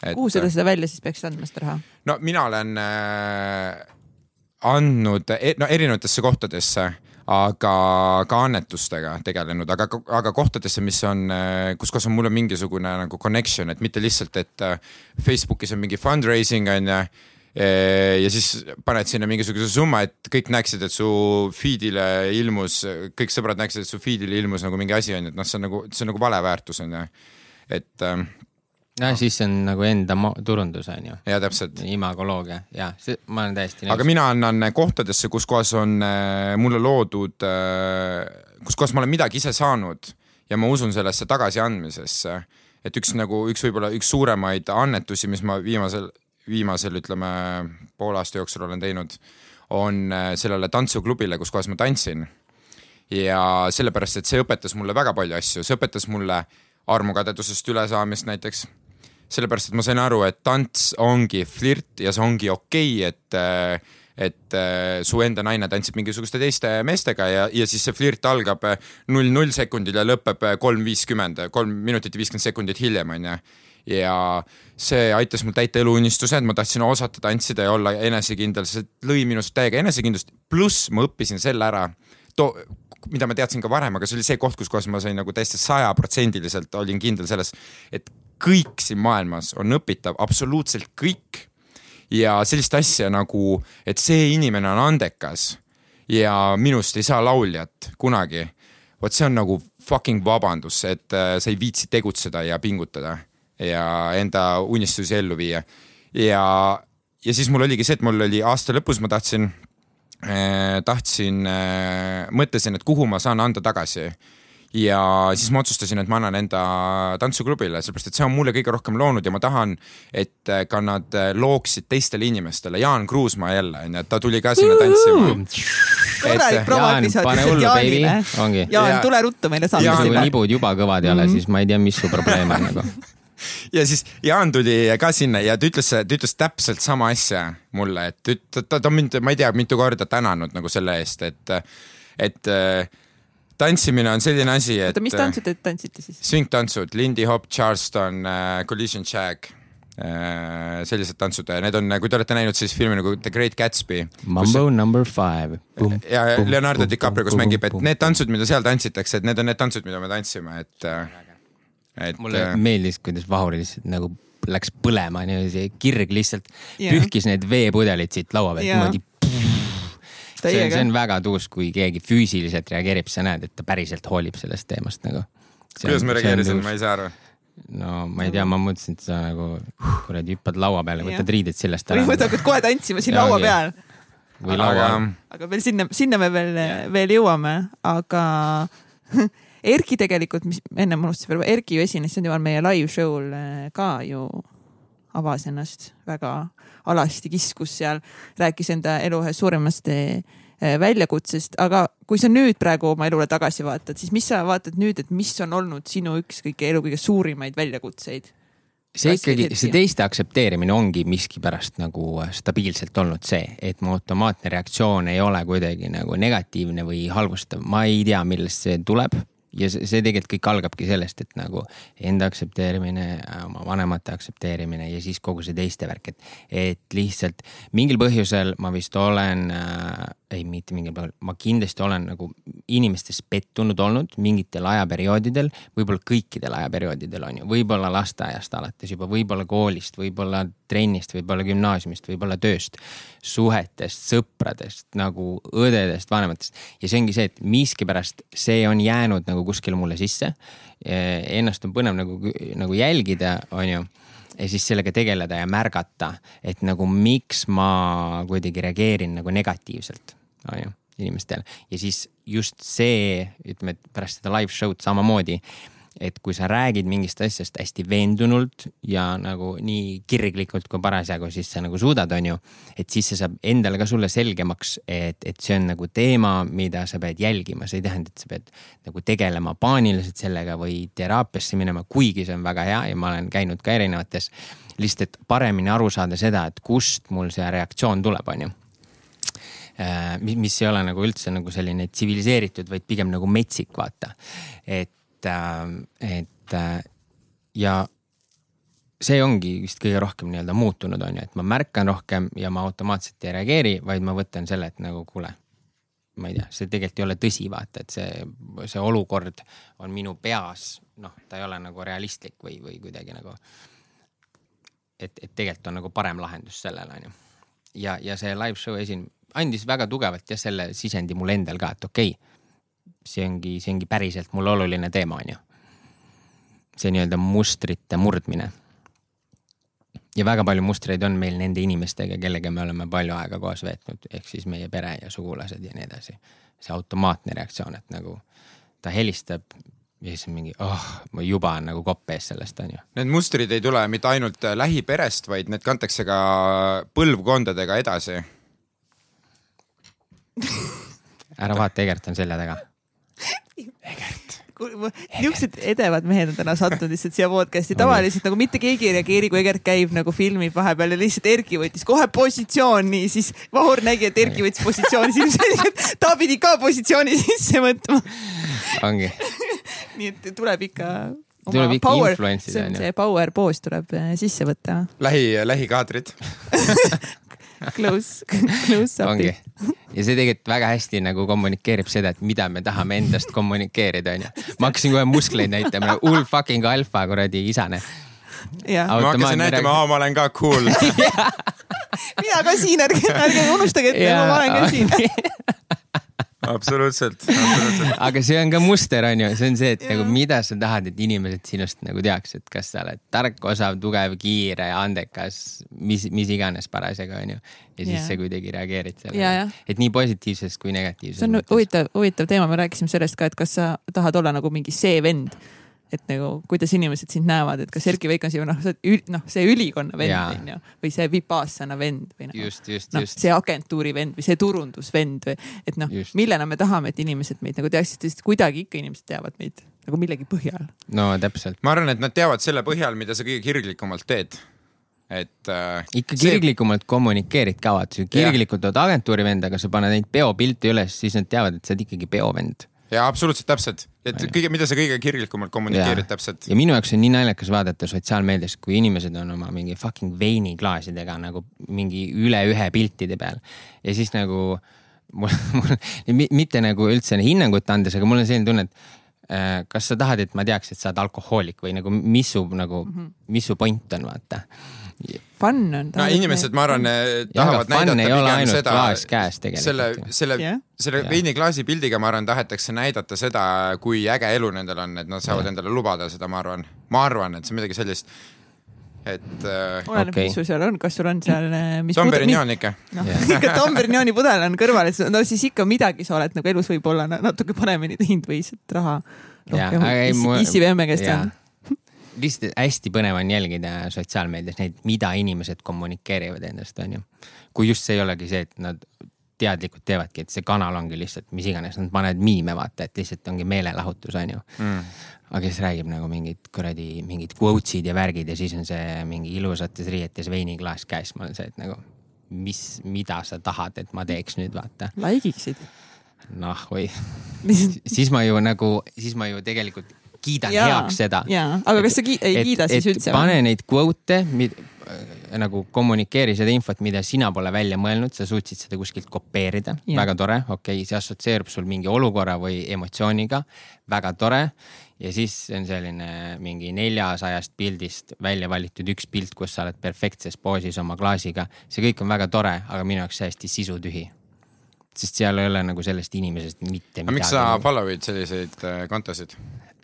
et.... kuhu sa seda välja siis peaksid andma, seda raha? no mina olen äh, andnud e, no erinevatesse kohtadesse, aga ka annetustega tegelenud, aga, aga kohtadesse, mis on, äh, kus kohas on mul on mingisugune nagu connection, et mitte lihtsalt, et äh, Facebookis on mingi fundraising on ju äh, ja siis paned sinna mingisuguse summa, et kõik näeksid, et su feed'ile ilmus, kõik sõbrad näeksid, et su feed'ile ilmus nagu mingi asi on ju, et noh, see on nagu, see on nagu vale väärtus on ju. et ähm, ja siis see on nagu enda turundus on ju. ja täpselt. imagoloogia ja see, ma olen täiesti nõus. aga mina annan kohtadesse, kus kohas on äh, mulle loodud äh,, kus kohas ma olen midagi ise saanud ja ma usun sellesse tagasiandmisesse. et üks nagu üks võib-olla üks suuremaid annetusi, mis ma viimasel, viimasel ütleme poole aasta jooksul olen teinud, on äh, sellele tantsuklubile, kus kohas ma tantsin. ja sellepärast, et see õpetas mulle väga palju asju, see õpetas mulle armukadedusest ülesaamist näiteks. Sellepärast et ma sain aru, et tants ongi flirt ja see ongi okei okay,, et et su enda naine tantsib mingisuguste teiste meestega ja, ja siis see flirt algab null null sekundil ja lõpeb kolm viiskümmend, kolm minutit ja viiskümmend sekundit hiljem, onju ja see aitas mul täita eluunistused, ma tahtsin osata tantsida ja olla enesekindel, see lõi minust täiega enesekindlust, pluss ma õppisin selle ära, too, mida ma teadsin ka varem, aga see oli see koht, kus kohas ma sain nagu täiesti sajaprotsendiliselt olin kindel selles, et kõik siin maailmas on õpitav, absoluutselt kõik. ja sellist asja nagu, et see inimene on andekas ja minust ei saa lauljat kunagi. vot see on nagu fucking vabandus, et äh, sa ei viitsi tegutseda ja pingutada. Ja enda unistusi ellu viia. ja, ja siis mul oligi see, et mul oli aasta lõpus, ma tahtsin äh,, tahtsin äh,, mõtlesin, et kuhu ma saan anda tagasi ja siis ma otsustasin, et ma annan enda tantsuklubile, sellepärast et see on mulle kõige rohkem loonud ja ma tahan, et ka nad looksid teistele inimestele. Jaan Kruusmaa jälle onju, et ta tuli ka sinna tantsima. korralik promoepisood lihtsalt Jaanile. Jaan, tule ruttu meile saatesse. kui nibud juba kõvad ei ole mm, -hmm. siis ma ei tea, mis su probleem on nagu ja siis Jaan tuli ka sinna ja ta ütles, ta ütles täpselt sama asja mulle, et ta, ta, ta on mind, ma ei tea, mitu korda tänanud nagu selle eest, et, et tantsimine on selline asi, et. oota, mis tantsud te tantsite siis? svingtantsud, Lindy Hop, Charleston uh,, Collision Jack uh,. sellised tantsud, need on, kui te olete näinud siis filmi nagu The Great Gatsby. Mambo kus... number five. ja Leonardo DiCaprio, kus mängib, et need tantsud, mida seal tantsitakse, et need on need tantsud, mida me tantsime, et, et. mulle meeldis, kuidas Vahuri lihtsalt nagu läks põlema, niiviisi kirg lihtsalt yeah. pühkis need veepudelid siit laua pealt yeah. niimoodi see on, see on väga tuus, kui keegi füüsiliselt reageerib, sa näed, et ta päriselt hoolib sellest teemast nagu. kuidas me reageerisime, ma ei saa aru no ma ei tea, ma mõtlesin, et sa nagu kuradi hüppad laua peale, võtad riided seljast ära. või võtad kohe tantsima siin laua peal. või laua all. aga veel sinna, sinna me veel, veel jõuame, aga Erki tegelikult, mis enne ma unustasin veel, Erki ju esines sel teemal meie live show'l eh, ka ju avas ennast väga alasti, kiskus seal, rääkis enda elu ühest suuremast eh, väljakutsest, aga kui sa nüüd praegu oma elule tagasi vaatad, siis mis sa vaatad nüüd, et mis on olnud sinu üks kõige elu kõige suurimaid väljakutseid? see ikkagi, see teiste aktsepteerimine ongi miskipärast nagu stabiilselt olnud see, et mu automaatne reaktsioon ei ole kuidagi nagu negatiivne või halvustav, ma ei tea, millest see tuleb ja see, see tegelikult kõik algabki sellest, et nagu enda aktsepteerimine, oma vanemate aktsepteerimine ja siis kogu see teiste värk, et, et lihtsalt mingil põhjusel ma vist olen äh,, ei mitte mingil põhjusel, ma kindlasti olen nagu inimestes pettunud olnud mingitel ajaperioodidel, võib-olla kõikidel ajaperioodidel on ju, võib-olla lasteaiast alates juba, võib-olla koolist, võib-olla trennist, võib-olla gümnaasiumist, võib-olla tööst, suhetest, sõpradest nagu õdedest, vanematest. ja see ongi see, et miskipärast see on jäänud nagu kuskile mulle sisse. Ennast on põnev nagu, nagu jälgida, on ju ja siis sellega tegeleda ja märgata, et nagu miks ma kuidagi reageerin nagu negatiivselt, on ju, inimestele. ja siis just see, ütleme, et pärast seda live show'd samamoodi et kui sa räägid mingist asjast hästi veendunult ja nagu nii kirglikult, kui parasjagu siis sa nagu suudad, on ju. et siis see saab endale ka sulle selgemaks, et, et see on nagu teema, mida sa pead jälgima, see ei tähenda, et sa pead nagu tegelema paaniliselt sellega või teraapiasse minema, kuigi see on väga hea ja ma olen käinud ka erinevates. lihtsalt, et paremini aru saada seda, et kust mul see reaktsioon tuleb, on ju äh, mis, mis ei ole nagu üldse nagu selline tsiviliseeritud, vaid pigem nagu metsik, vaata. et et, et ja see ongi vist kõige rohkem nii-öelda muutunud, on ju, et ma märkan rohkem ja ma automaatselt ei reageeri, vaid ma võtan selle, et nagu kuule, ma ei tea, see tegelikult ei ole tõsi, vaata, et see, see olukord on minu peas, noh, ta ei ole nagu realistlik või, või kuidagi nagu. et, et tegelikult on nagu parem lahendus sellele, on ju. ja, ja see live show esin-, andis väga tugevalt jah, selle sisendi mulle endal ka, et okei okay, see ongi, see ongi päriselt mulle oluline teema, on ju. see nii-öelda mustrite murdmine. ja väga palju mustreid on meil nende inimestega, kellega me oleme palju aega koos veetnud, ehk siis meie pere ja sugulased ja nii edasi. see automaatne reaktsioon, et nagu ta helistab ja siis on mingi, oh, ma juba on nagu kopp ees sellest, on ju. Need mustrid ei tule mitte ainult lähiperest, vaid need kantakse ka põlvkondadega edasi ära vaata, Egert on selja taga Egert niisugused edevad mehed on täna sattunud lihtsalt siia podcast'i, tavaliselt nagu mitte keegi ei reageeri, kui Egert käib nagu filmib vahepeal ja lihtsalt Erki võttis kohe positsiooni, siis Vahur nägi, et Erki võttis positsiooni, siis ilmselgelt ta pidi ka positsiooni sisse võtma. ongi nii et tuleb ikka tuleb ikka influentsida onju. see power poos tuleb äh, sisse võtta. lähi, lähikaadrid Close, close up'i. Ja see tegelikult väga hästi nagu kommunikeerib seda, et mida me tahame endast kommunikeerida, onju. ma hakkasin kohe muskleid näitama, hull fucking alfa kuradi isane. ma hakkasin näitama, aa, ma olen ka cool. Mina ka siin, ärge, ärge unustage, et ja, ma olen ka siin absoluutselt, absoluutselt. aga see on ka muster, on ju, see on see, et nagu mida sa tahad, et inimesed sinust nagu teaks, et kas sa oled tark, osav, tugev, kiire, andekas, mis, mis iganes parasjagu, on ju. ja siis ja. sa kuidagi reageerid sellele, et nii positiivses kui negatiivses. see on huvitav, huvitav teema, me rääkisime sellest ka, et kas sa tahad olla nagu mingi see vend et nagu kuidas inimesed sind näevad, et kas Erkki Veik on sinu noh, noh, see ülikonna vend on ju, või see Vipassana vend või noh, just, just, no, just. see agentuuri vend või see turundusvend või et noh, millena me tahame, et inimesed meid nagu teaksid, sest kuidagi ikka inimesed teavad meid nagu millegi põhjal. no täpselt. ma arvan, et nad teavad selle põhjal, mida sa kõige kirglikumalt teed et äh,. ikka kirglikumalt see... kommunikeerid ka, vaata, kirglikult oled agentuuri vend, aga sa paned neid peopilte üles, siis nad teavad, et sa oled ikkagi peovend ja absoluutselt täpselt, et kõige, mida sa kõige kirglikumalt kommunikeerid ja. täpselt. ja minu jaoks on nii naljakas vaadata sotsiaalmeedias, kui inimesed on oma mingi fucking veiniklaasidega nagu mingi üle ühe piltide peal ja siis nagu mul, mul mitte nagu üldse hinnangut andes, aga mul on selline tunne, et äh, kas sa tahad, et ma teaks, et sa oled alkohoolik või nagu mis su nagu mm, -hmm. mis su point on, vaata fun on. no inimesed, ma arvan, tahavad ja, näidata pigem seda. selle, selle yeah., selle veiniklaasi pildiga, ma arvan, tahetakse näidata seda, kui äge elu nendel on, et nad saavad yeah. endale lubada seda, ma arvan. ma arvan, et see on midagi sellist et äh,. oleneb okay., mis sul seal on, kas sul on seal. Äh, Tom Perignon ikka. noh, ikka Tom Perignoni pudel on kõrval, et no siis ikka midagi sa oled nagu elus võib-olla natuke paremini teinud või lihtsalt raha issi vemme käest saanud lihtsalt hästi põnev on jälgida sotsiaalmeedias neid, mida inimesed kommunikeerivad endast, onju. kui just see ei olegi see, et nad teadlikult teevadki, et see kanal ongi lihtsalt mis iganes, nad panevad miime vaata, et lihtsalt ongi meelelahutus, onju mm. aga siis räägib nagu mingid kuradi mingid quotes'id ja värgid ja siis on see mingi ilusates riietes veiniklaas käes, ma olen see, et nagu mis, mida sa tahad, et ma teeks nüüd vaata. Likeiksid noh, või siis ma ju nagu, siis ma ju tegelikult kiidan ja, heaks seda. aga kas sa ki ei et, kiida siis et üldse? pane neid quote'e, äh, nagu kommunikeeri seda infot, mida sina pole välja mõelnud, sa suutsid seda kuskilt kopeerida, väga tore, okei okay,, see assotsieerub sul mingi olukorra või emotsiooniga, väga tore. ja siis on selline mingi neljasajast pildist välja valitud üks pilt, kus sa oled perfektses poosis oma klaasiga. see kõik on väga tore, aga minu jaoks täiesti sisutühi sest seal ei ole nagu sellest inimesest mitte midagi. aga miks sa follow'id selliseid äh, kontosid?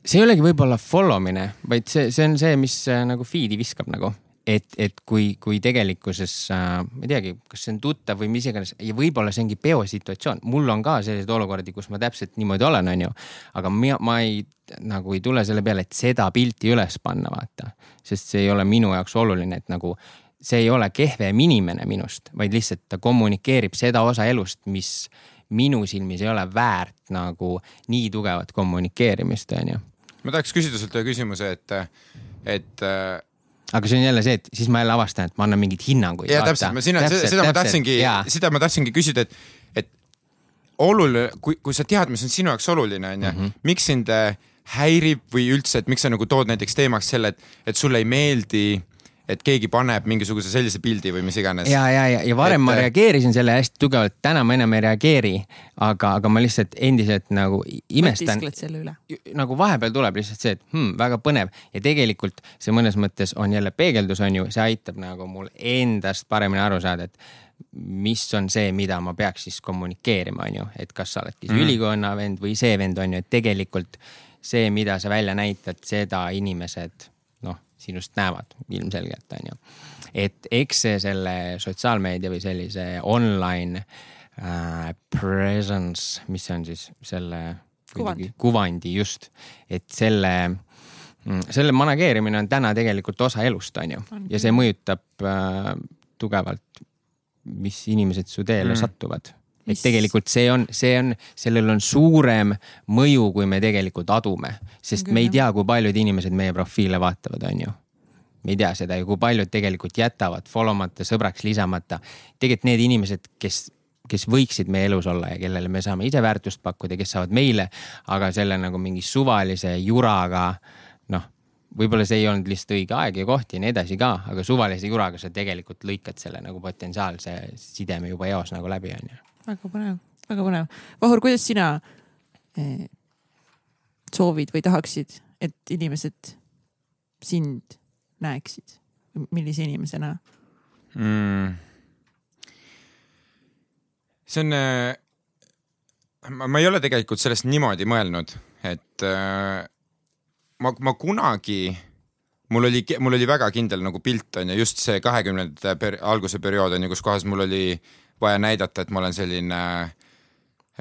See ei olegi võib-olla follow mine, vaid see, see on see, mis äh, nagu feed'i viskab nagu. et, et kui, kui tegelikkuses äh,, ma ei teagi, kas see on tuttav või mis iganes ja võib-olla see ongi peosituatsioon, mul on ka selliseid olukordi, kus ma täpselt niimoodi olen, onju. aga ma, ma ei, nagu ei tule selle peale, et seda pilti üles panna, vaata. sest see ei ole minu jaoks oluline, et nagu see ei ole kehvem inimene minust, vaid lihtsalt ta kommunikeerib seda osa elust, mis minu silmis ei ole väärt nagu nii tugevat kommunikeerimist, onju ma tahaks küsida sult ühe küsimuse, et, et äh, aga see on jälle see, et siis ma jälle avastan, et ma annan mingeid hinnanguid. ja täpselt, ma sinna, seda ma tahtsingi, seda ma tahtsingi küsida, et, et oluline, kui, kui sa tead, mis on sinu jaoks oluline, onju, mhm. miks sind äh, häirib või üldse, et miks sa nagu tood näiteks teemaks selle, et, et sulle ei meeldi et keegi paneb mingisuguse sellise pildi või mis iganes. ja, ja, ja, ja varem et... ma reageerisin selle hästi tugevalt, täna ma enam ei reageeri, aga, aga ma lihtsalt endiselt nagu imestan. selle üle. nagu vahepeal tuleb lihtsalt see, et hmm, väga põnev ja tegelikult see mõnes mõttes on jälle peegeldus, on ju, see aitab nagu mul endast paremini aru saada, et mis on see, mida ma peaks siis kommunikeerima, on ju, et kas sa oledki see mm. ülikonna vend või see vend on ju, et tegelikult see, mida sa välja näitad, seda inimesed sinust näevad ilmselgelt, on ju. et eks see selle sotsiaalmeedia või sellise online äh, presence, mis see on siis selle kuvandi, kuvandi just, et selle mm, selle manageerimine on täna tegelikult osa elust, on ju, ja see mõjutab äh, tugevalt, mis inimesed su teele mm. satuvad et tegelikult see on, see on, sellel on suurem mõju, kui me tegelikult adume, sest Küll, me ei tea, kui paljud inimesed meie profiile vaatavad, on ju. me ei tea seda ja kui paljud tegelikult jätavad follow mata, sõbraks lisamata. tegelikult need inimesed, kes, kes võiksid meie elus olla ja kellele me saame ise väärtust pakkuda, kes saavad meile, aga selle nagu mingi suvalise juraga noh võib-olla see ei olnud lihtsalt õige aeg ja koht ja nii edasi ka, aga suvalise juraga sa tegelikult lõikad selle nagu potentsiaalse sideme juba eos nagu läbi, onju väga põnev, väga põnev. Vahur, kuidas sina eh, soovid või tahaksid, et inimesed sind näeksid, millise inimesena mm.? see on äh, ma, ei ole tegelikult sellest niimoodi mõelnud, et äh, ma, ma kunagi, mul oli, mul oli väga kindel nagu pilt on ju, just see kahekümnendate per, alguse periood on ju, kus kohas mul oli vaja näidata, et ma olen selline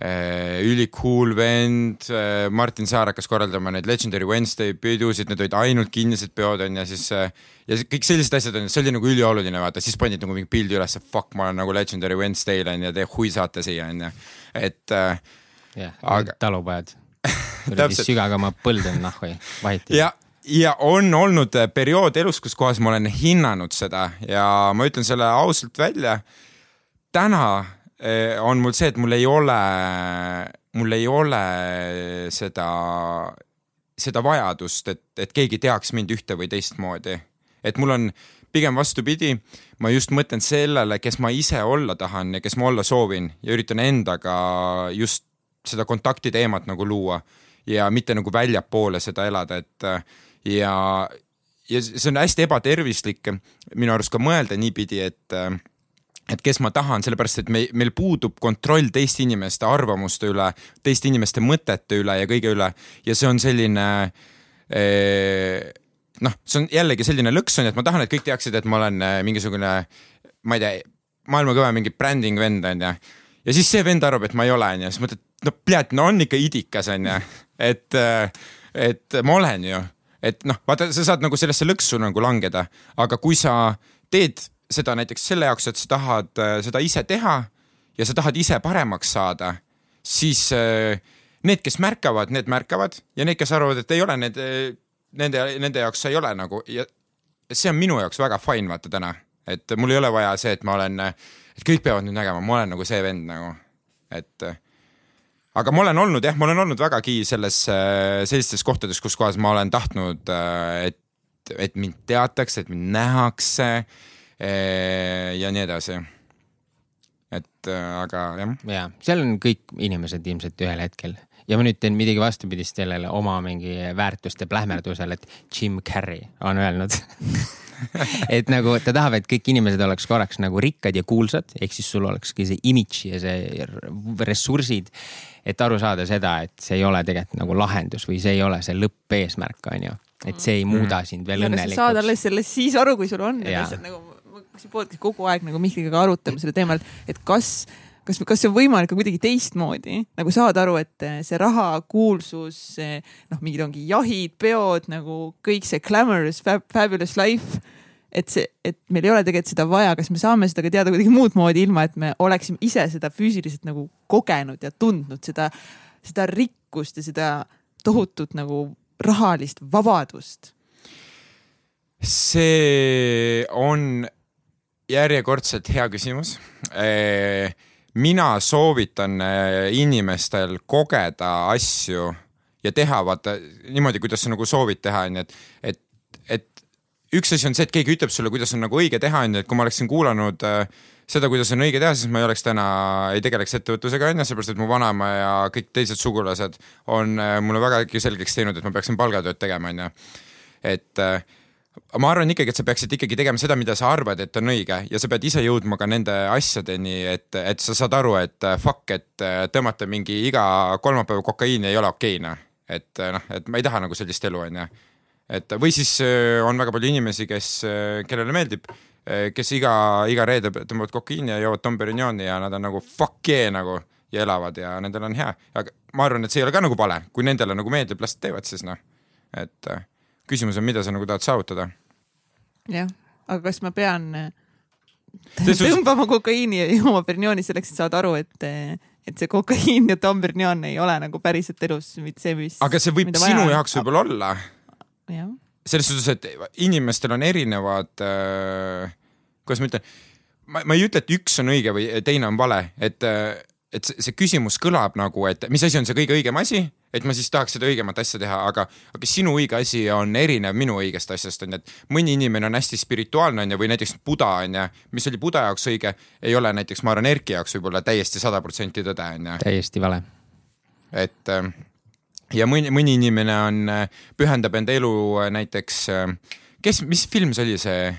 äh, ülikool vend äh,. Martin Saar hakkas korraldama neid Legendary Wednesday pidusid, need olid ainult kinnised peod on ju, siis äh, ja kõik sellised asjad on ju, see oli nagu ülioluline, vaata, siis panid nagu mingi pildi ülesse, fuck, ma olen nagu Legendary Wednesday'l on ju, te hui saate siia on ju, et äh, jah Aga- talupojad. kuradi sügage oma põlde nahhu, vahiti. ja, ja on olnud äh, periood elus, kus kohas ma olen hinnanud seda ja ma ütlen selle ausalt välja. Täna eh, on mul see, et mul ei ole, mul ei ole seda, seda vajadust, et, et keegi teaks mind ühte või teistmoodi. et mul on pigem vastupidi, ma just mõtlen sellele, kes ma ise olla tahan ja kes ma olla soovin ja üritan endaga just seda kontakti teemat nagu luua ja mitte nagu väljapoole seda elada, et ja, ja see on hästi ebatervislik minu arust ka mõelda niipidi, et et kes ma tahan, sellepärast et me, meil puudub kontroll teiste inimeste arvamuste üle, teiste inimeste mõtete üle ja kõige üle. Ja see on selline eh, noh, see on jällegi selline lõks on ju, et ma tahan, et kõik teaksid, et ma olen eh, mingisugune, ma ei tea, maailma kõva mingi branding vend on ju. ja siis see vend arvab, et ma ei ole on ju, siis mõtled, no pljat, no on ikka idikas on ju, et, et ma olen ju, et noh, vaata, sa saad nagu sellesse lõksu nagu langeda, aga kui sa teed seda näiteks selle jaoks, et sa tahad äh, seda ise teha ja sa tahad ise paremaks saada, siis äh, need, kes märkavad, need märkavad ja need, kes arvavad, et ei ole, need, nende, nende jaoks see ei ole nagu ja see on minu jaoks väga fine, vaata täna, et mul ei ole vaja see, et ma olen, et kõik peavad nüüd nägema, ma olen nagu see vend nagu, et äh, aga ma olen olnud jah, ma olen olnud vägagi selles, sellistes kohtades, kus kohas ma olen tahtnud, et, et mind teatakse, et mind nähakse ja nii edasi. et äh, aga jah, ja seal on kõik inimesed ilmselt ühel hetkel ja ma nüüd teen midagi vastupidist sellele oma mingi väärtuste plähmerdusele, et Jim Carrey on öelnud et nagu ta tahab, et kõik inimesed oleks korraks nagu rikkad ja kuulsad, ehk siis sul olekski see imidž ja see ressursid. et aru saada seda, et see ei ole tegelikult nagu lahendus või see ei ole see lõppeesmärk, on ju. et see ei muuda sind veel sa saad õnnelikuks. alles sellest siis aru, kui sul on asjad nagu, siin podcast'i kogu aeg nagu Mihkliga ka arutame selle teemal, et kas, kas, kas see on võimalik ka kuidagi teistmoodi? Nagu saada aru, et eh, see raha, kuulsus, noh, mingid ongi jahid, peod nagu kõik see glamorous fab,, fabulous life et see, et meil ei ole tegelikult seda vaja, kas me saame seda ka teada kuidagi muud moodi, ilma et me oleksime ise seda füüsiliselt nagu kogenud ja tundnud seda, seda rikkust ja seda tohutut nagu rahalist vabadust? See on järjekordselt hea küsimus. mina soovitan eh, inimestel kogeda asju ja teha vaata niimoodi, kuidas sa nagu soovid teha, onju, et, et, et üks asi on see, et keegi ütleb sulle, kuidas on nagu õige teha, onju, et kui ma oleksin kuulanud äh, seda, kuidas on õige teha, siis ma ei oleks täna, ei tegeleks ettevõtlusega onju, sellepärast et mu vanaema ja kõik teised sugulased on mulle vägagi selgeks teinud, et ma peaksin palgatööd tegema, onju. et äh, ma arvan ikkagi, et sa peaksid ikkagi tegema seda, mida sa arvad, et on õige ja sa pead ise jõudma ka nende asjadeni, et, et sa saad aru, et äh, fuck, et äh, tõmmata mingi iga kolmapäev kokaiini ei ole okei, noh. et äh, noh, et ma ei taha nagu sellist elu, onju et või siis on väga palju inimesi, kes, kellele meeldib, kes iga, iga reede tõmbavad kokaiini ja joovad Dom Perignoni ja nad on nagu fuck yeah nagu ja elavad ja nendel on hea, aga ma arvan, et see ei ole ka nagu vale, kui nendele nagu meeldib, las teevad siis noh. et küsimus on, mida sa nagu tahad saavutada. jah, aga kas ma pean suhtes- tõmbama kokaiini ja jooma Bernioni selleks, et saada aru, et, et see kokaiin ja Dom Bernion ei ole nagu päriselt elus mitte see, mis. aga see võib sinu jaoks võib-olla olla, selles suhtes, et inimestel on erinevad äh,, kuidas ma ütlen, ma, ma ei ütle, et üks on õige või teine on vale, et, et see, see küsimus kõlab nagu, et mis asi on see kõige õigem asi, et ma siis tahaks seda õigemat asja teha, aga, aga sinu õige asi on erinev minu õigest asjast on ju, et mõni inimene on hästi spirituaalne on ju, või näiteks Buda on ju, mis oli Buda jaoks õige, ei ole näiteks ma arvan Erki jaoks võib-olla täiesti sada protsenti tõde on ju täiesti vale. et äh, ja mõni, mõni inimene on, pühendab enda elu äh, näiteks, kes, mis film see oli, see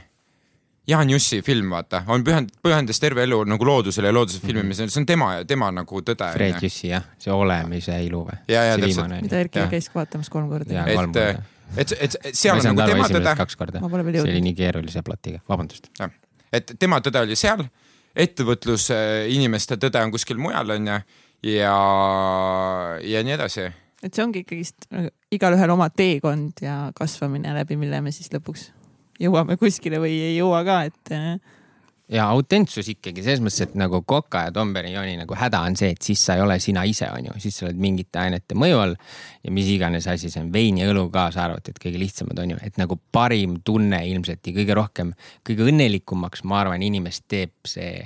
Jaan Jussi film, vaata, on pühend-, pühendas terve elu nagu loodusele ja looduse Mhm. filmimisele, see on tema, tema nagu tõde. Fred Jüssi jah, see olemise ilu või? Ja, ja mida. Erki käis vaatamas kolm korda Jaa.. et et, et, seal on nagu tema tõde, kaks korda. Ma pole veel see oli nii keerulise plotiga, vabandust. et tema tõde oli seal, ettevõtluse inimeste tõde on kuskil mujal, onju, ja, ja nii edasi et see ongi ikkagist nagu igalühel oma teekond ja kasvamine läbi, mille me siis lõpuks jõuame kuskile või ei jõua ka, et äh, ja autentsus ikkagi selles mõttes, et nagu Coca ja Dom Perignoni nagu häda on see, et siis sa ei ole sina ise, onju, siis sa oled mingite ainete mõju all ja mis iganes asi see on, vein ja õlu kaasa arvatud, kõige lihtsamad onju, et nagu parim tunne ilmselt ja kõige rohkem, kõige õnnelikumaks, ma arvan, inimest teeb see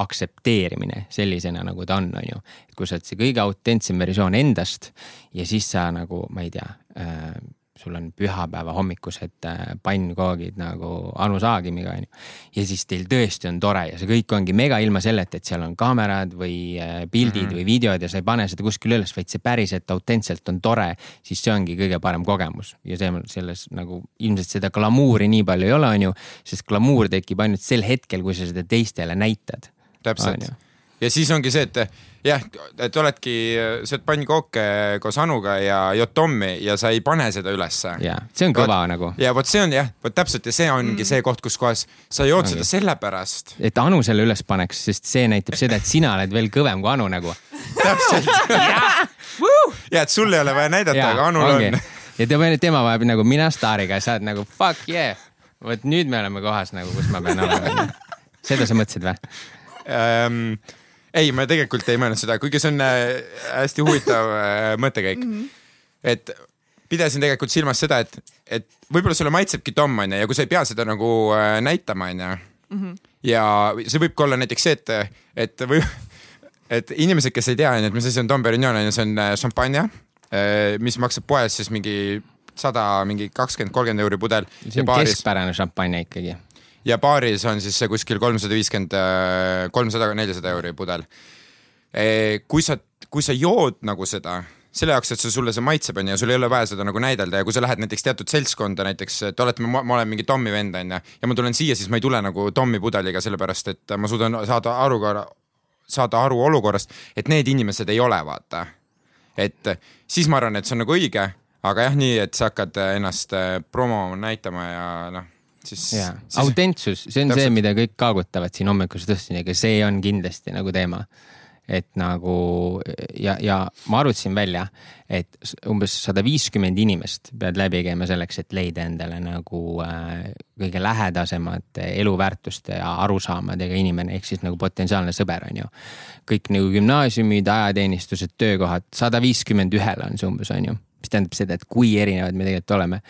aktsepteerimine sellisena, nagu ta on, onju. et kui sa oled see kõige autentsem versioon endast ja siis sa nagu, ma ei tea äh, sul on pühapäeva hommikused äh, pannkoogid nagu Anu Saagimiga onju. ja siis teil tõesti on tore ja see kõik ongi mega ilma selleta, et seal on kaamerad või äh, pildid mm -hmm. või videod ja sa ei pane seda kuskile üles, vaid see päriselt autentselt on tore, siis see ongi kõige parem kogemus ja see selles nagu ilmselt seda glamuuri nii palju ei ole, onju, sest glamuur tekib ainult sel hetkel, kui sa seda teistele näitad. täpselt. Ja siis ongi see, et jah, et oledki, sööd pannkooke koos Anuga ja jood Tommi ja sa ei pane seda ülesse. ja see on kõva nagu, ja vot see on jah, vot täpselt ja see ongi mm. see koht, kus kohas sa jood Ongi. seda sellepärast. et Anu selle üles paneks, sest see näitab seda, et sina oled veel kõvem kui Anu nagu täpselt. ja et sul ei ole vaja näidata, aga Anul ongi. on. ja tema, tema vajab nagu mina staariga ja sa oled nagu fuck yeah. vot nüüd me oleme kohas nagu, kus ma pean olema. seda sa mõtlesid või? ei, ma tegelikult ei mõelnud seda, kuigi see on äh, hästi huvitav äh, mõttekäik mm. -hmm. et pidasin tegelikult silmas seda, et, et võib-olla sulle maitsebki Tom onju ja kui sa ei pea seda nagu äh, näitama onju. ja see võib ka olla näiteks see, et, et või, et inimesed, kes ei tea onju, et mis asi on Dom Perignon onju, see on äh, šampanja, mis maksab poes siis mingi sada, mingi kakskümmend, kolmkümmend euri pudel see ja on keskpärane šampanja ikkagi. Ja baaris on siis see kuskil kolmsada viiskümmend, kolmsada, nelisada euri pudel. kui sa, kui sa jood nagu seda, selle jaoks, et see sulle see maitseb, onju, ja sul ei ole vaja seda nagu näidelda ja kui sa lähed näiteks teatud seltskonda näiteks, et oletame, ma olen mingi Tommi vend onju ja ma tulen siia, siis ma ei tule nagu Tommi pudeliga, sellepärast et ma suudan saada aru ka, saada aru olukorrast, et need inimesed ei ole, vaata. et siis ma arvan, et see on nagu õige, aga jah, nii, et sa hakkad ennast äh, promoma, näitama ja noh, siis, siis autentsus, see on see, Täpselt. mida kõik kaagutavad siin hommikuse tõstmisega, aga see on kindlasti nagu teema. et nagu ja, ja ma arvutasin välja, et umbes sada viiskümmend inimest pead läbi käima selleks, et leida endale nagu äh, kõige lähedasemate eluväärtuste ja arusaamadega inimene, ehk siis nagu potentsiaalne sõber on ju. kõik nagu gümnaasiumid, ajateenistused, töökohad, sada viiskümmend ühele on see umbes on ju mis tähendab seda, et kui erinevad me tegelikult oleme.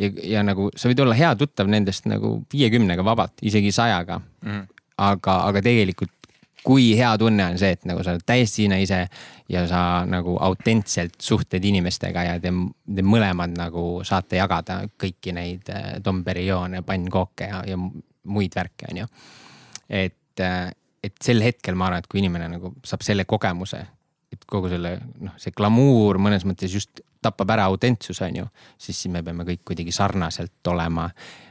ja, ja nagu sa võid olla hea tuttav nendest nagu viiekümnega vabalt, isegi sajaga mm. Aga, aga tegelikult kui hea tunne on see, et nagu sa oled täiesti sina ise ja sa nagu autentselt suhtled inimestega ja te, te mõlemad nagu saate jagada kõiki neid äh, Dom Perignone, pannkooke ja, ja muid värke, onju. et, et sel hetkel ma arvan, et kui inimene nagu saab selle kogemuse, kogu selle noh, see glamuur mõnes mõttes just tapab ära autentsuse, onju, siis, siis me peame kõik kuidagi sarnaselt olema,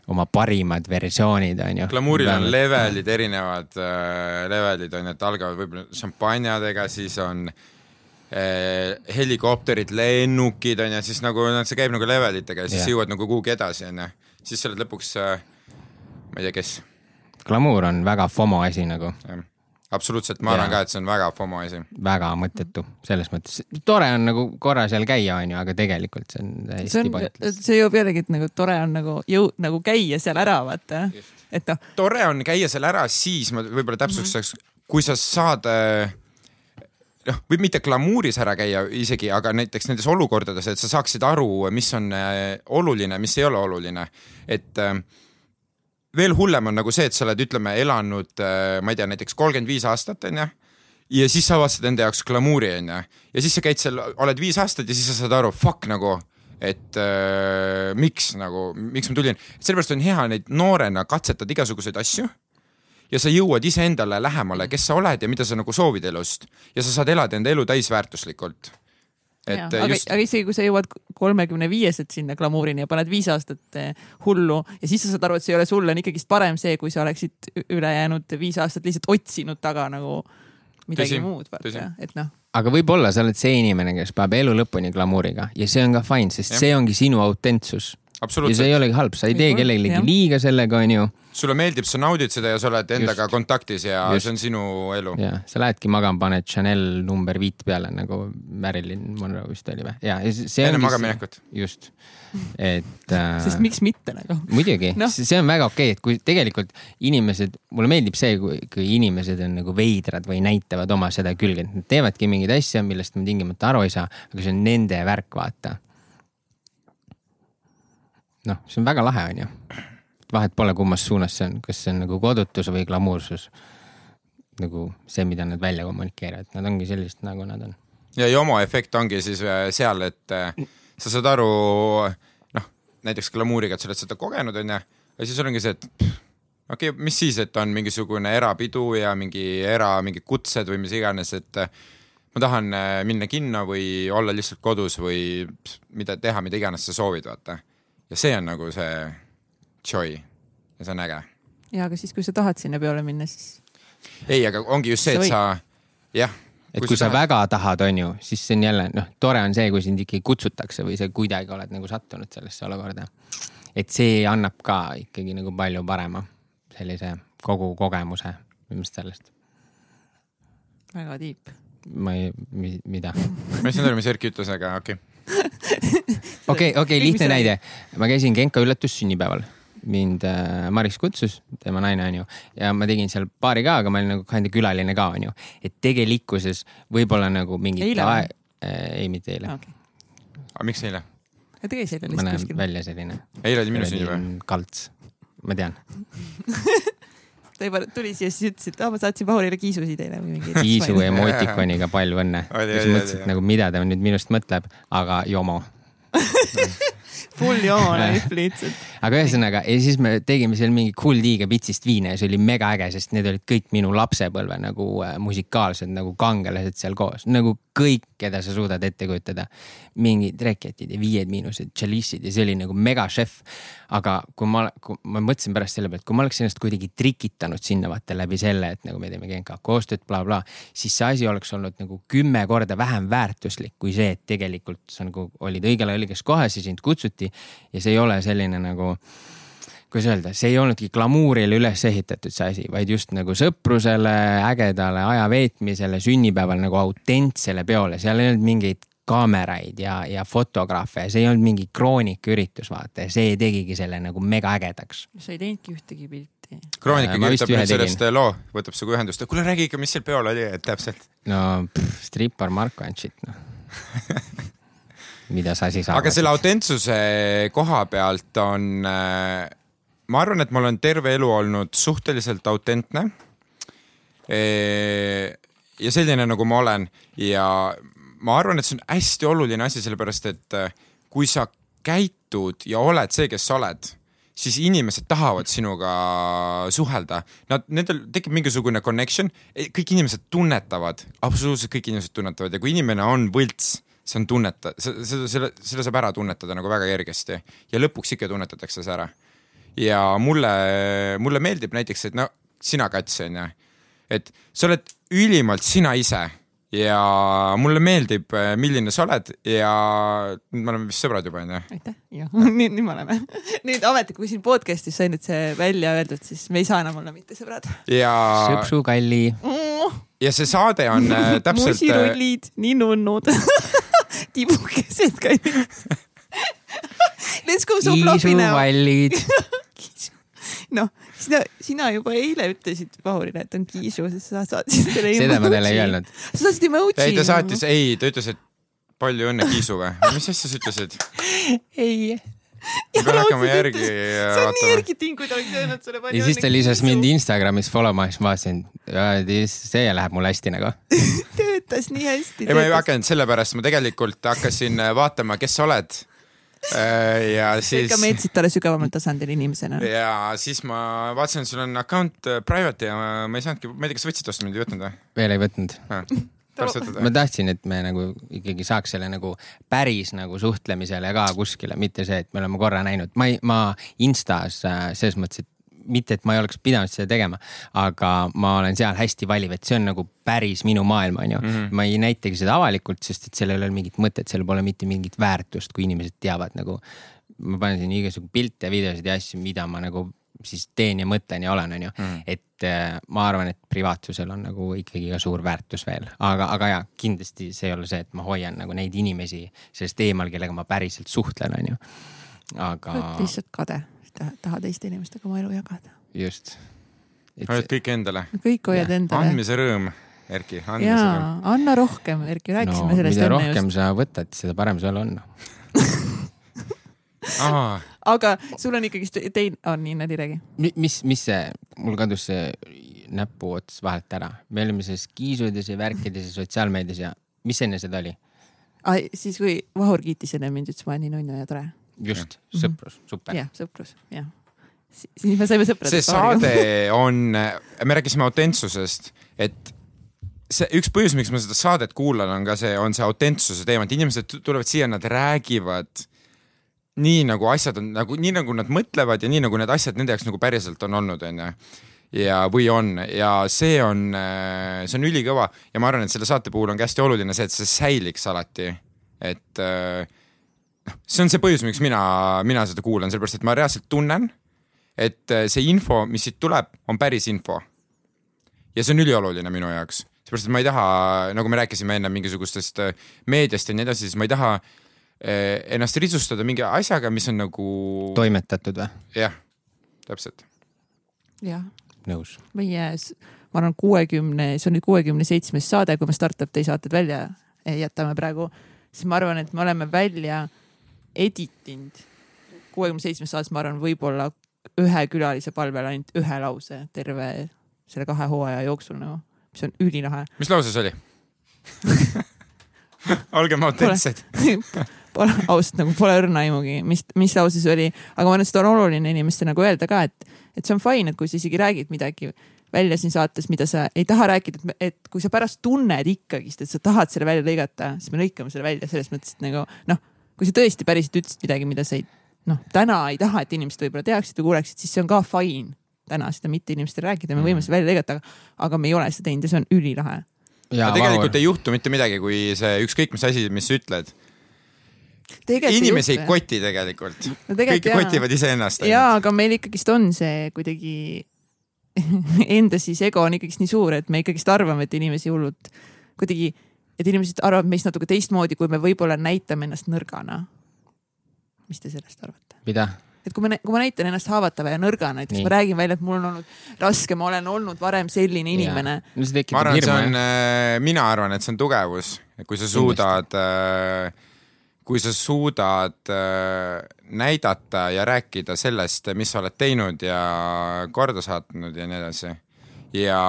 oma parimad versioonid, onju. glamuuril on levelid, erinevad äh, levelid on ju, et algavad võib-olla šampanjadega, siis on äh, helikopterid, lennukid on ju, siis nagu noh, see käib nagu levelitega ja siis yeah. jõuad nagu kuhugi edasi on ju. siis sa oled lõpuks äh,, ma ei tea, kes, glamuur on väga FOMO asi nagu, absoluutselt, ma arvan ka, et see on väga FOMO asi. väga mõttetu selles mõttes. tore on nagu korra seal käia, onju, aga tegelikult see on on, pointless. see jõuab jällegi, et nagu tore on nagu jõu-, nagu käia seal ära, vaata. et noh, tore on käia seal ära, siis ma võib-olla täpsustaks mm, -hmm. kui sa saad äh, noh, võib mitte glamuuris ära käia isegi, aga näiteks nendes olukordades, et sa saaksid aru, mis on äh, oluline, mis ei ole oluline, et äh, veel hullem on nagu see, et sa oled, ütleme, elanud, ma ei tea, näiteks kolmkümmend viis aastat, onju. ja siis sa avastad enda jaoks glamuuri, onju. ja siis sa käid seal, oled viis aastat ja siis sa saad aru, fuck nagu, et äh, miks nagu, miks ma tulin. sellepärast on hea neid noorena katsetada igasuguseid asju ja sa jõuad iseendale lähemale, kes sa oled ja mida sa nagu soovid elust ja sa saad elada enda elu täisväärtuslikult. Et aga just, aga isegi kui sa jõuad kolmekümne viieselt sinna glamuurini ja paned viis aastat eh, hullu ja siis sa saad aru, et see ei ole sulle, on ikkagist parem see, kui sa oleksid ülejäänud viis aastat lihtsalt otsinud taga nagu midagi Tõsi, muud, vaata, et noh, aga võib-olla sa oled see inimene, kes paneb elu lõpuni glamuuriga ja see on ka fine, sest Jah. see ongi sinu autentsus. Ja see absoluutselt ei, olegi halb, sa ei tee kellelegi jah. liiga sellega, onju. sulle meeldib, sa naudid seda ja sa oled endaga Just. kontaktis ja Just. see on sinu elu. ja sa lähedki magama, paned Chanel number viit peale nagu Marilyn Monroe vist oli või? ja, ja see enne ongi magamaminekut. just, et äh, sest miks mitte nagu. muidugi no., see on väga okei okay,, et kui tegelikult inimesed, mulle meeldib see, kui, kui inimesed on nagu veidrad või näitavad oma seda külge, et nad teevadki mingeid asju, millest me tingimata aru ei saa, aga see on nende värk, vaata. noh, see on väga lahe, onju. vahet pole, kummas suunas see on, kas see on nagu kodutus või glamuursus. nagu see, mida nad välja kommunikeerivad, nad ongi sellised, nagu nad on. ja Jomo efekt ongi siis äh, seal, et äh, sa saad aru, noh, näiteks glamuuriga, et sa oled seda kogenud, onju, ja siis ongi see, et pff, okei okay,, mis siis, et on mingisugune erapidu ja mingi era, mingid kutsed või mis iganes, et äh, ma tahan minna kinno või olla lihtsalt kodus või mida teha, mida iganes sa soovid, vaata. Ja see on nagu see joy ja see on äge. ja aga siis, kui sa tahad sinna peole minna, siis ei, aga ongi just see, Sa et sa, jah. et kui, kui sa tahad... väga tahad, onju, siis see on jälle noh, tore on see, kui sind ikkagi kutsutakse või sa kuidagi oled nagu sattunud sellesse olukorda. et see annab ka ikkagi nagu palju parema sellise kogu kogemuse minu meelest sellest. väga tiip. ma ei, mida? ma ei saanud aru, mis Erki ütles, aga okei okay. okei, okei, lihtne Mis näide. ma käisin Genka üllatussünnipäeval, mind äh, Maris kutsus, tema naine onju, ja ma tegin seal paari ka, aga ma olin nagu kinda külaline ka onju. et tegelikkuses võib-olla nagu mingit Eile aeg- äh,, ei mitte eile, okei, aga miks eile? ta käis eile ma lihtsalt näen kuskil. välja selline. eile oli minu sünnipäev. kalts, ma tean. ta juba tuli siia, siis ütles, et aa, ma saatsin Paurile kiisusid eile või mingi. kiisu emotikoniga palju õnne. Siis mõtlesin, et nagu mida ta nüüd minust mõtleb, aga jomo. full joon oli lihtsalt. aga ühesõnaga ja siis me tegime seal mingi tiiga pitsist viina ja see oli mega äge, sest need olid kõik minu lapsepõlve nagu äh, musikaalsed nagu kangelased seal koos, nagu kõik, keda sa suudad ette kujutada. mingid reketid ja Viied Miinused, Chalice'id ja see oli nagu mega šef. aga kui ma, kui ma mõtlesin pärast selle peale, et kui ma oleks ennast kuidagi trikitanud sinna vaata läbi selle, et nagu me teeme Genka koostööd bla,, blablabla, siis see asi oleks olnud nagu kümme korda vähem väärtuslik kui see, et tegelikult sa nagu olid õigel ajal õiges kohas ja sind kutsuti ja see ei ole selline nagu kuidas öelda, see ei olnudki glamuurile üles ehitatud see asi, vaid just nagu sõprusele, ägedale aja veetmisele, sünnipäeval nagu autentsele peole, seal ei olnud mingeid kaameraid ja, ja fotograafe, see ei olnud mingi kroonikaüritus, vaata ja see tegigi selle nagu mega ägedaks. sa ei teinudki ühtegi pilti. Kroonika vist kirjutab nüüd sellest äh, loo, võtab sinuga ühendust, kuule räägi ikka, mis seal peol oli, et täpselt. no pff, strippar Marko and shit noh. mida sa siis aga selle autentsuse koha pealt on, ma arvan, et ma olen terve elu olnud suhteliselt autentne. ja selline, nagu ma olen ja ma arvan, et see on hästi oluline asi, sellepärast et äh, kui sa käitud ja oled see, kes sa oled, siis inimesed tahavad sinuga suhelda. Nad, nendel tekib mingisugune connection, kõik inimesed tunnetavad, absoluutselt kõik inimesed tunnetavad ja kui inimene on võlts, see on tunneta-, seda, selle, selle saab ära tunnetada nagu väga kergesti ja lõpuks ikka tunnetatakse see ära. Ja mulle, mulle meeldib näiteks, et no sina, Kats, onju, et sa oled ülimalt sina ise ja mulle meeldib, milline sa oled ja nüüd me oleme vist sõbrad juba onju. aitäh, jah, nüüd, nüüd me oleme. nüüd ametlikult, kui siin podcast'is sai nüüd see välja öeldud, siis me ei saa enam olla mitte sõbrad ja, sõpsu kalli, mm,. ja see saade on äh, täpselt, musirullid, nii nunnud, tibukesed ka. Let's go so fluffy now. kiisuvallid. noh, sina, sina juba eile ütlesid Vahurile, et on kiisu, sest sa saatsid selle. seda ma talle ei öelnud. sa saatsid emoji. ei ta saatis, ei ta ütles, et palju õnne kiisu või, mis asja sa ütlesid? ei. ma pean hakkama järgi see on nii vaatama. Erki Ting, kui ta oleks öelnud sulle palju ja siis ta lisas mind Instagramis follow ma, siis ma vaatasin, see läheb mul hästi nagu. töötas nii hästi. ei, ma ei hakanud sellepärast, ma tegelikult hakkasin vaatama, kes sa oled. Ja sa siis ikka, meetsid talle sügavamal tasandil inimesena. ja siis ma vaatasin, sul on account äh, private ja ma, ei saanudki, ma ei tea, kas võtsid vastu mind, ei võtnud või? veel ei võtnud. ma? tahtsin, et me nagu ikkagi saaks selle nagu päris nagu suhtlemisele ka kuskile, mitte see, et me oleme korra näinud, ma ei, ma Instas äh, selles mõttes, et mitte, et ma ei oleks pidanud seda tegema, aga ma olen seal hästi valiv, et see on nagu päris minu maailm, onju. ma ei näitagi seda avalikult, sest et sellel ei ole mingit mõtet, sellel pole mitte mingit väärtust, kui inimesed teavad nagu. ma panen siin igasugu pilte, videosid ja asju, mida ma nagu siis teen ja mõtlen ja olen, onju. et äh, ma arvan, et privaatsusel on nagu ikkagi ka suur väärtus veel, aga, aga ja kindlasti see ei ole see, et ma hoian nagu neid inimesi sellest eemal, kellega ma päriselt suhtlen, onju. aga oled lihtsalt kade, tahad teiste inimestega oma elu jagada. just. hoiad kõik endale. kõik hoiad Jah, endale. andmise rõõm, Erki, andmise jaa rõõm., anna rohkem, Erki, no rääkisime sellest mida enne rohkem just. sa võtad, seda parem sul on. aa, aga sul on ikkagist teine, on nii, Nadi räägi. mis, mis see, mul kadus see näpuots vahelt ära, me olime selles kiisudes ja värkides ja sotsiaalmeedias ja mis enne seda oli? siis, kui Vahur kiitis enne mind, ütles ma olen nii nunnu ja tore. just, Mhm. sõprus, super. jah, sõprus, jah. siis me saime sõpradeks. see saade on, me rääkisime autentsusest, et see üks põhjus, miks ma seda saadet kuulan, on ka see, on see autentsuse teema, et inimesed tulevad siia, nad räägivad nii nagu asjad on nagu nii nagu nad mõtlevad ja nii nagu need asjad nende jaoks nagu päriselt on olnud, onju. ja, või on ja see on, see on ülikõva ja ma arvan, et selle saate puhul on ka hästi oluline see, et see säiliks alati. et äh, noh, see on see põhjus, miks mina, mina seda kuulan, sellepärast et ma reaalselt tunnen, et äh, see info, mis siit tuleb, on päris info. ja see on ülioluline minu jaoks, seepärast et ma ei taha, nagu me rääkisime enne mingisugustest äh, meediast ja nii edasi, siis ma ei taha eh, ennast risustada mingi asjaga, mis on nagu toimetatud või? jah, täpselt. jah, nõus. meie, ma arvan, kuuekümne, see on nüüd kuuekümne seitsmes saade, kui me Startup Day saated välja jätame praegu, siis ma arvan, et me oleme välja editinud kuuekümne seitsmes saates, ma arvan, võib-olla ühe külalise palvel ainult ühe lause terve selle kahe hooaja jooksul nagu, mis on ülilahe. mis lause see oli? olgem autentsed. Pole ausalt nagu pole õrna aimugi, mis, mis lause see oli, aga ma arvan, et seda on oluline inimestele nagu öelda ka, et, et see on fine, et kui sa isegi räägid midagi välja siin saates, mida sa ei taha rääkida, et, et kui sa pärast tunned ikkagist, et sa tahad selle välja lõigata, siis me lõikame selle välja selles mõttes, et nagu noh, kui sa tõesti päriselt ütlesid midagi, mida sa ei noh, täna ei taha, et inimesed võib-olla teaksid või kuuleksid, siis see on ka fine täna seda mitte inimestele rääkida, me võime seda välja lõigata, aga, aga me ei ole seda teinud ja see on ülilahe. ja aga tegelikult ei juhtu mitte midagi, kui see ükskõik mis asi, mis sa ütled, inimesi ei koti tegelikult. No kõik jaa. kotivad iseennast. jaa, aga meil ikkagist on see kuidagi enda siis ego on ikkagist nii suur, et me ikkagist arvame, et inimesi hullult kuidagi, et inimesed arvavad meist natuke teistmoodi, kui me võib-olla näitame ennast nõrgana. mis te sellest arvate? mida? et kui ma, kui ma näitan ennast haavatava ja nõrgana, näiteks Nii. ma räägin välja, et mul on olnud raske, ma olen olnud varem selline inimene. no see ma arvan, et see on jah., mina arvan, et see on tugevus, kui sa suudad, kui sa suudad äh, näidata ja rääkida sellest, mis sa oled teinud ja korda saatnud ja nii edasi. ja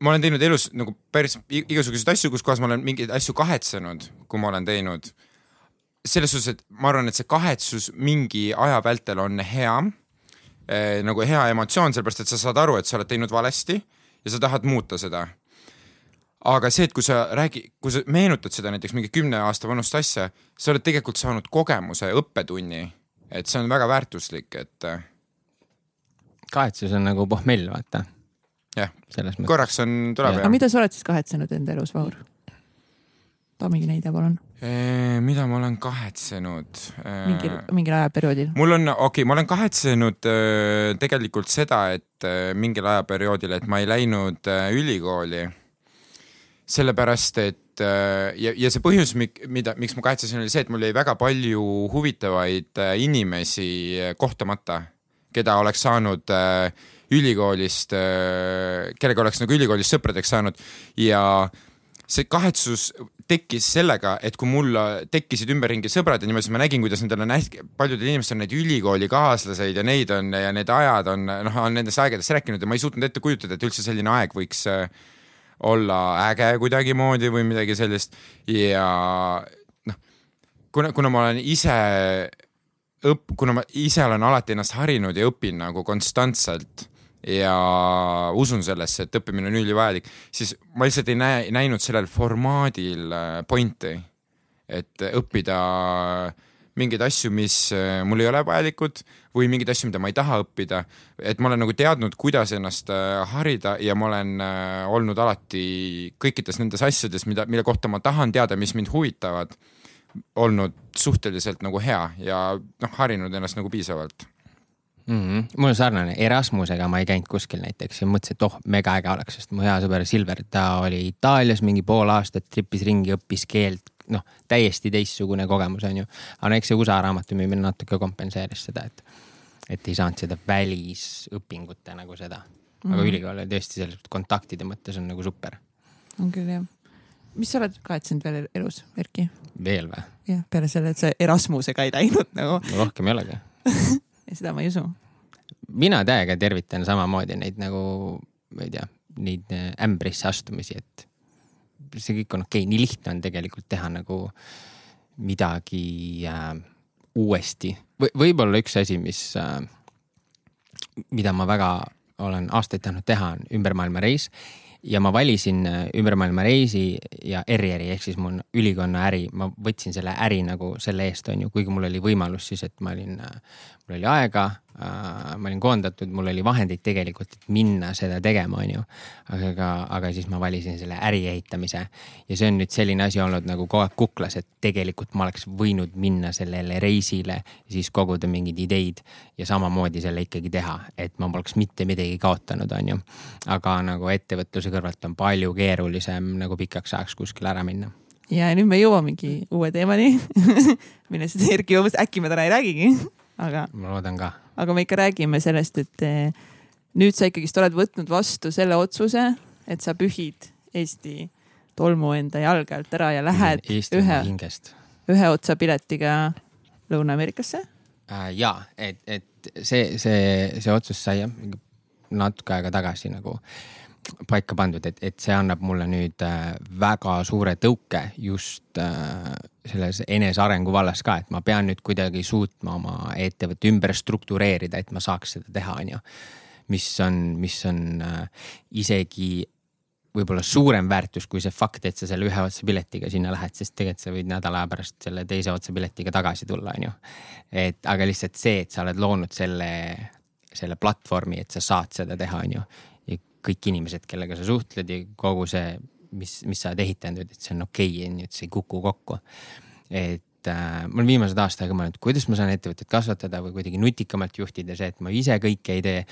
ma olen teinud elus nagu päris igasuguseid asju, kus kohas ma olen mingeid asju kahetsenud, kui ma olen teinud. selles suhtes, et ma arvan, et see kahetsus mingi aja vältel on hea eh, nagu hea emotsioon, sellepärast et sa saad aru, et sa oled teinud valesti ja sa tahad muuta seda. aga see, et kui sa räägi, kui sa meenutad seda näiteks mingi kümne aasta vanust asja, sa oled tegelikult saanud kogemuse, õppetunni, et see on väga väärtuslik, et eh, kahetsus on nagu pohmell, vaata. jah, selles mõttes. korraks on, tuleb Jah. aga mida sa oled siis kahetsenud enda elus, Vahur? too mingi näide, palun. Eh, mida ma olen kahetsenud? mingil, mingil ajaperioodil. mul on, okei okay,, ma olen kahetsenud tegelikult seda, et mingil ajaperioodil, et ma ei läinud ülikooli. sellepärast, et ja, ja see põhjus, mida, miks ma kahetsesin, oli see, et mul jäi väga palju huvitavaid inimesi kohtamata, keda oleks saanud äh, ülikoolist äh,, kellega oleks nagu ülikoolist sõpradeks saanud. Ja see kahetsus tekkis sellega, et kui mul tekkisid ümberringi sõbrad ja niimoodi, siis ma nägin, kuidas nendel on hästi, paljudel inimestel on neid ülikoolikaaslased ja neid on ja need ajad on, noh, on nendest aegadest rääkinud ja ma ei suutnud ette kujutada, et üldse selline aeg võiks äh, olla äge kuidagimoodi või midagi sellist. Ja noh, kuna, kuna ma olen ise õpp-, kuna ma ise olen alati ennast harinud ja õpin nagu konstantselt ja usun sellesse, et õppimine on ülivajalik, siis ma lihtsalt ei näe, näinud sellel formaadil äh, pointi, et õppida mingeid asju, mis äh, mul ei ole vajalikud või mingeid asju, mida ma ei taha õppida. et ma olen nagu teadnud, kuidas ennast äh, harida ja ma olen olnud alati kõikides nendes asjades, mida, mille kohta ma tahan teada, mis mind huvitavad, olnud suhteliselt nagu hea ja noh, harinud ennast nagu piisavalt mm. -hmm. mul on sarnane, Erasmusega ma ei käinud kuskil näiteks ja mõtlesin, et oh, mega äge oleks, sest mu hea sõber Silver, ta oli Itaalias mingi pool aastat, tripis ringi, õppis keelt, noh, täiesti teistsugune kogemus, on ju. aga eks see USA raamatumüümine natuke kompenseeris seda, et, et ei saanud seda välisõpingute nagu seda. aga mm -hmm. ülikool oli tõesti selles kontaktide mõttes on nagu super. on küll jah. mis sa oled kahetsenud veel elus, Erki? veel või? jah, peale selle, et sa Erasmusega ei läinud nagu rohkem ei olegi ja seda ma ei usu. mina täiega tervitan samamoodi neid nagu, ma ei tea, neid äh, ämbrisse astumisi, et see kõik on okei okay., nii lihtne on tegelikult teha nagu midagi äh, uuesti v. võib-olla üks asi, mis äh,, mida ma väga olen aastaid tahtnud teha, on ümbermaailmareis ja ma valisin äh, ümbermaailma reisi ja eriäri ehk siis mu ülikonna äri, ma võtsin selle äri nagu selle eest, on ju, kuigi mul oli võimalus siis, et ma olin, äh, mul oli aega ma olin koondatud, mul oli vahendeid tegelikult, et minna seda tegema, on ju. aga, aga siis ma valisin selle äri ehitamise ja see on nüüd selline asi olnud nagu kogu aeg kuklas, et tegelikult ma oleks võinud minna sellele reisile siis koguda mingeid ideid ja samamoodi selle ikkagi teha, et ma poleks mitte midagi kaotanud, on ju. aga nagu ettevõtluse kõrvalt on palju keerulisem nagu pikaks ajaks kuskile ära minna ja nüüd me jõuamegi uue teemani millest Erki jõudis, äkki me täna ei räägigi aga. ma loodan ka. aga me ikka räägime sellest, et eh, nüüd sa ikkagist oled võtnud vastu selle otsuse, et sa pühid Eesti tolmu enda jalge alt ära ja lähed Eesti ühe, ühe otsa piletiga Lõuna-Ameerikasse äh,. ja, et, et see, see, see otsus sai jah natuke aega tagasi nagu paika pandud, et, et see annab mulle nüüd äh, väga suure tõuke just äh, selles enesearengu vallas ka, et ma pean nüüd kuidagi suutma oma ettevõtte ümber struktureerida, et ma saaks seda teha, on ju. mis on, mis on äh, isegi võib-olla suurem väärtus kui see fakt, et sa selle ühe otsa piletiga sinna lähed, sest tegelikult sa võid nädala aja pärast selle teise otsa piletiga tagasi tulla, on ju. et aga lihtsalt see, et sa oled loonud selle, selle platvormi, et sa saad seda teha, on ju kõik inimesed, kellega sa suhtled ja kogu see, mis, mis sa oled ehitanud, et see on okei okay,, on ju, et see ei kuku kokku. et äh, ma olen viimased aasta aega mõelnud, kuidas ma saan ettevõtet kasvatada või kuidagi nutikamalt juhtida, see, et ma ise kõike ei tee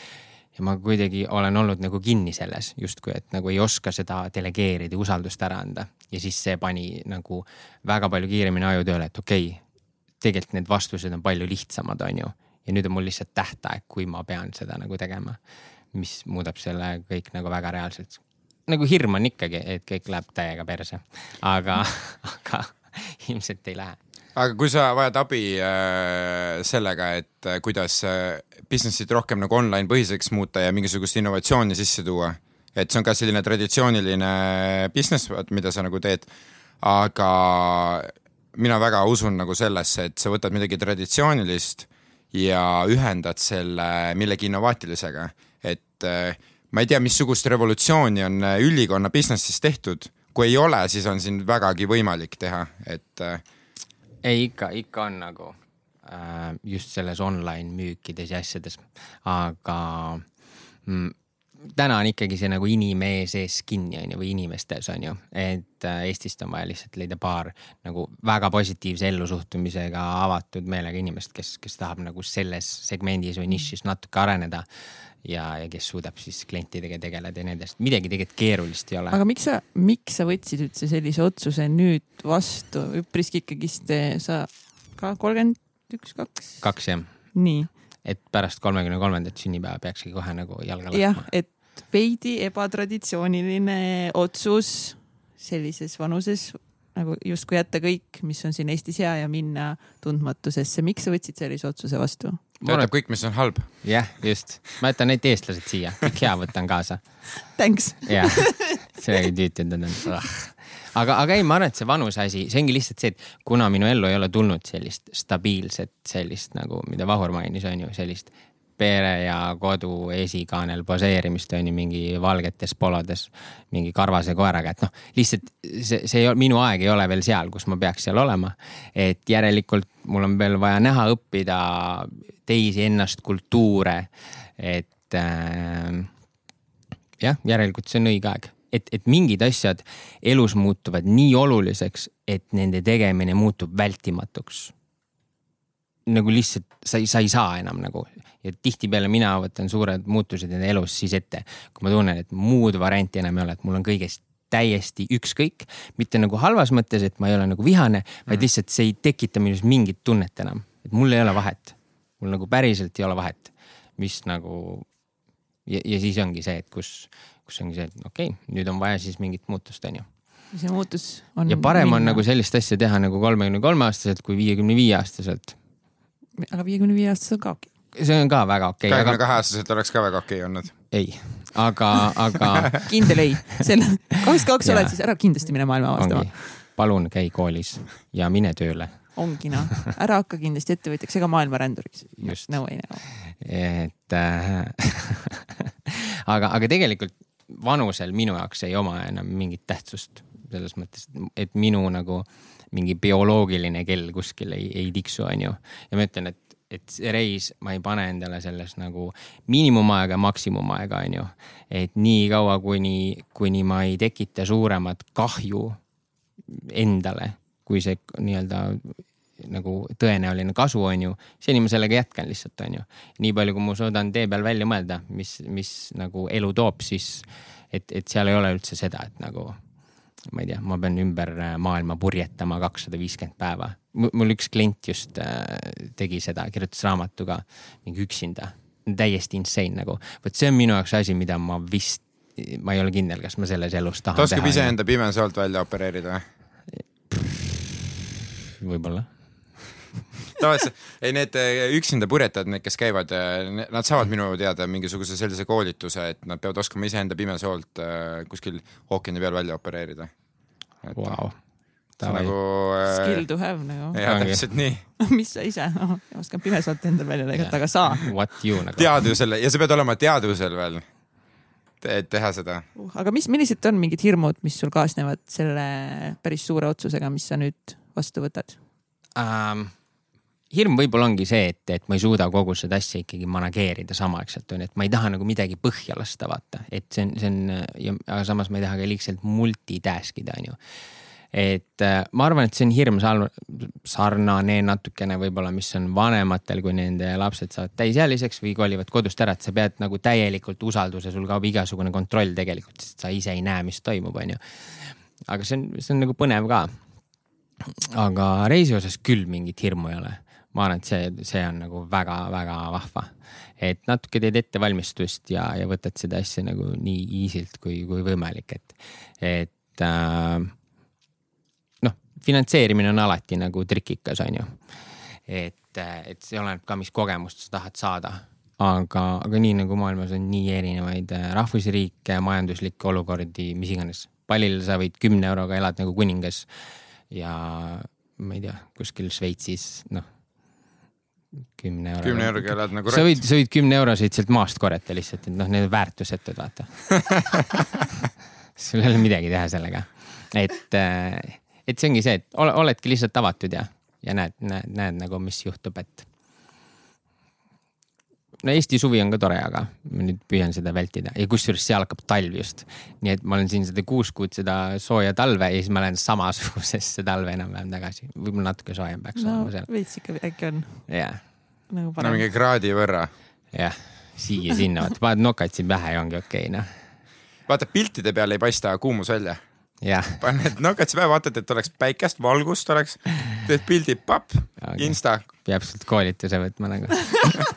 ja ma kuidagi olen olnud nagu kinni selles justkui, et nagu ei oska seda delegeerida, usaldust ära anda. ja siis see pani nagu väga palju kiiremini aju tööle, et okei okay,, tegelikult need vastused on palju lihtsamad, on ju. ja nüüd on mul lihtsalt tähtaeg, kui ma pean seda nagu tegema mis muudab selle kõik nagu väga reaalselt. nagu hirm on ikkagi, et kõik läheb täiega perse, aga, aga ilmselt ei lähe. Aga kui sa vajad abi äh, sellega, et äh, kuidas äh, business'id rohkem nagu online põhiseks muuta ja mingisugust innovatsiooni sisse tuua, et see on ka selline traditsiooniline business, mida sa nagu teed, aga mina väga usun nagu sellesse, et sa võtad midagi traditsioonilist ja ühendad selle millegi innovaatilisega et äh, ma ei tea, missugust revolutsiooni on äh, ülikonna business'is tehtud, kui ei ole, siis on siin vägagi võimalik teha, et. Äh, ei, ikka, ikka on nagu just selles online müükides ja asjades, aga mm, täna on ikkagi see nagu inimee sees kinni on ju või inimestes on ju, et Eestist on vaja lihtsalt leida paar nagu väga positiivse ellusuhtumisega avatud meelega inimest, kes, kes tahab nagu selles segmendis või nišis natuke areneda ja, ja kes suudab siis klientidega tegeleda ja nendest, midagi tegelikult keerulist ei ole. aga miks sa, miks sa võtsid üldse sellise otsuse nüüd vastu, üpriski ikkagist sa ka kolmkümmend üks, kaks? kaks jah. nii. et pärast kolmekümne kolmandat sünnipäeva peakski kohe nagu jalga laskma. jah, et veidi ebatraditsiooniline otsus sellises vanuses nagu justkui jätta kõik, mis on siin Eestis hea ja minna tundmatusesse. miks sa võtsid sellise otsuse vastu? Töötab kõik, mis on halb. jah, just. ma jätan need eestlased siia, kõik hea võtan kaasa. Thanks. jah, sellega tüütud on. aga, aga ei, ma arvan, et see vanuse asi, see ongi lihtsalt see, et kuna minu ellu ei ole tulnud sellist stabiilset, sellist nagu, mida Vahur mainis, on ju, sellist pere ja kodu esikaanel poseerimist on ju mingi valgetes polodes mingi karvase koeraga, et noh, lihtsalt see, see ei ole, minu aeg ei ole veel seal, kus ma peaks seal olema. et järelikult mul on veel vaja näha, õppida teisi ennast, kultuure, et äh, jah, järelikult see on õige aeg et, et mingid asjad elus muutuvad nii oluliseks, et nende tegemine muutub vältimatuks. nagu lihtsalt sa ei, sa ei saa enam nagu ja tihtipeale mina võtan suured muutused enda elus siis ette, kui ma tunnen, et muud varianti enam ei ole, et mul on kõigest täiesti ükskõik, mitte nagu halvas mõttes, et ma ei ole nagu vihane, vaid mm. lihtsalt see ei tekita minus mingit tunnet enam, et mul ei ole vahet. mul nagu päriselt ei ole vahet, mis nagu ja, ja siis ongi see, et kus, kus ongi see, et okei okay,, nüüd on vaja siis mingit muutust, on ju. see muutus on. ja parem minna. on nagu sellist asja teha nagu kolmekümne kolme aastaselt kui viiekümne viie aastaselt. aga viiekümne viie aastaselt ka okei okay. See on ka väga okei okay,. kahekümne kahe aastaselt oleks ka väga okei okay olnud. ei, aga, aga kindel ei, selle, kakskümmend kaks oled, siis ära kindlasti mine maailma avastama. palun käi koolis ja mine tööle ongi noh, ära hakka kindlasti ettevõtjaks ega maailmaränduriks. no ei no. et äh, aga, aga tegelikult vanusel minu jaoks ei oma enam mingit tähtsust selles mõttes, et minu nagu mingi bioloogiline kell kuskil ei, ei tiksu, onju. ja ma ütlen, et, et see reis, ma ei pane endale selles nagu miinimumaega, maksimumaega, onju. et nii kaua, kuni, kuni ma ei tekita suuremat kahju endale, kui see nii-öelda nagu tõenäoline kasu, on ju, seni ma sellega jätkan lihtsalt, on ju. nii palju, kui ma suudan tee peal välja mõelda, mis, mis nagu elu toob, siis et, et seal ei ole üldse seda, et nagu ma ei tea, ma pean ümber äh, maailma purjetama kakssada viiskümmend päeva. mul üks klient just äh, tegi seda, kirjutas raamatu ka mingi üksinda, täiesti insane nagu. vot see on minu jaoks asi, mida ma vist, ma ei ole kindel, kas ma selles elus tahan ta oskab iseenda pimesoalt välja opereerida või? võib-olla tavaliselt, ei need eh, üksinda purjetajad, need, kes käivad, eh, nad saavad minu teada mingisuguse sellise koolituse, et nad peavad oskama iseenda pimesoolt eh, kuskil ookeani peal välja opereerida. Wow. see on nagu äh,. Skill to have nagu. jaa, täpselt nii mis sa ise oh,, oskan pimesoolt endal välja lõigata, aga sa. What you nagu. teadvusel ja sa pead olema teadvusel veel et teha seda uh,. aga mis, millised on mingid hirmud, mis sul kaasnevad selle päris suure otsusega, mis sa nüüd vastu võtad um,? Hirm võib-olla ongi see, et, et ma ei suuda kogu seda asja ikkagi manageerida samaaegselt on ju, et ma ei taha nagu midagi põhja lasta, vaata, et see on, see on aga samas ma ei taha ka liigselt multitask ida, on ju. et äh, ma arvan, et see on hirm sarnane natukene võib-olla, mis on vanematel, kui nende lapsed saavad täisealiseks või kolivad kodust ära, et sa pead nagu täielikult usalduse, sul kaob igasugune kontroll tegelikult, sest sa ise ei näe, mis toimub, on ju. aga see on, see on nagu põnev ka aga reisi osas küll mingit hirmu ei ole ma arvan, et see, see on nagu väga-väga vahva. et natuke teed ettevalmistust ja, ja võtad seda asja nagu nii easy'lt kui, kui võimalik, et, et äh, noh, finantseerimine on alati nagu trikikas, on ju. et, et see oleneb ka, mis kogemust sa tahad saada aga, aga nii nagu maailmas on nii erinevaid äh, rahvusriike, majanduslikke olukordi, mis iganes. pallil sa võid kümne euroga elad nagu kuningas ja ma ei tea, kuskil Šveitsis, noh kümne euro. kümne euroga elad nagu sa võid, sa võid kümne euroseid sealt maast korjata lihtsalt, et noh, need on väärtusetud, vaata sul ei ole midagi teha sellega. et, äh, et see ongi see, et ole, oledki lihtsalt avatud ja, ja näed, näed, näed nagu, mis juhtub, et. No Eesti suvi on ka tore, aga ma nüüd püüan seda vältida ja kusjuures seal hakkab talv just. nii et ma olen siin seda kuus kuud seda sooja talve ja siis ma lähen samasugusesse talve enam-vähem tagasi, võib-olla natuke soojem peaks no, olema seal. veits ikka äkki on. jah nagu parem. no mingi kraadi võrra. jah, siia-sinna, vaata paned nokad siin pähe ja ongi okei okay,, noh. vaata piltide peal ei paista kuumus välja. paned nokad siia pähe, vaatad, et oleks päikest, valgust oleks, teed pildi, papp, insta. peab sealt koolituse võtma nagu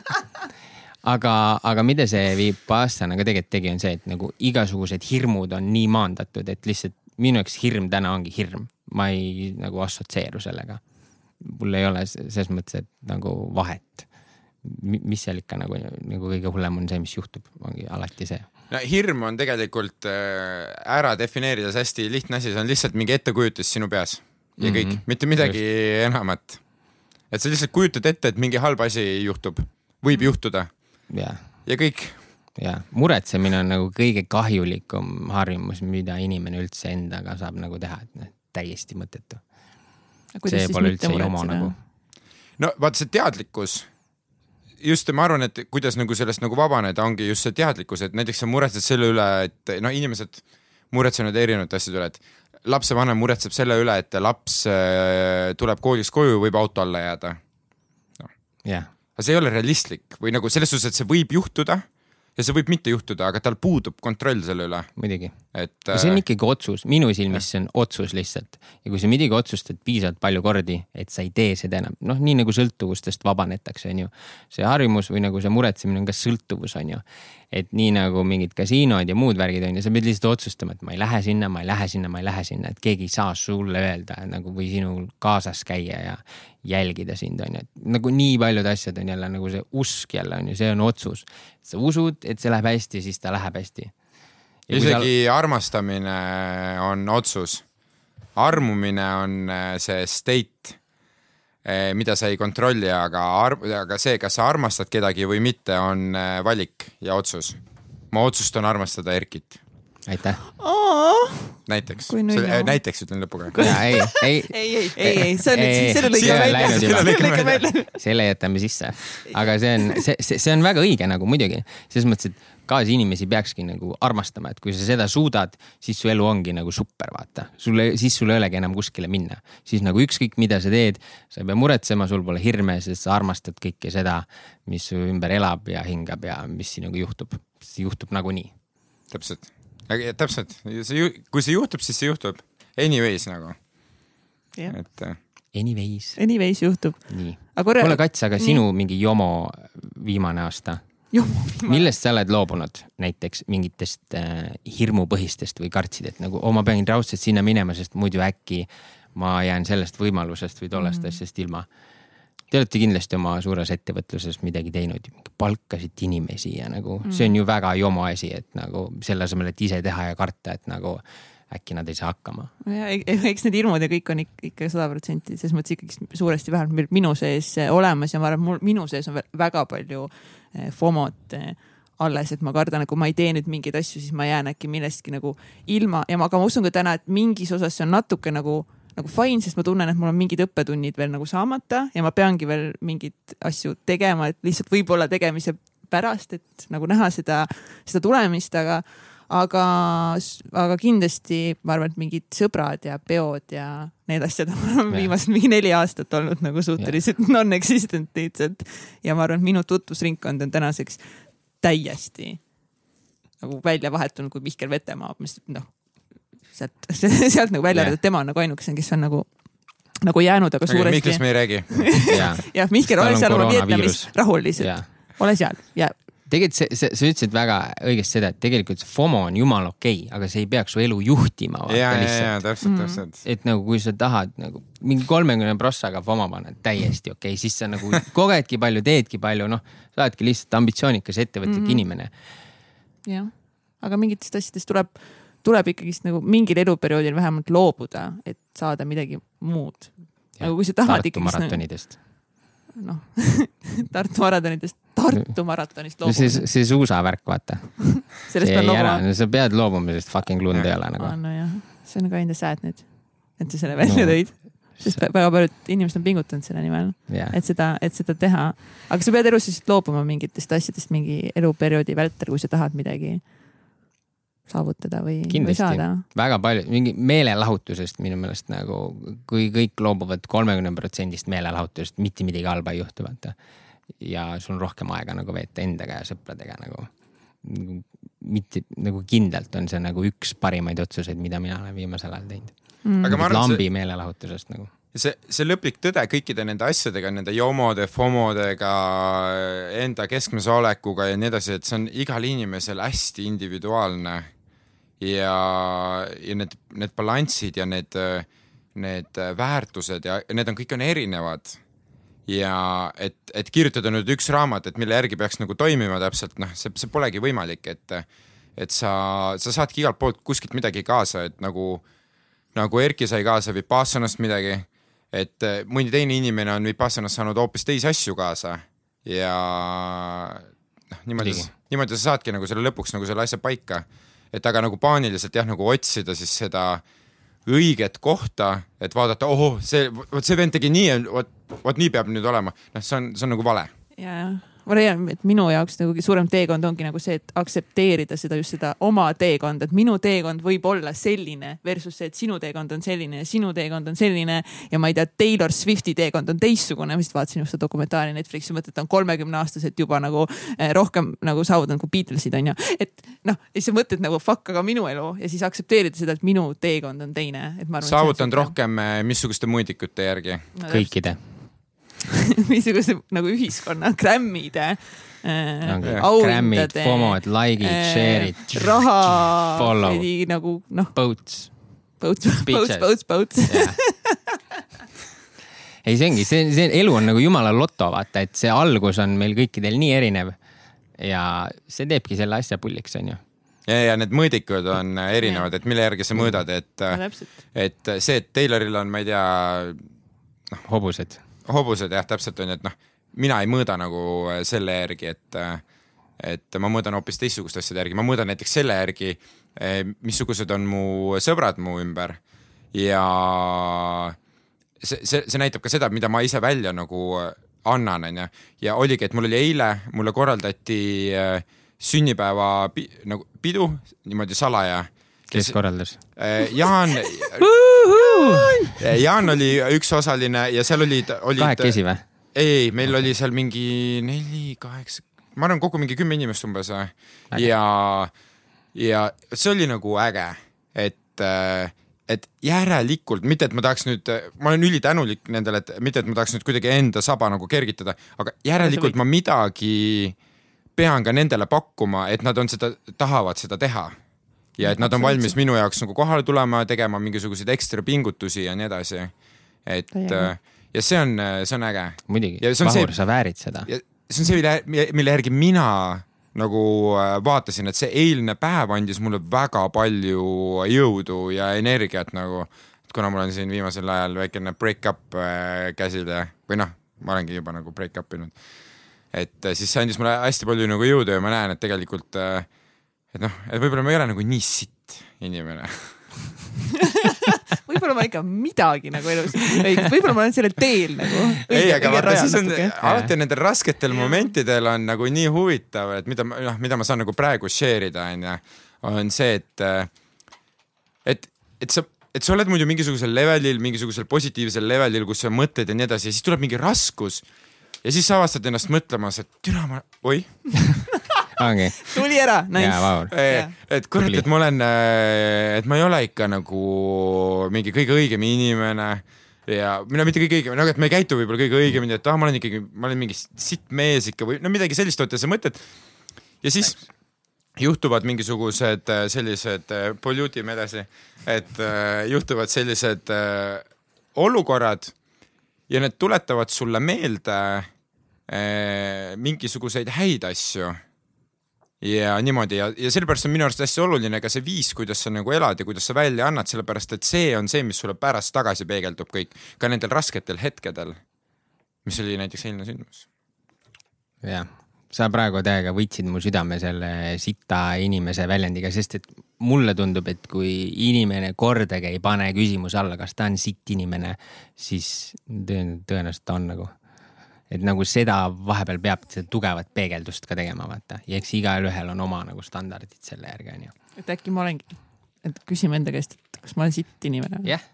aga, aga mida see Vipassana nagu tegelikult tegi, on see, et nagu igasugused hirmud on nii maandatud, et lihtsalt minu jaoks hirm täna ongi hirm, ma ei nagu assotsieeru sellega mul ei ole selles mõttes, et nagu vahet. mis seal ikka nagu, nagu kõige hullem on see, mis juhtub, ongi alati see. no hirm on tegelikult äh, ära defineerides hästi lihtne asi, see on lihtsalt mingi ettekujutus sinu peas ja kõik mm, -hmm. mitte midagi Just. enamat. et sa lihtsalt kujutad ette, et mingi halb asi juhtub, võib juhtuda jah, ja kõik. jah, muretsemine on nagu kõige kahjulikum harjumus, mida inimene üldse endaga saab nagu teha, et noh, täiesti mõttetu. see pole üldse jomo nagu. no vaata see teadlikkus, just ma arvan, et kuidas nagu sellest nagu vabaneda, ongi just see teadlikkus, et näiteks sa muretsed selle üle, et noh, inimesed muretsevad erinevate asjade üle, et lapsevanem muretseb selle üle, et laps äh, tuleb koolist koju, võib auto alla jääda. jah, aga see ei ole realistlik või nagu selles suhtes, et see võib juhtuda ja see võib mitte juhtuda, aga tal puudub kontroll selle üle, muidugi. et. see on ikkagi otsus, minu silmis see on otsus lihtsalt ja kui sa midagi otsustad piisavalt palju kordi, et sa ei tee seda enam, noh, nii nagu sõltuvustest vabanetakse, onju. see harjumus või nagu see muretsemine on ka sõltuvus, onju. et nii nagu mingid kasiinod ja muud värgid onju, sa pead lihtsalt otsustama, et ma ei lähe sinna, ma ei lähe sinna, ma ei lähe sinna, et keegi ei saa sulle öelda nagu või sinul kaasas käia ja jälgida sind onju, et nagu nii paljud asjad on jälle nagu see usk jälle onju, see on otsus. sa usud, et see läheb hästi, siis ta läheb hästi. Isegi armastamine on otsus. armumine on äh, see state, mida sa ei kontrolli, aga arm-, aga see, kas sa armastad kedagi või mitte, on äh, valik ja otsus. ma otsustan armastada Erkit, aitäh. näiteks nunnu. näiteks ütlen lõpuga. ei, ei, ei, ei, ei, see on Ei, nüüd, selle on välja, selle lõike välja. selle jätame sisse, aga see on, see, see, see on väga õige nagu muidugi, selles mõttes, et kaasinimesi peakski nagu armastama, et kui sa seda suudad, siis su elu ongi nagu super, vaata. sulle, siis sul ei olegi enam kuskile minna, siis nagu ükskõik, mida sa teed, sa ei pea muretsema, sul pole hirme, sest sa armastad kõike seda, mis su ümber elab ja hingab ja mis sinuga juhtub. see juhtub nagunii. täpselt, täpselt, see, kui see juhtub, siis see juhtub. Anyways nagu, et äh, Anyways, anyways juhtub. nii. kuule, Kats, aga sinu mingi jomo viimane aasta millest sa oled loobunud näiteks mingitest äh, hirmupõhistest või kartsid, et nagu oh, ma pean raudselt sinna minema, sest muidu äkki ma jään sellest võimalusest või tollest mm. asjast ilma. Te olete kindlasti oma suures ettevõtluses midagi teinud, palkasite inimesi ja nagu mm. see on ju väga jomo asi, et nagu selle asemel, et ise teha ja karta, et nagu äkki nad ei saa hakkama. e- e- eks need hirmud ja kõik on ikka- sada protsenti selles mõttes ikkagi suuresti vähemalt minu sees olemas ja ma arvan, mul minu sees on väga palju eh, FOMO-t eh, alles, et ma kardan, et kui ma ei tee nüüd mingeid asju, siis ma jään äkki millestki nagu ilma ja ma, aga ma usun ka täna, et mingis osas see on natuke nagu nagu fine, sest ma tunnen, et mul on mingid õppetunnid veel nagu saamata ja ma peangi veel mingeid asju tegema, et lihtsalt võib-olla tegemise pärast, et nagu näha seda, seda tulemist, aga aga, aga kindlasti ma arvan, et mingid sõbrad ja peod ja need asjad on viimased mingi neli aastat olnud nagu suhteliselt non-existent lihtsalt. ja ma arvan, et minu tutvusringkond on tänaseks täiesti nagu välja vahetunud, kui Mihkel Vetemaa, mis noh, sealt, sealt nagu välja arvatud, tema on nagu ainukesena, kes on nagu, nagu jäänud, aga suuresti Mihklist. me ei räägi. ja, jah, Mihkel, ole on seal oma koroonaviirus. Vietnamis rahul lihtsalt ja, ole seal ja tegelikult see, see, sa ütlesid väga õigesti seda, et tegelikult see FOMO on jumala okei okay,, aga see ei peaks su elu juhtima. ja, ja, ja täpselt, täpselt. et nagu kui sa tahad nagu mingi kolmekümne prossaga FOMO panna, täiesti okei okay., siis sa nagu kogedki palju, teedki palju, noh, sa oledki lihtsalt ambitsioonikas ettevõtlik mm -hmm. inimene. jah, aga mingitest asjadest tuleb, tuleb ikkagist nagu mingil eluperioodil vähemalt loobuda, et saada midagi muud. nagu kui sa tahad Tartu ikkagist nagu, maratonidest. noh, Tartu maratonidest, Tartu maratonist no see, see suusavärk, vaata. sellest peab loobuma. sa pead loobuma, sest fucking lund ei ole nagu. nojah, see on kinda sad nüüd, et sa selle välja No. tõid. sest väga paljud inimesed on pingutanud selle nimel, jah, et seda, et seda teha. aga sa pead elus lihtsalt loobuma mingitest asjadest mingi eluperioodi vältel, kui sa tahad midagi saavutada või, või saada. väga palju, mingi meelelahutusest minu meelest nagu, kui kõik loobuvad kolmekümne protsendist meelelahutusest, mitte midagi halba ei juhtu, vaata. ja sul on rohkem aega nagu veeta endaga ja sõpradega nagu. mitte nagu kindlalt on see nagu üks parimaid otsuseid, mida mina olen viimasel ajal teinud. aga ma arvan, et lambi see, meelelahutusest nagu. see, see lõplik tõde kõikide nende asjadega, nende jomode, FOModega, enda keskmes olekuga ja nii edasi, et see on igal inimesel hästi individuaalne. ja, ja need, need balansid ja need, need väärtused ja need on, kõik on erinevad. Ja et, et kirjutada nüüd üks raamat, et mille järgi peaks nagu toimima täpselt, noh, see, see polegi võimalik, et et sa, sa saadki igalt poolt kuskilt midagi kaasa, et nagu nagu Erki sai kaasa Vipassanast midagi, et mõni teine inimene on Vipassanast saanud hoopis teisi asju kaasa. Ja noh, niimoodi niimoodi sa saadki nagu selle lõpuks nagu selle asja paika. Et aga nagu paaniliselt jah, nagu otsida siis seda õiget kohta, et vaadata, ohoh, see, vot see vend tegi nii, vot, vot nii peab nüüd olema. noh, see on, see on nagu vale. ja, ja ma leian, et minu jaoks nagu suurem teekond ongi nagu see, et aktsepteerida seda just seda oma teekonda, et minu teekond võib olla selline versus see, et sinu teekond on selline ja sinu teekond on selline ja ma ei tea, Taylor Swifti teekond on teistsugune, ma vist vaatasin just seda dokumentaali Netflixi, mõtlen, et ta on kolmekümne aastaselt juba nagu eh, rohkem nagu saavutanud kui Beatlesid onju. et noh, ja siis sa mõtled nagu fuck, aga minu elu ja siis aktsepteerida seda, et minu teekond on teine, et ma arvan. saavutanud. rohkem eh, missuguste mõõdikute järgi? kõikide. missuguse nagu ühiskonna Grammide äh, auhindade, Grammid, FOMO-d, like'id, äh, share'id, raha follow. veidi nagu noh, boats. põuts, põuts, Bitches. põuts, põuts. ei, see ongi, see, see elu on nagu jumala loto, vaata, et see algus on meil kõikidel nii erinev. ja see teebki selle asja pulliks, onju. ja, ja need mõõdikud on erinevad, et mille järgi sa mõõdad, et, et see, et Tayloril on, ma ei tea, hobused. Hobused jah, täpselt on ju, et noh, mina ei mõõda nagu äh, selle järgi, et, et ma mõõdan hoopis teistsuguste asjade järgi, ma mõõdan näiteks selle järgi, missugused on mu sõbrad mu ümber ja see, see, see näitab ka seda, mida ma ise välja nagu äh, annan, onju. ja oligi, et mul oli eile, mulle korraldati äh, sünnipäeva pi, nagu pidu niimoodi salaja. Kes korraldas? Jaan, Jaan oli üks osaline ja seal olid, olid. kahekesi või? ei, ei, meil oli seal mingi neli, kaheksa, ma arvan, kokku mingi kümme inimest umbes Äge. ja, ja see oli nagu äge, et, et järelikult, mitte et ma tahaks nüüd, ma olen ülitänulik nendele, et mitte, et ma tahaks nüüd kuidagi enda saba nagu kergitada, aga järelikult ma midagi pean ka nendele pakkuma, et nad on seda, tahavad seda teha ja et nad on valmis minu jaoks nagu kohale tulema, tegema mingisuguseid ekstra pingutusi ja nii edasi. et Täiega. ja see on, see on äge muidugi, Vahur, sa väärid seda. ja see on see, mille, mille järgi mina nagu äh, vaatasin, et see eilne päev andis mulle väga palju jõudu ja energiat nagu, et kuna mul on siin viimasel ajal väikene break-up äh, käsil ja, või noh, ma olengi juba nagu break-up inud. et äh, siis see andis mulle hästi palju nagu jõudu ja ma näen, et tegelikult äh, et noh, et võib-olla ma ei ole nagu nii sitt inimene. võib-olla ma ikka midagi nagu elus õigus, võib-olla ma olen sellel teel nagu. ei, aga vaata, siis on alati nendel rasketel momentidel on nagu nii huvitav, et mida ma, noh, mida ma saan nagu praegu share ida, onju, on see, et, et, et sa, et sa oled muidu mingisugusel levelil, mingisugusel positiivsel levelil, kus sa mõtled ja nii edasi ja siis tuleb mingi raskus ja siis sa avastad ennast mõtlemas, et türa ma, oih ongi, tuli ära, nice. Jaa. et kurat, et ma olen, et ma ei ole ikka nagu mingi kõige õigem inimene ja, või no mitte kõige õigem, nagu et ma ei käitu võib-olla kõige õigemini, et ah, ma olen ikkagi, ma olen mingi sitt mees ikka või no midagi sellist oota sa mõtled. ja siis juhtuvad mingisugused äh, sellised, pollutime edasi, et juhtuvad sellised olukorrad ja need tuletavad sulle meelde äh, mingisuguseid häid asju ja niimoodi ja, ja sellepärast on minu arust hästi oluline ka see viis, kuidas sa nagu elad ja kuidas sa välja annad, sellepärast et see on see, mis sulle pärast tagasi peegeldub kõik, ka nendel rasketel hetkedel, mis oli näiteks eilne sündmus. jah, sa praegu täiega võitsid mu südame selle sita inimese väljendiga, sest et mulle tundub, et kui inimene kordagi ei pane küsimuse alla, kas ta on sitt inimene, siis tõen- tõenäoliselt ta on nagu. Et nagu seda vahepeal peab seda tugevat peegeldust ka tegema, vaata, ja eks igalühel on oma nagu standardid selle järgi onju. et äkki ma olengi, et küsime enda käest, et kas ma olen sitt inimene. jah,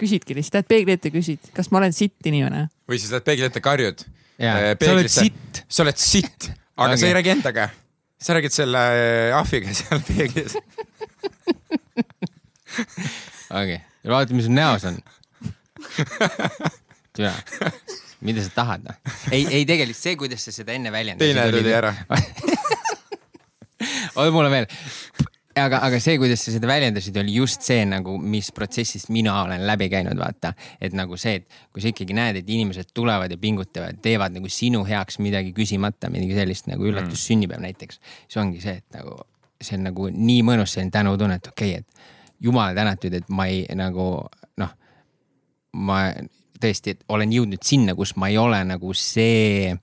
küsidki lihtsalt, lähed peegli ette, küsid, kas ma olen sitt inimene. või siis lähed peegli ette, karjud. Jaa, sa oled sitt. sa oled sitt, aga Ongi. sa ei räägi endaga. sa räägid selle äh, ahviga seal peeglis. ja vaata, mis sul näos on. türa, mida sa tahad noh? ei, ei tegelikult see, kuidas sa seda enne väljendasid. teine tuli ära. on veel. aga, aga see, kuidas sa seda väljendasid, oli just see nagu, mis protsessist mina olen läbi käinud, vaata. et nagu see, et kui sa ikkagi näed, et inimesed tulevad ja pingutavad, teevad nagu sinu heaks midagi küsimata, midagi sellist nagu üllatus mm. sünnipäev näiteks. siis ongi see, et nagu see on nagu nii mõnus selline tänutunne, et okei okay,, et jumala tänatud, et ma ei nagu noh, ma tõesti et olen jõudnud sinna, kus ma ei ole nagu see,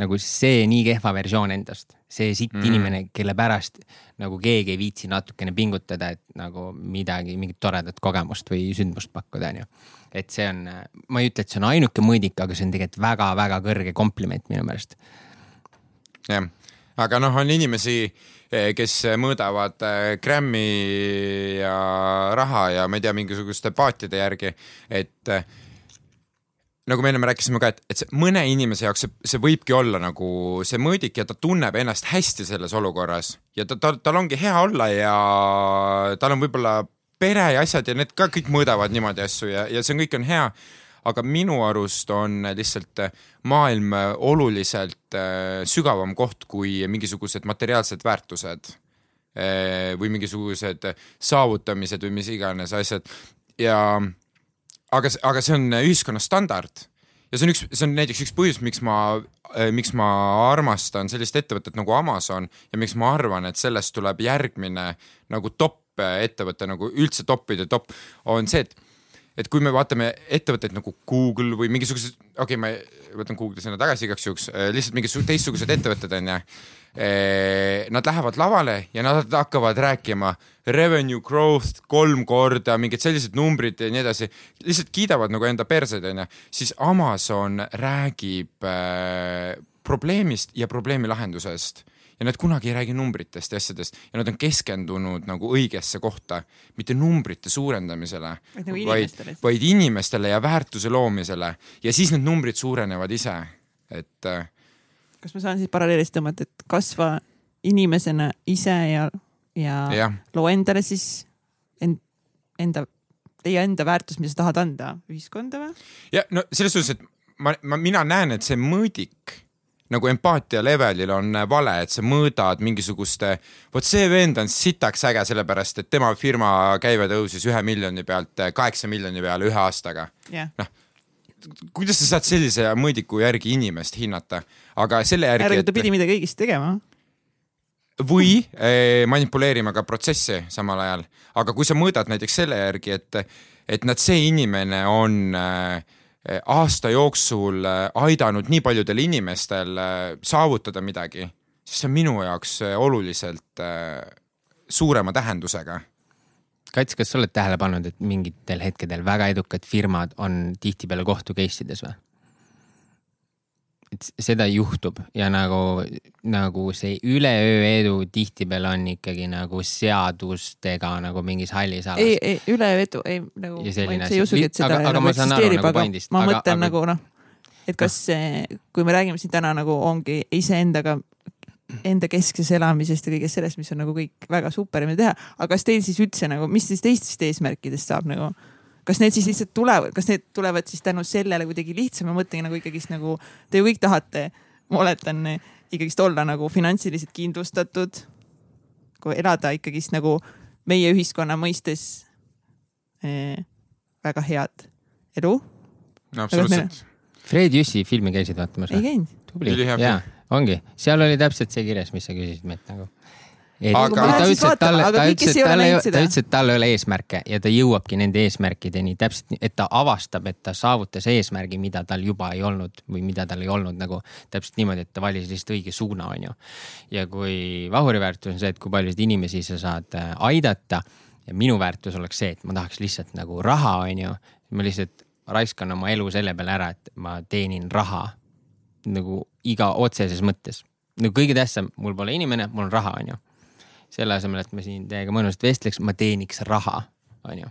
nagu see nii kehva versioon endast, see sitt Mm. inimene, kelle pärast nagu keegi ei viitsi natukene pingutada, et nagu midagi, mingit toredat kogemust või sündmust pakkuda, onju. et see on, ma ei ütle, et see on ainuke mõõdik, aga see on tegelikult väga-väga kõrge kompliment minu meelest. jah, aga noh, on inimesi, kes mõõdavad äh, grammi ja raha ja ma ei tea, mingisuguste paatide järgi, et äh, nagu me ennem rääkisime ka, et, et see mõne inimese jaoks see, see võibki olla nagu see mõõdik ja ta tunneb ennast hästi selles olukorras ja ta, ta, tal ongi hea olla ja tal on võib-olla pere ja asjad ja need ka kõik mõõdavad niimoodi asju ja, ja see on, kõik on hea. aga minu arust on lihtsalt maailm oluliselt äh, sügavam koht kui mingisugused materiaalsed väärtused äh, või mingisugused saavutamised või mis iganes asjad ja aga, aga see on ühiskonna standard ja see on üks, see on näiteks üks põhjus, miks ma, miks ma armastan sellist ettevõtet nagu Amazon ja miks ma arvan, et sellest tuleb järgmine nagu top ettevõte nagu üldse topide top on see, et et kui me vaatame ettevõtteid nagu Google või mingisugused, okei okay,, ma võtan Google'i sõna tagasi igaks juhuks, lihtsalt mingisugused teistsugused ettevõtted on ju. Nad lähevad lavale ja nad hakkavad rääkima revenue growth kolm korda, mingid sellised numbrid ja nii edasi, lihtsalt kiidavad nagu enda perseid onju, siis Amazon räägib äh, probleemist ja probleemi lahendusest. Ja nad kunagi ei räägi numbritest ja asjadest ja nad on keskendunud nagu õigesse kohta, mitte numbrite suurendamisele, Vaid nagu vaid inimestele., vaid inimestele ja väärtuse loomisele. Ja siis need numbrid suurenevad ise, et äh, kas ma saan siis paralleelist tõmmata, et kasva inimesena ise ja, ja jah, loo endale siis end, enda, teie enda väärtus, mida sa tahad anda ühiskonda või? ja no selles suhtes, et ma, ma, mina näen, et see mõõdik nagu empaatia levelil on vale, et sa mõõdad mingisuguste, vot see vend on sitaks äge, sellepärast et tema firma käive tõusis ühe miljoni pealt kaheksa miljoni peale ühe aastaga. jah Noh, kuidas sa saad sellise mõõdiku järgi inimest hinnata, aga selle järgi, järelikult ta pidi midagi õigesti tegema. või eh, manipuleerima ka protsessi samal ajal, aga kui sa mõõdad näiteks selle järgi, et, et näed, see inimene on äh, aasta jooksul äh, aidanud nii paljudel inimestel saavutada midagi, siis see on minu jaoks oluliselt suurema tähendusega. Kats, kas sa oled tähele pannud, et mingitel hetkedel väga edukad firmad on tihtipeale kohtu case ides või? et seda juhtub ja nagu, nagu see üleöö edu tihtipeale on ikkagi nagu seadustega nagu mingis hallis alas. ei, ei üleöö edu, ei nagu ma üldse ei usugi, et seda Aga- aga nagu eksisteerib, nagu aga ma aga- mõtlen aga- nagu noh, et kas see, kui me räägime siin täna nagu ongi iseendaga enda keskses elamisest ja kõigest sellest, mis on nagu kõik väga super ja mida teha, aga kas teil siis üldse nagu, mis siis teistest eesmärkidest saab nagu? kas need siis lihtsalt tulevad, kas need tulevad siis tänu sellele kuidagi lihtsam, ma mõtlengi nagu ikkagist nagu te ju kõik tahate, ma oletan, ikkagist olla nagu finantsiliselt kindlustatud, kui elada ikkagist nagu meie ühiskonna mõistes eh, väga head elu. no absoluutselt. Fred Jüssi filmi käisid vaatamas ei või? käinud. tubli, jaa, ongi, seal oli täpselt see kirjas, mis sa küsisid meilt nagu. Aga- ta ütles, et talle, ta ütles, et talle, ta ütles, et tal ei ole eesmärke ja ta jõuabki nende eesmärkideni täpselt nii, et ta avastab, et ta saavutas eesmärgi, mida tal juba ei olnud või mida tal ei olnud nagu täpselt niimoodi, et ta valis lihtsalt õige suuna, onju. ja kui vahuri väärtus on see, et kui paljusid inimesi sa saad äh, aidata ja minu väärtus oleks see, et ma tahaks lihtsalt nagu raha, onju. ma lihtsalt raiskan oma elu selle peale ära, et ma teenin raha nagu iga otseses mõttes. no kõige tähtsam, mul pole inimene, mul on raha, onju. selle asemel, et ma siin teiega mõnusalt vestleks, ma teeniks raha, onju.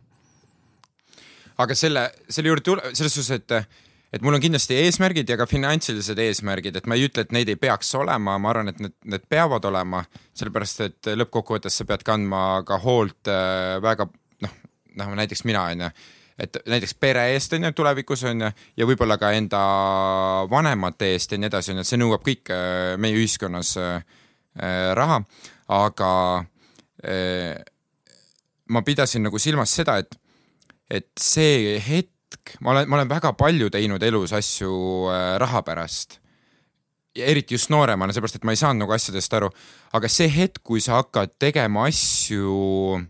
aga selle, selle juurde tule, selles suhtes, et, et mul on kindlasti eesmärgid ja ka finantsilised eesmärgid, et ma ei ütle, et neid ei peaks olema, ma arvan, et need, need peavad olema, sellepärast et lõppkokkuvõttes sa pead kandma ka hoolt äh, väga noh, noh näiteks mina onju, et näiteks pere eest onju tulevikus onju ja võib-olla ka enda vanemate eest ja nii edasi onju, et see nõuab kõik äh, meie ühiskonnas äh, äh, raha, aga äh, ma pidasin nagu silmas seda, et et see hetk, ma olen, ma olen väga palju teinud elus asju äh, raha pärast. ja eriti just nooremana, seepärast et ma ei saanud nagu asjadest aru, aga see hetk, kui sa hakkad tegema asju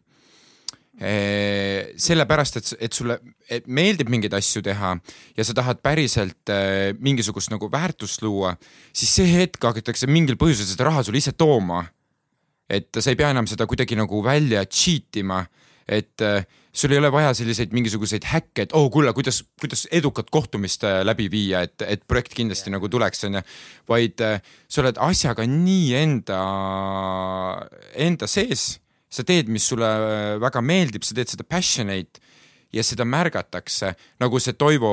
sellepärast, et, et sulle et meeldib mingeid asju teha ja sa tahad päriselt äh, mingisugust nagu väärtust luua, siis see hetk hakatakse mingil põhjusel seda raha sulle ise tooma. et sa ei pea enam seda kuidagi nagu välja cheat ima, et äh, sul ei ole vaja selliseid mingisuguseid häkke, et oh kuule, kuidas, kuidas edukat kohtumist läbi viia, et, et projekt kindlasti nagu tuleks, onju. vaid äh, sa oled asjaga nii enda, enda sees sa teed, mis sulle äh, väga meeldib, sa teed seda passionate ja seda märgatakse, nagu see Toivo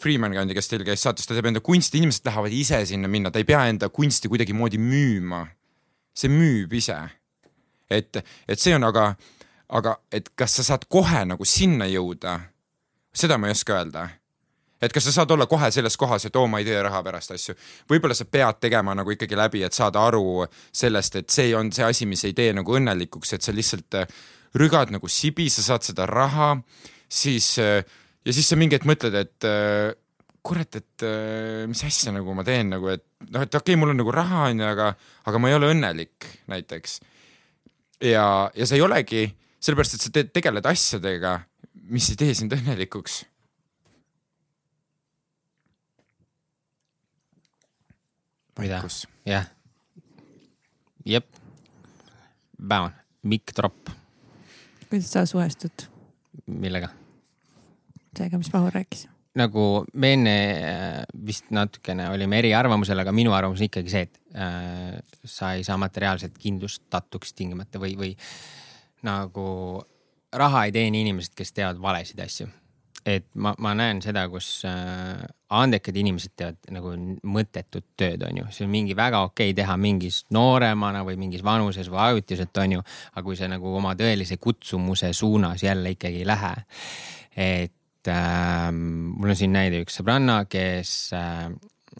Freeman kandi, kes teil käis saates, ta teeb enda kunsti, inimesed tahavad ise sinna minna, ta ei pea enda kunsti kuidagimoodi müüma. see müüb ise. et, et see on aga, aga et kas sa saad kohe nagu sinna jõuda, seda ma ei oska öelda et kas sa saad olla kohe selles kohas, et oo, ma ei tee raha pärast asju. võib-olla sa pead tegema nagu ikkagi läbi, et saada aru sellest, et see on see asi, mis ei tee nagu õnnelikuks, et sa lihtsalt äh, rügad nagu sibi, sa saad seda raha, siis äh, ja siis sa mingi hetk mõtled, et äh, kurat, et mis asja nagu ma teen nagu, et noh, et okei okay,, mul on nagu raha onju, aga, aga ma ei ole õnnelik näiteks. ja, ja sa ei olegi, sellepärast et sa teed, tegeled asjadega, mis ei tee sind õnnelikuks mida? jah. jep. Bam, mikk drop. kuidas sa suhestud? millega? sellega, mis Vahur rääkis. nagu me enne äh, vist natukene olime eriarvamusel, aga minu arvamus on ikkagi see, et äh, sa ei saa materiaalselt kindlustatuks tingimata või, või nagu raha ei teeni inimesed, kes teevad valesid asju et ma, ma näen seda, kus äh, andekad inimesed teevad nagu mõttetut tööd, on ju, see on mingi väga okei okay teha mingis nooremana või mingis vanuses või ajutiselt, on ju. aga kui sa nagu oma tõelise kutsumuse suunas jälle ikkagi ei lähe. et äh, mul on siin näide üks sõbranna, kes äh,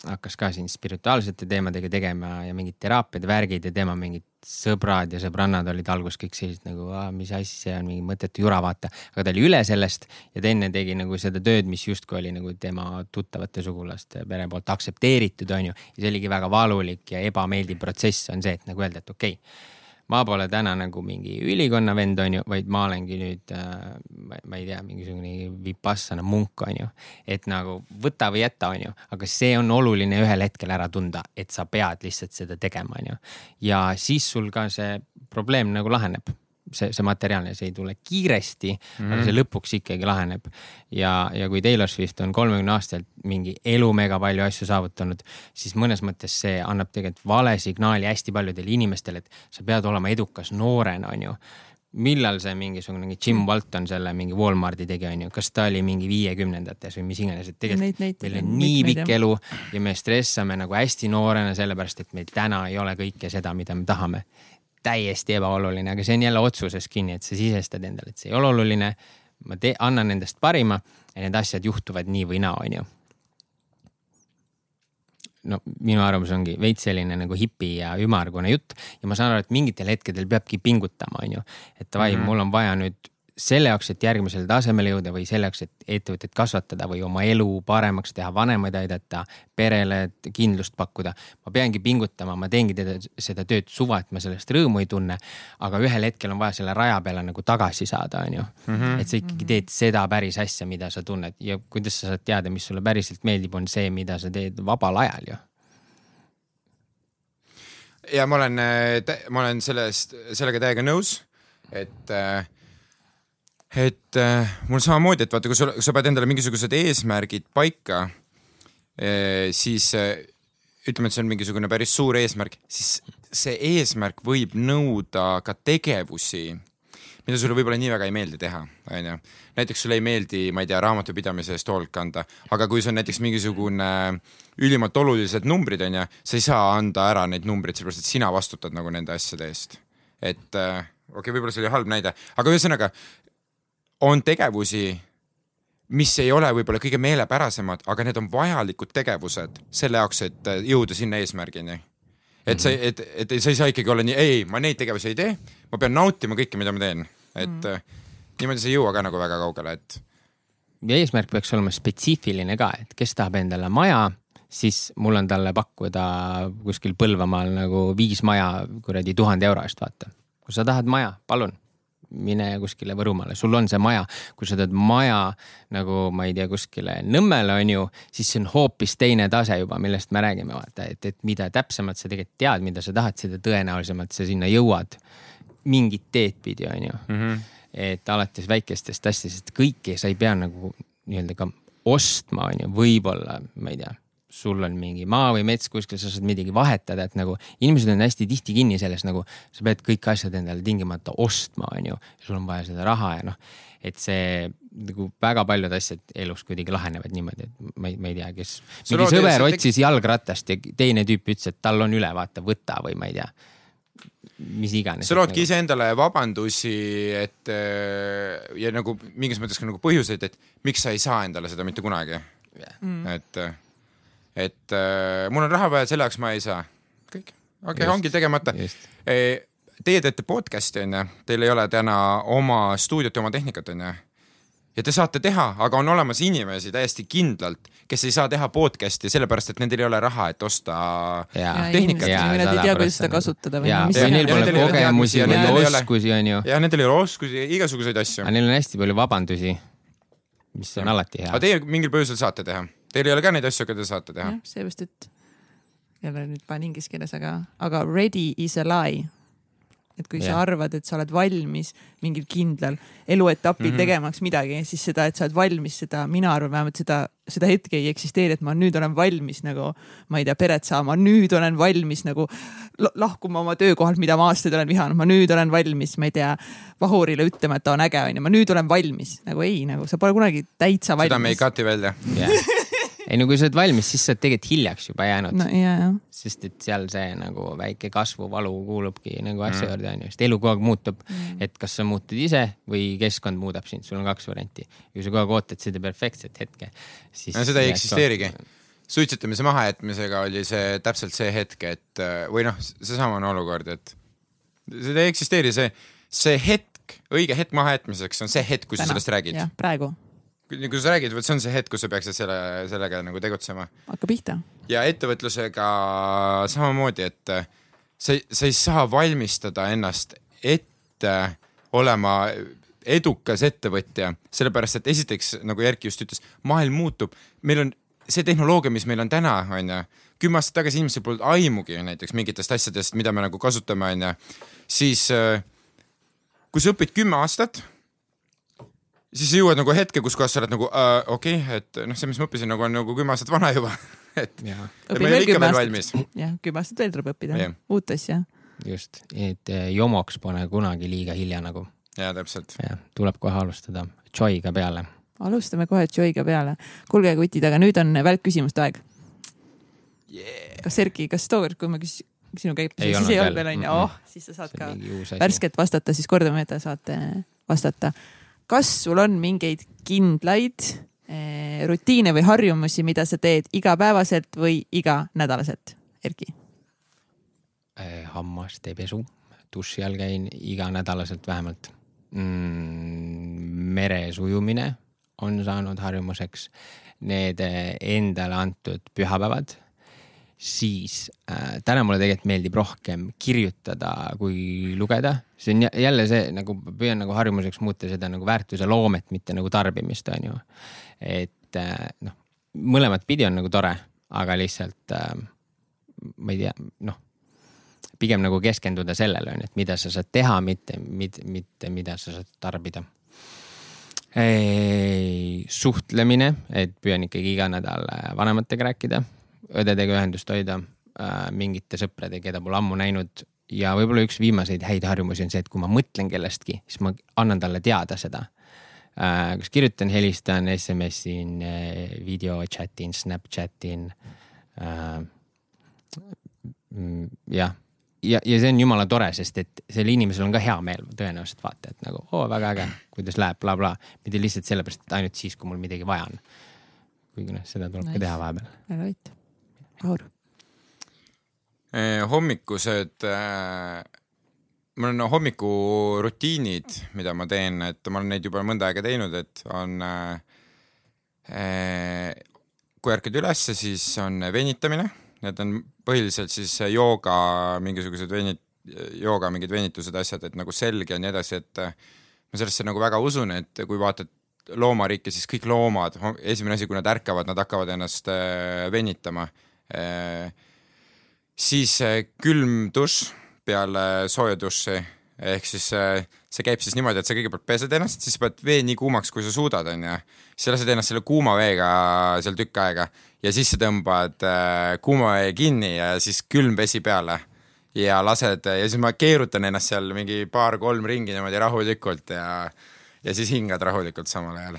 hakkas ka siin spirituaalsete teemadega tegema ja mingid teraapiad, värgid ja tema mingid sõbrad ja sõbrannad olid alguses kõik sellised nagu, mis asi see on, mingi mõttetu jura, vaata. aga ta oli üle sellest ja ta enne tegi nagu seda tööd, mis justkui oli nagu tema tuttavate sugulaste pere poolt aktsepteeritud, on ju. ja see oligi väga valulik ja ebameeldiv protsess on see, et nagu öelda, et okei okay, ma pole täna nagu mingi ülikonna vend, on ju, vaid ma olengi nüüd äh,, ma ei tea, mingisugune vipassana munk, on ju. et nagu võta või jäta, on ju, aga see on oluline ühel hetkel ära tunda, et sa pead lihtsalt seda tegema, on ju. ja siis sul ka see probleem nagu laheneb see, see materiaalne, see ei tule kiiresti mm, -hmm. aga see mhm. lõpuks ikkagi laheneb. ja, ja kui Taylor Swift on kolmekümne aastaselt mingi elu mega palju asju saavutanud, siis mõnes mõttes see annab tegelikult vale signaali hästi paljudele inimestele, et sa pead olema edukas noorena, on ju millal see mingisugune Jim. Walton selle mingi Walmarti tegi, on ju, kas ta oli mingi viiekümnendates või mis iganes, et tegelikult meil on nii pikk elu ja me stressame nagu hästi noorena, sellepärast et meil täna ei ole kõike seda, mida me tahame täiesti ebaoluline, aga see on jälle otsuses kinni, et sa sisestad endale, et see ei ole oluline. ma tee, annan endast parima ja need asjad juhtuvad nii või naa, onju. no minu arvamus ongi veits selline nagu hipi ja ümmargune jutt ja ma saan aru, et mingitel hetkedel peabki pingutama, onju. et davai mm, -hmm. mul on vaja nüüd selle jaoks, et järgmisele tasemele jõuda või selle jaoks, et ettevõtet kasvatada või oma elu paremaks teha, vanemaid aidata, perele kindlust pakkuda. ma peangi pingutama, ma teengi teda, seda tööd suva, et ma sellest rõõmu ei tunne. aga ühel hetkel on vaja selle raja peale nagu tagasi saada, on ju. Mhm. et sa ikkagi teed seda päris asja, mida sa tunned ja kuidas sa saad teada, mis sulle päriselt meeldib, on see, mida sa teed vabal ajal ju ja ma olen, ma olen sellest, sellega täiega nõus, et äh, et äh, mul samamoodi, et vaata, kui sul, sa paned endale mingisugused eesmärgid paika äh,, siis äh, ütleme, et see on mingisugune päris suur eesmärk, siis see eesmärk võib nõuda ka tegevusi, mida sulle võib-olla nii väga ei meeldi teha, onju. näiteks sulle ei meeldi, ma ei tea, raamatupidamise eest hoolt kanda, aga kui see on näiteks mingisugune ülimalt olulised numbrid, onju, sa ei saa anda ära neid numbreid, sellepärast et sina vastutad nagu nende asjade eest. et äh, okei okay,, võib-olla see oli halb näide, aga ühesõnaga on tegevusi, mis ei ole võib-olla kõige meelepärasemad, aga need on vajalikud tegevused selle jaoks, et äh, jõuda sinna eesmärgini. et sa, et, et sa ei saa ikkagi olla nii, ei, ma neid tegevusi ei tee, ma pean nautima kõike, mida ma teen, et mm -hmm. niimoodi sa ei jõua ka nagu väga kaugele, et. ja eesmärk peaks olema spetsiifiline ka, et kes tahab endale maja, siis mul on talle pakkuda kuskil Põlvamaal nagu viis maja kuradi tuhande euro eest, vaata. kui sa tahad maja, palun mine kuskile Võrumaale, sul on see maja. kui sa teed maja nagu ma ei tea, kuskile Nõmmele on ju, siis see on hoopis teine tase juba, millest me räägime, vaata, et, et mida täpsemalt sa tegelikult tead, mida sa tahad, seda tõenäolisemalt sa sinna jõuad mingit teed pidi, on ju mm. -hmm. et alates väikestest asjadest, kõike sa ei pea nagu nii-öelda ka ostma, on ju, võib-olla, ma ei tea sul on mingi maa või mets kuskil, sa saad midagi vahetada, et nagu inimesed on hästi tihti kinni selles nagu sa pead kõik asjad endale tingimata ostma, on ju. sul on vaja seda raha ja noh, et see nagu väga paljud asjad elus kuidagi lahenevad niimoodi, et ma ei, ma ei tea, kes. mingi sõber otsis jalgratast ja teine tüüp ütles, et tal on üle, vaata, võta või ma ei tea mis iganes. sa loodki nagu... iseendale vabandusi, et ja nagu mingis mõttes ka nagu põhjuseid, et miks sa ei saa endale seda mitte kunagi yeah.. Mm. et et äh, mul on raha vaja, selle jaoks ma ei saa. kõik, okei okay,, ongi tegemata. E, teie teete podcast'i onju, teil ei ole täna oma stuudiot ja oma tehnikat onju ja te saate teha, aga on olemas inimesi täiesti kindlalt, kes ei saa teha podcast'i sellepärast, et nendel ei ole raha, et osta ja. tehnikat. või nad ei tea, kuidas seda kasutada või. või neil pole kogemusi või oskusi, onju. ja nendel ei ole oskusi, igasuguseid asju. aga neil on hästi palju vabandusi, mis on alati hea. aga teie mingil põhjusel saate teha Teil ei ole ka neid asju, keda te saate teha? seepärast, et jälle nüüd panen inglise keeles, aga, aga ready is a lie. et kui yeah. sa arvad, et sa oled valmis mingil kindlal eluetapil mm -hmm. tegemaks midagi, siis seda, et sa oled valmis seda, mina arvan vähemalt seda, seda hetke ei eksisteeri, et ma nüüd olen valmis nagu, ma ei tea, peret saama, nüüd olen valmis nagu lahkuma oma töökohalt, mida ma aastaid olen vihanud, ma nüüd olen valmis, ma ei tea, vahurile ütlema, et ta on äge, onju, ma nüüd olen valmis. nagu ei, nagu sa pole kunagi täitsa valmis. seda me ei cut'i välja yeah ei no kui sa oled valmis, siis sa oled tegelikult hiljaks juba jäänud no,. Yeah. sest et seal see nagu väike kasvuvalu kuulubki nagu asja mm. juurde onju, sest elu kogu aeg muutub mm.. et kas sa muutud ise või keskkond muudab sind, sul on kaks varianti. kui sa kogu aeg ootad seda perfektset hetke, siis. no seda ei eksisteerigi suitsetamise mahajätmisega oli see täpselt see hetk, et või noh, seesamane olukord, et seda ei eksisteeri, see, see hetk, õige hetk mahajätmiseks on see hetk, kui sa sellest räägid. praegu kui sa räägid, vot see on see hetk, kus sa peaksid selle, sellega nagu tegutsema. hakka pihta. ja ettevõtlusega samamoodi, et sa, sa ei saa valmistada ennast ette olema edukas ettevõtja, sellepärast et esiteks, nagu Erki just ütles, maailm muutub, meil on see tehnoloogia, mis meil on täna, on ju, kümme aastat tagasi inimestel polnud aimugi näiteks mingitest asjadest, mida me nagu kasutame, on ju, siis kui sa õpid kümme aastat siis sa jõuad nagu hetke, kus kohas sa oled nagu äh, okei okay,, et noh, see, mis ma õppisin, nagu on nagu kümme aastat vana juba et, et ma ei ole ikka veel valmis. jah, kümme aastat veel tuleb õppida yeah. uut asja. just, et eh, jomoks pole kunagi liiga hilja nagu. ja täpselt. jah, tuleb kohe alustada Joy'ga peale. alustame kohe Joy'ga peale. kuulge, kutid, aga nüüd on välkküsimuste aeg yeah.. kas Erki, kas tookord, kui ma küs-, sinu käib, siis ei olnud veel onju, oh, siis sa saad ka värskelt vastata, siis kordamööda saate vastata kas sul on mingeid kindlaid eh, rutiine või harjumusi, mida sa teed igapäevaselt või iganädalaselt, Erki eh,? hammaste pesu, duši all käin iganädalaselt vähemalt mm,. meres ujumine on saanud harjumuseks. Need eh, endale antud pühapäevad siis äh, täna mulle tegelikult meeldib rohkem kirjutada kui lugeda. see on jälle see nagu püüan nagu harjumuseks muuta seda nagu väärtuse loomet, mitte nagu tarbimist, on ju. et äh, noh, mõlemat pidi on nagu tore, aga lihtsalt äh, ma ei tea, noh pigem nagu keskenduda sellele, on ju, et mida sa saad teha, mitte, mitte, mitte mida sa saad tarbida. suhtlemine, et püüan ikkagi iga nädal äh, vanematega rääkida õdedega ühendust hoida äh,, mingite sõpradega, keda pole ammu näinud. ja võib-olla üks viimaseid häid harjumusi on see, et kui ma mõtlen kellestki, siis ma annan talle teada seda äh,. kas kirjutan, helistan, SMS-in äh,, video chat in, Snapchat in äh,. Mm, jah ja, ja see on jumala tore, sest et sellel inimesel on ka hea meel tõenäoliselt vaata, et nagu oo väga äge, kuidas läheb bla,, blablabla. mitte lihtsalt sellepärast, et ainult siis, kui mul midagi vaja on. kuigi noh, seda tuleb nice. ka teha vahepeal. väga huvitav Vahur? Eh, hommikused äh,, mul on hommikurutiinid, mida ma teen, et ma olen neid juba mõnda aega teinud, et on äh,, kui ärkad ülesse, siis on venitamine, need on põhiliselt siis jooga mingisugused venit-, jooga mingid venitused, asjad, et nagu selg ja nii edasi, et äh, ma sellesse nagu väga usun, et kui vaatad loomariiki, siis kõik loomad, esimene asi, kui nad ärkavad, nad hakkavad ennast äh, venitama. Siis külm dušš peale sooja dušši ehk siis see käib siis niimoodi, et sa kõigepealt pesed ennast, siis paned vee nii kuumaks, kui sa suudad, onju. siis lased ennast selle kuuma veega seal tükk aega ja siis sa tõmbad äh, kuuma vee kinni ja siis külm vesi peale ja lased ja siis ma keerutan ennast seal mingi paar-kolm ringi niimoodi rahulikult ja, ja siis hingad rahulikult samal ajal.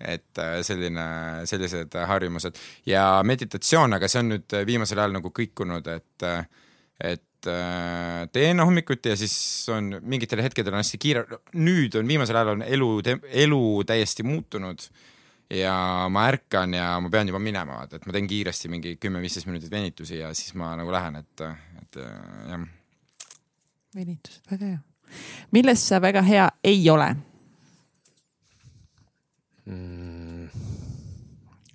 Et äh, selline, sellised harjumused ja meditatsioon, aga see on nüüd viimasel ajal nagu kõikunud, et, et teen hommikuti ja siis on mingitel hetkedel on hästi kiire, nüüd on viimasel ajal on elu, elu täiesti muutunud ja ma ärkan ja ma pean juba minema, vaata, et ma teen kiiresti mingi kümme-viisteist minutit venitusi ja siis ma nagu lähen, et, et jah. venitused, väga hea. milles sa väga hea ei ole mm,?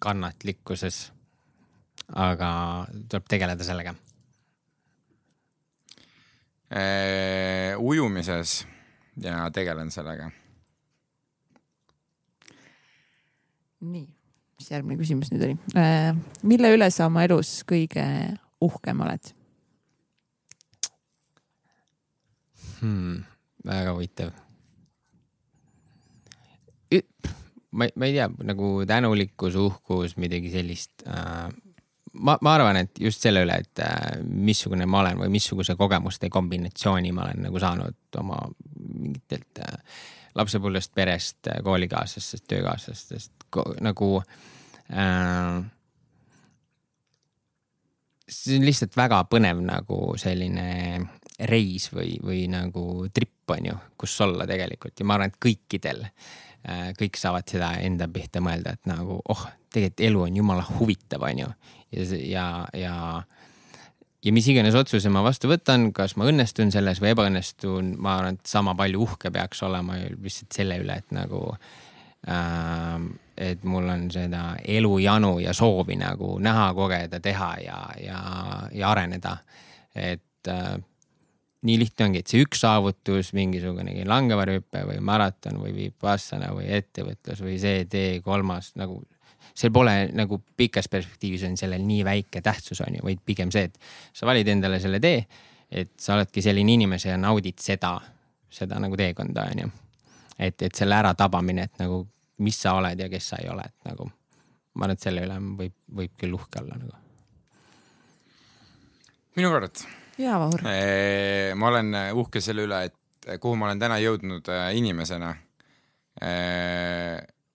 kannatlikkuses. aga tuleb tegeleda sellega e,. ujumises ja tegelen sellega nii, mis järgmine küsimus nüüd oli? Äh, mille üle sa oma elus kõige uhkem oled hmm,? väga huvitav. Ma, ma ei tea, nagu tänulikkus, uhkus, midagi sellist äh, ma, ma arvan, et just selle üle, et äh, missugune ma olen või missuguse kogemuste kombinatsiooni ma olen nagu saanud oma mingitelt äh, lapsepõlvest, perest, koolikaaslastest, töökaaslastest nagu äh,. see on lihtsalt väga põnev nagu selline reis või, või nagu trip on ju, kus olla tegelikult ja ma arvan, et kõikidel äh,, kõik saavad seda enda pihta mõelda, et nagu oh, tegelikult elu on jumala huvitav, on ju. ja, ja, ja ja mis iganes otsuse ma vastu võtan, kas ma õnnestun selles või ebaõnnestun, ma arvan, et sama palju uhke peaks olema lihtsalt selle üle, et nagu äh,. et mul on seda elujanu ja soovi nagu näha, kogeda, teha ja, ja, ja areneda. et äh, nii lihtne ongi, et see üks saavutus, mingisugunegi langevarjuhüpe või maraton või vipassana või ettevõtlus või see tee kolmas nagu seal pole nagu pikas perspektiivis on sellel nii väike tähtsus on ju, vaid pigem see, et sa valid endale selle tee. et sa oledki selline inimese ja naudid seda, seda nagu teekonda on ju. et, et selle äratabamine, et nagu mis sa oled ja kes sa ei ole, et nagu ma arvan, et selle üle võib, võib küll uhke olla nagu. minu kord. Jaa, Vahur. ma olen uhke selle üle, et kuhu ma olen täna jõudnud äh, inimesena.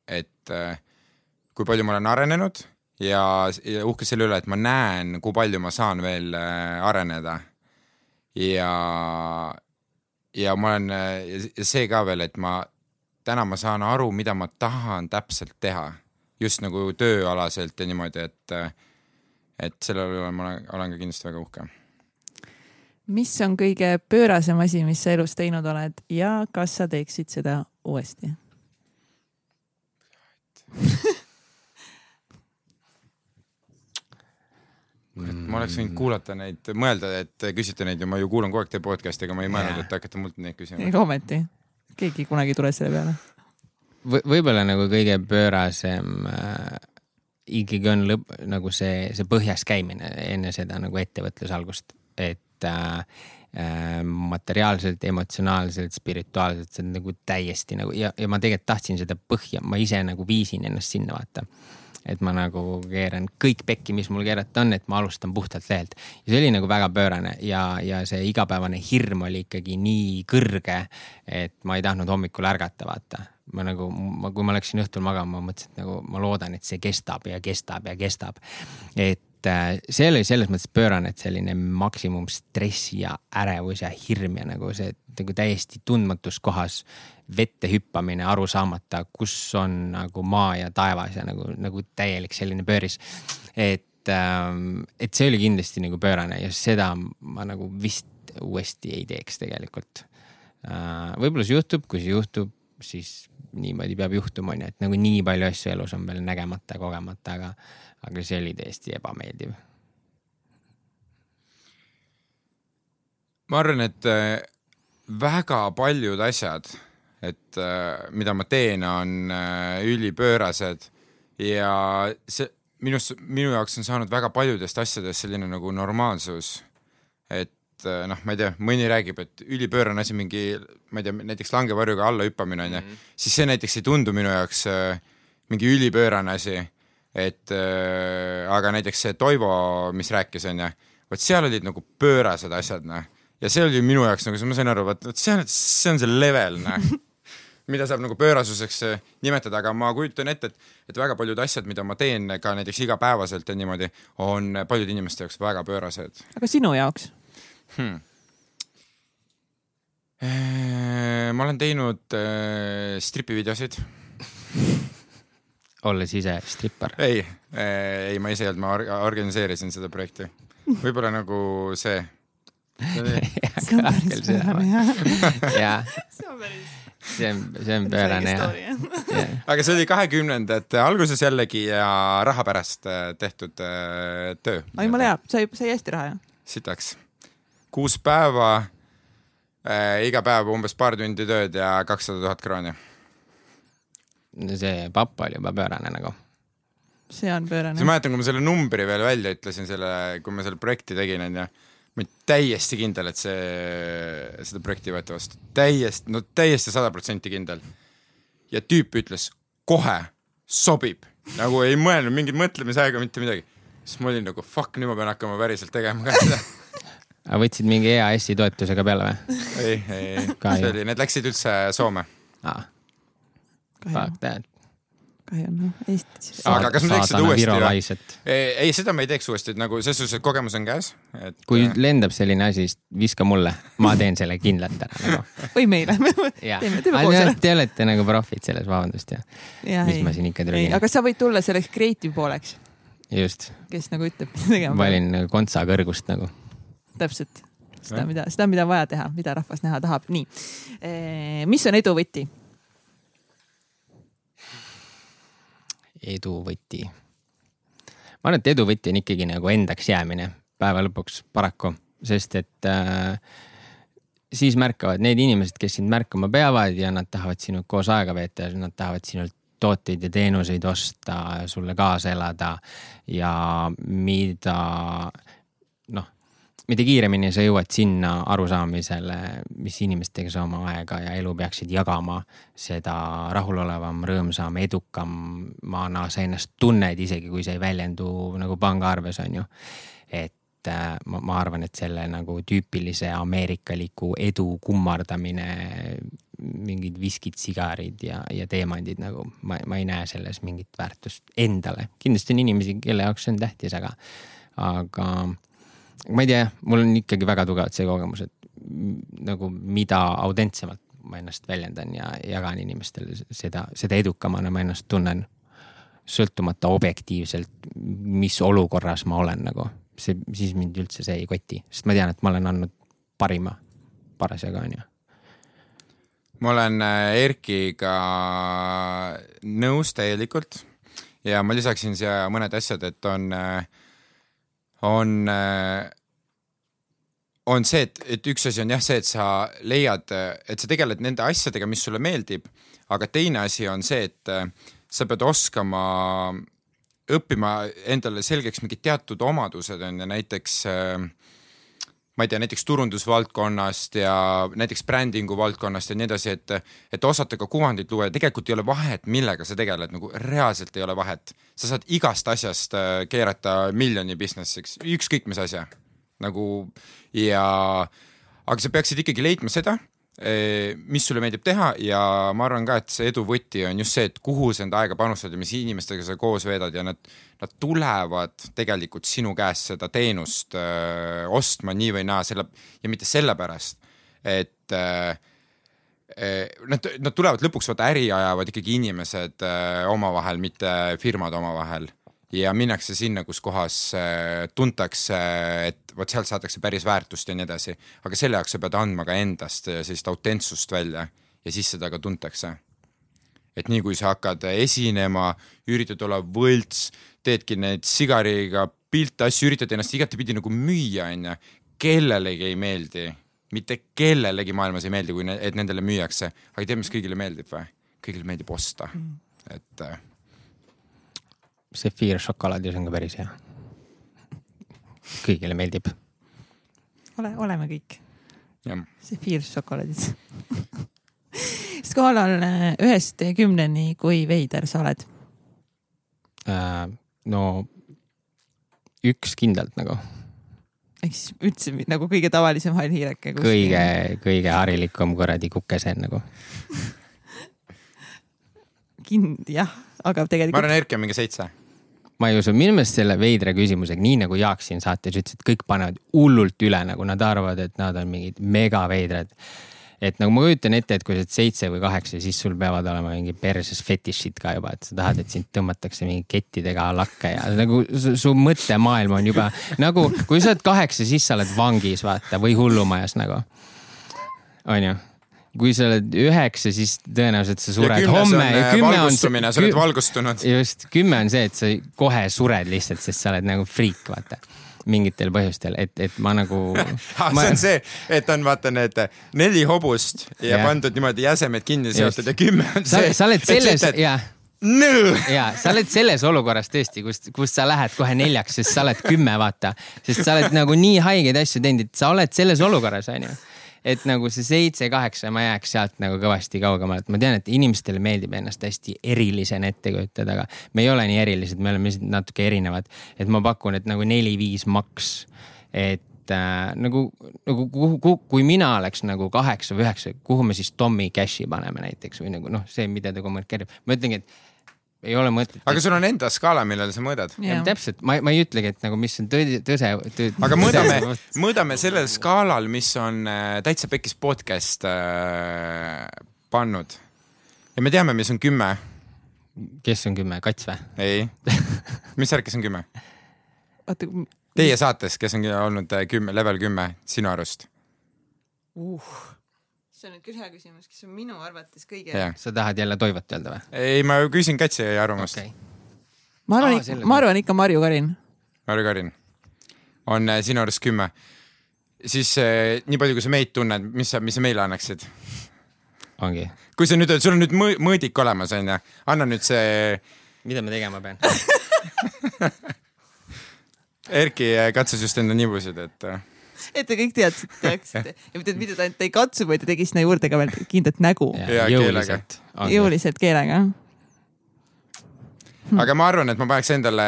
et kui palju ma olen arenenud ja, ja uhke selle üle, et ma näen, kui palju ma saan veel äh, areneda. ja, ja ma olen, ja see ka veel, et ma, täna ma saan aru, mida ma tahan täpselt teha. just nagu tööalaselt ja niimoodi, et, et selle üle ma olen, olen ka kindlasti väga uhke mis on kõige pöörasem asi, mis sa elus teinud oled ja kas sa teeksid seda uuesti et ma oleks võinud kuulata neid, mõelda, et küsite neid ja ma ju kuulan kogu aeg teie podcast'i, aga ma ei mõelnud, et hakkate mult neid küsima. ega ometi, keegi kunagi ei tule selle peale v. võib-olla nagu kõige pöörasem äh, ikkagi on lõpp, nagu see, see põhjas käimine enne seda nagu ettevõtluse algust, et äh, äh, materiaalselt, emotsionaalselt, spirituaalselt, see on nagu täiesti nagu ja, ja ma tegelikult tahtsin seda põhja, ma ise nagu viisin ennast sinna vaata et ma nagu keeran kõik pekki, mis mul keerata on, et ma alustan puhtalt lehelt. ja see oli nagu väga pöörane ja, ja see igapäevane hirm oli ikkagi nii kõrge, et ma ei tahtnud hommikul ärgata, vaata. ma nagu, ma, kui ma läksin õhtul magama, ma mõtlesin, et nagu ma loodan, et see kestab ja kestab ja kestab. et äh, see oli selles mõttes pöörane, et selline maksimum stress ja ärevus ja hirm ja nagu see nagu täiesti tundmatus kohas vette hüppamine, aru saamata, kus on nagu maa ja taevas ja nagu, nagu täielik selline pööris. et, ähm, et see oli kindlasti nagu pöörane ja seda ma nagu vist uuesti ei teeks tegelikult. Äh, võib-olla see juhtub, kui see juhtub, siis niimoodi peab juhtuma, onju, et nagu nii palju asju elus on veel nägemata kogemata, aga, aga see oli täiesti ebameeldiv ma arvan, et äh, väga paljud asjad, et äh, mida ma teen, on äh, ülipöörased ja see minust, minu jaoks on saanud väga paljudest asjadest selline nagu normaalsus. et noh, ma ei tea, mõni räägib, et ülipöörane asi, mingi, ma ei tea, näiteks langevarjuga alla hüppamine on ju, Mhm. siis see näiteks ei tundu minu jaoks mingi ülipöörane asi. Et äh, aga näiteks see Toivo, mis rääkis, on ju, vot seal olid nagu pöörased asjad, noh. ja see oli minu jaoks nagu, ma sain aru, vot, vot see on, see on see level, noh mida saab nagu pöörasuseks äh, nimetada, aga ma kujutan ette, et, et väga paljud asjad, mida ma teen ka näiteks igapäevaselt ja niimoodi, on paljude inimeste jaoks väga pöörased aga sinu jaoks? hmm.. ma olen teinud äh, stripivideosid. olles ise strippar? ei, ei, ma ise ei olnud, ma or organiseerisin seda projekti. võib-olla nagu see. see on päris pöörane jah. jaa, see on päris see on, see on pöörane jah ja.. aga see oli kahekümnendate alguses jällegi ja raha pärast äh, tehtud äh, töö. oi, jumala hea, sai, sai hästi raha jah? sitaks. kuus päeva äh,, iga päev umbes paar tundi tööd ja kakssada tuhat krooni. See papp oli juba pöörane nagu. see on pöörane siis. mäletan, kui ma selle numbri veel välja ütlesin, selle, kui ma selle projekti tegin, onju. ma olin täiesti kindel, et see, seda projekti võeti vastu. täiesti, no täiesti sada protsenti kindel. ja tüüp ütles kohe, sobib. nagu ei mõelnud mingit mõtlemisaega, mitte midagi. siis ma olin nagu fuck, nüüd ma pean hakkama päriselt tegema ka seda. aga võtsid mingi EAS-i toetuse ka peale või ei, ei, ei, see oli, need läksid üldse Soome. ah,? Fuck, that. kahju noh, Eestis. Aga kas ma teeks seda uuesti ei, ei, seda ma ei teeks uuesti, et nagu selles suhtes, et kogemus on käes, et kui lendab selline asi, siis viska mulle, ma teen selle kindlalt ära nagu. või meile. teeme, teeme koos ära. te olete nagu profid selles, vabandust ja mis ma siin ikka ei, trügin. aga sa võid tulla selleks creative pooleks, just, kes nagu ütleb, mida tegema peab. valin nagu kontsa kõrgust nagu. täpselt, seda, mida, seda, mida vaja teha, mida rahvas näha tahab, nii. mis on edu võti? Edu võti. ma arvan, et edu võti on ikkagi nagu endaks jäämine päeva lõpuks paraku, sest et äh, siis märkavad need inimesed, kes sind märkama peavad ja nad tahavad sinuga koos aega veeta ja nad tahavad sinult tooteid ja teenuseid osta, sulle kaasa elada ja mida mida kiiremini sa jõuad sinna arusaamisele, mis inimestega sa oma aega ja elu peaksid jagama, seda rahulolevam, rõõmsam, edukamana sa ennast tunned, isegi kui see ei väljendu nagu pangaarves, on ju. et äh, ma, ma arvan, et selle nagu tüüpilise ameerikaliku edu kummardamine, mingid viskid, sigarid ja, ja teemandid nagu ma, ma ei näe selles mingit väärtust endale. kindlasti on inimesi, kelle jaoks see on tähtis, aga, aga ma ei tea, mul on ikkagi väga tugevalt see kogemus, et nagu mida autentsemalt ma ennast väljendan ja jagan inimestele seda, seda edukamana ma ennast tunnen. sõltumata objektiivselt, mis olukorras ma olen nagu, see, siis mind üldse see ei koti, sest ma tean, et ma olen andnud parima parasjagu onju. ma olen äh, Erkiga nõus täielikult ja ma lisaksin siia mõned asjad, et on, on, on see, et, et üks asi on jah see, et sa leiad, et sa tegeled nende asjadega, mis sulle meeldib, aga teine asi on see, et sa pead oskama õppima endale selgeks mingid teatud omadused on ju näiteks äh, ma ei tea, näiteks turundusvaldkonnast ja näiteks brändingu valdkonnast ja nii edasi, et, et osata ka kuvandit luua ja tegelikult ei ole vahet, millega sa tegeled, nagu reaalselt ei ole vahet. Sa saad igast asjast äh, keerata miljoni business'iks, ükskõik mis asja. Nagu ja, aga sa peaksid ikkagi leidma seda, mis sulle meeldib teha ja ma arvan ka, et see edu võti on just see, et kuhu sa enda aega panustad ja mis inimestega sa koos veedad ja nad, nad tulevad tegelikult sinu käest seda teenust öö, ostma nii või naa, selle ja mitte sellepärast, et öö, Nad, nad tulevad lõpuks vaata äri ajavad ikkagi inimesed öö, omavahel, mitte firmad omavahel ja minnakse sinna, kus kohas äh, tuntakse, et vot sealt saadakse päris väärtust ja nii edasi. aga selle jaoks sa pead andma ka endast sellist autentsust välja ja siis seda ka tuntakse. et nii kui sa hakkad esinema, üritad olla võlts, teedki neid sigariga pilte, asju, üritad ennast igatepidi nagu müüa, onju, kellelegi ei meeldi, mitte kellelegi maailmas ei meeldi, kui ne,, et nendele müüakse, aga tead, mis kõigile meeldib või? kõigile meeldib osta mm., et äh, sefiir šokolaadis on ka päris hea. kõigile meeldib. ole, oleme kõik jah. sefiiršokolaadid. skaalal äh, ühest kümneni, kui veider sa oled? Äh, no üks kindlalt nagu ehk siis üldse nagu kõige tavalisem hall hiireke. kõige, kõige harilikum kuradi kukeseen nagu. kind, jah, aga ma tegelikult arvan, Erki on mingi seitse. ma ei usu, minu meelest selle veidra küsimusega, nii nagu Jaak siin saates ütles, et kõik panevad hullult üle, nagu nad arvavad, et nad on mingid megaveidrad. Et nagu ma kujutan ette, et kui sa oled seitse või kaheksa, siis sul peavad olema mingi perses fetišid ka juba, et sa tahad, et sind tõmmatakse mingi kettidega lakke ja nagu su, su mõttemaailm on juba nagu, kui sa oled kaheksa, siis sa oled vangis, vaata, või hullumajas nagu. onju kui sa oled üheksa, siis tõenäoliselt sa sured homme äh, kümme on valgustumine, sa oled valgustunud. just, kümme on see, et sa kohe sured lihtsalt, sest sa oled nagu friik, vaata mingitel põhjustel, et, et ma nagu Ah, ma, see on see, et on vaata need neli hobust ja Jah. pandud niimoodi jäsemed kinni seotud ja kümme on sa, see. sa oled selles ja, Nõõ! ja sa oled selles olukorras tõesti, kus, kus sa lähed kohe neljaks, sest sa oled kümme, vaata. sest sa oled nagu nii haigeid asju teinud, et sa oled selles olukorras, onju et nagu see seitse-kaheksa, ma jääks sealt nagu kõvasti kaugemale, et ma tean, et inimestele meeldib ennast hästi erilisena ette kujutada, aga me ei ole nii erilised, me oleme lihtsalt natuke erinevad. et ma pakun, et nagu neli-viis maks, et äh, nagu, nagu kuhu, kuhu, kui mina oleks nagu kaheksa või üheksa, kuhu me siis Tommy Cashi paneme näiteks või nagu noh, see, mida ta kommunikeerib, ma ütlengi, et ei ole mõtet. aga sul on enda skaala, millele sa mõõdad. Ja, täpselt, ma, ma ei ütlegi, et nagu mis on tõde, tõse tõ,. aga mõõdame, mõõdame sellel skaalal, mis on äh, Täitsa Pekkis podcast äh, pannud. ja me teame, mis on kümme. kes on kümme, kats või? ei, mis värk, kes on kümme? oota, Teie saates, kes on olnud äh, kümme, level kümme sinu arust? uh. See on nüüd küll hea küsimus, kes on minu arvates kõige jah, sa tahad jälle Toivot öelda või? ei, ma küsin Katsi arvamust okei okay.. ma arvan selle ma arvan ikka Marju Karin. Marju Karin on äh, sinu arust kümme. siis äh, nii palju, kui sa meid tunned, mis sa, mis sa meile annaksid? ongi. kui sa nüüd, sul on nüüd mõõ- mõõdik olemas, onju, anna nüüd see, mida ma tegema pean? Erki äh, katsus just enda nibusid, et et te kõik teadsite, teaksite ja mitte, mitte ta ainult ei katsu, vaid ta tegi sinna juurde ka veel kindlat nägu. Ja jõuliselt. jõuliselt keelega. Aga ma arvan, et ma paneks endale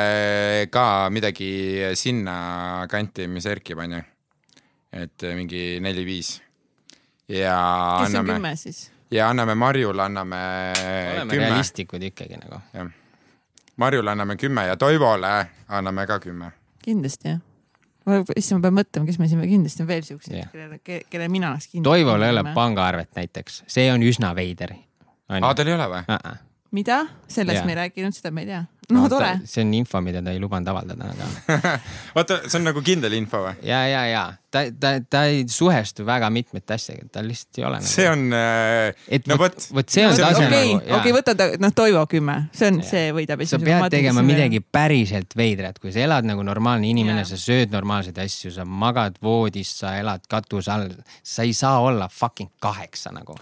ka midagi sinna kanti, mis Erki pani. et mingi neli-viis. ja kes on anname, kümme siis? ja anname Marjule anname oleme kümme, realistlikud ikkagi nagu. jah. Marjule anname kümme ja Toivole anname ka kümme. kindlasti jah. issand, ma pean mõtlema, kes meil siin kindlasti on veel siukseid Jah. kellele, kellele mina oleks kindlasti. Toivol ei ole. pangaarvet näiteks, see on üsna veider. aa, tal ei ole või? mida? sellest Jaa. me ei rääkinud, seda me ei tea. No tore. see on info, mida ta ei lubanud avaldada, aga oota, see on nagu kindel info või? ja, ja, ja ta, ta, ta ei suhestu väga mitmete asjadega, tal lihtsalt ei ole nagu.. see on äh,, et no vot vot, see on on tase okei, nagu. okei, võta ta, noh, Toivo kümme, see on, see võidab. sa pead tegema midagi päriselt veidrat, kui sa elad nagu normaalne inimene, sa sööd normaalseid asju, sa magad voodis, sa elad katuse all, sa ei saa olla fucking kaheksa nagu.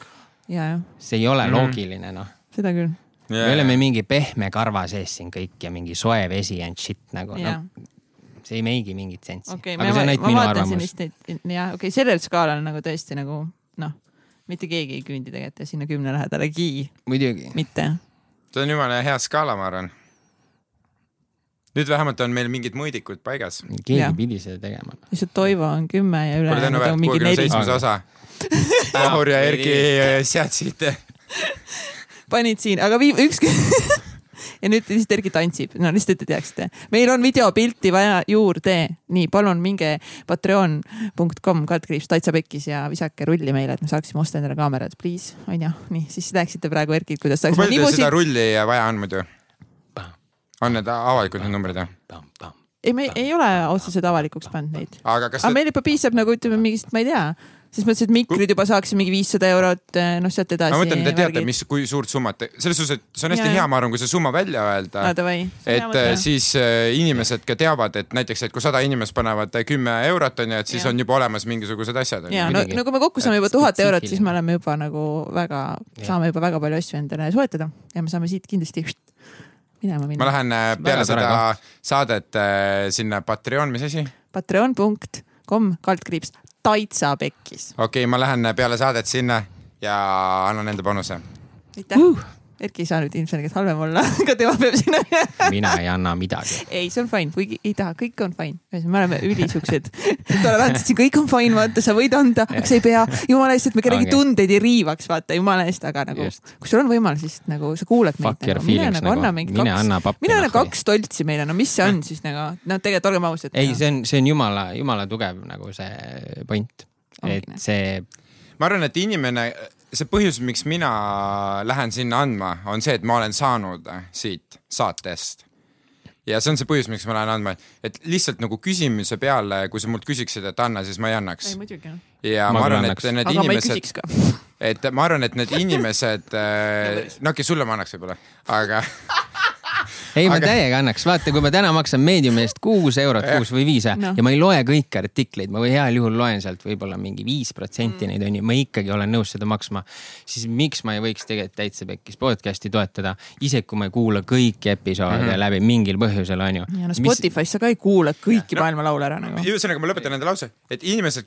see ei ole mm. loogiline noh. seda küll. Me oleme mingi pehme karva sees siin kõik ja mingi soe vesi and shit nagu jah noh, see ei meigi mingit sensi okei, aga see on ainult minu arvamus. jah, okei, sellel skaalal nagu tõesti nagu noh, mitte keegi ei küündi tegelikult sinna kümne lähedalegi, muidugi. mitte. see on jumala hea skaala, ma arvan. nüüd vähemalt on meil mingid mõõdikud paigas. keegi Jah. pidi seda tegema. lihtsalt Toivo on kümme ja ülejäänud on mingi kuuekümne neli. seitsmes osa. Vahur ja Erki äh, seadsid. panid siin, aga vii-, üks ja nüüd lihtsalt Erki tantsib, no lihtsalt, et te teaksite. meil on videopilti vaja juurde, nii palun minge patreon.com kaldkriips täitsa pekkis ja visake rulli meile, et me saaksime osta endale kaamerad, please, onju. nii, siis näeksite praegu Erkit, kuidas kui saaks palju teil seda rulli vaja on muidu? on need avalikud need numbrid või? ei, me ei ole otseselt avalikuks pannud neid. aga aga te, meil juba piisab nagu ütleme mingist, ma ei tea, selles mõttes, et mikrid juba saaksid mingi viissada eurot, noh sealt edasi. ma mõtlen, te teate, mis, kui suurt summat, selles suhtes, et see on hästi Jaa, hea, ma arvan, kui see summa välja öelda davai. et äh, siis äh, inimesed ka teavad, et näiteks, et kui sada inimest panevad kümme eurot onju, et siis Jah. on juba olemas mingisugused asjad ja no, no kui me kokku saame juba tuhat eurot, siis me oleme juba nagu väga, saame juba väga palju asju endale soetada ja me saame siit kindlasti minema ma minna. lähen äh, peale Väga seda saadet äh, sinna Patreon, mis asi? Patreon.com kaldkriips Taitsa pekkis. okei okay,, ma lähen peale saadet sinna ja annan enda panuse. aitäh uh.. Erki ei saa nüüd ilmselgelt halvem olla, aga tema peab sinna mina ei anna midagi. ei, see on fine, kuigi ei taha, kõik on fine. me oleme ülisugused tolerantsed, siin kõik on fine, vaata, sa võid anda, aga sa ei pea. jumala eest, et me kellegi Ongi. tundeid ei riivaks, vaata jumala eest, aga nagu kui sul on võimalus, siis nagu sa kuulad Fuck meid nagu,. mine nagu anna nagu. mingi kaks anna pappi mine anna nahku. kaks toltsi meile, no mis see on siis nagu, no tegelikult olgem ausad. ei, see on, see on jumala, jumala tugev nagu see point, et see ma arvan, et inimene, see põhjus, miks mina lähen sinna andma, on see, et ma olen saanud siit saatest. ja see on see põhjus, miks ma lähen andma, et lihtsalt nagu küsimuse peale, kui sa mult küsiksid, et anna, siis ma ei annaks ei. muidugi. ja Ma ma, arvan, et need aga inimesed, et ma arvan, et need inimesed, no okei okay,, sulle ma annaks võib-olla, aga ei, ma Aga- täiega annaks, vaata, kui ma täna maksan meediumi eest kuus eurot kuus või viis Noh. ja ma ei loe kõiki artikleid, ma või heal juhul loen sealt võib-olla mingi viis protsenti Mm. neid onju, ma ikkagi olen nõus seda maksma. siis miks ma ei võiks tegelikult täitsa pekkis podcast'i toetada, isegi kui ma ei kuula kõiki episoode mm -hmm. läbi mingil põhjusel onju. ja no Spotify's sa ka ei kuula kõiki No. maailma laule ära nagu. ühesõnaga, ma lõpetan enda lause, et inimesed,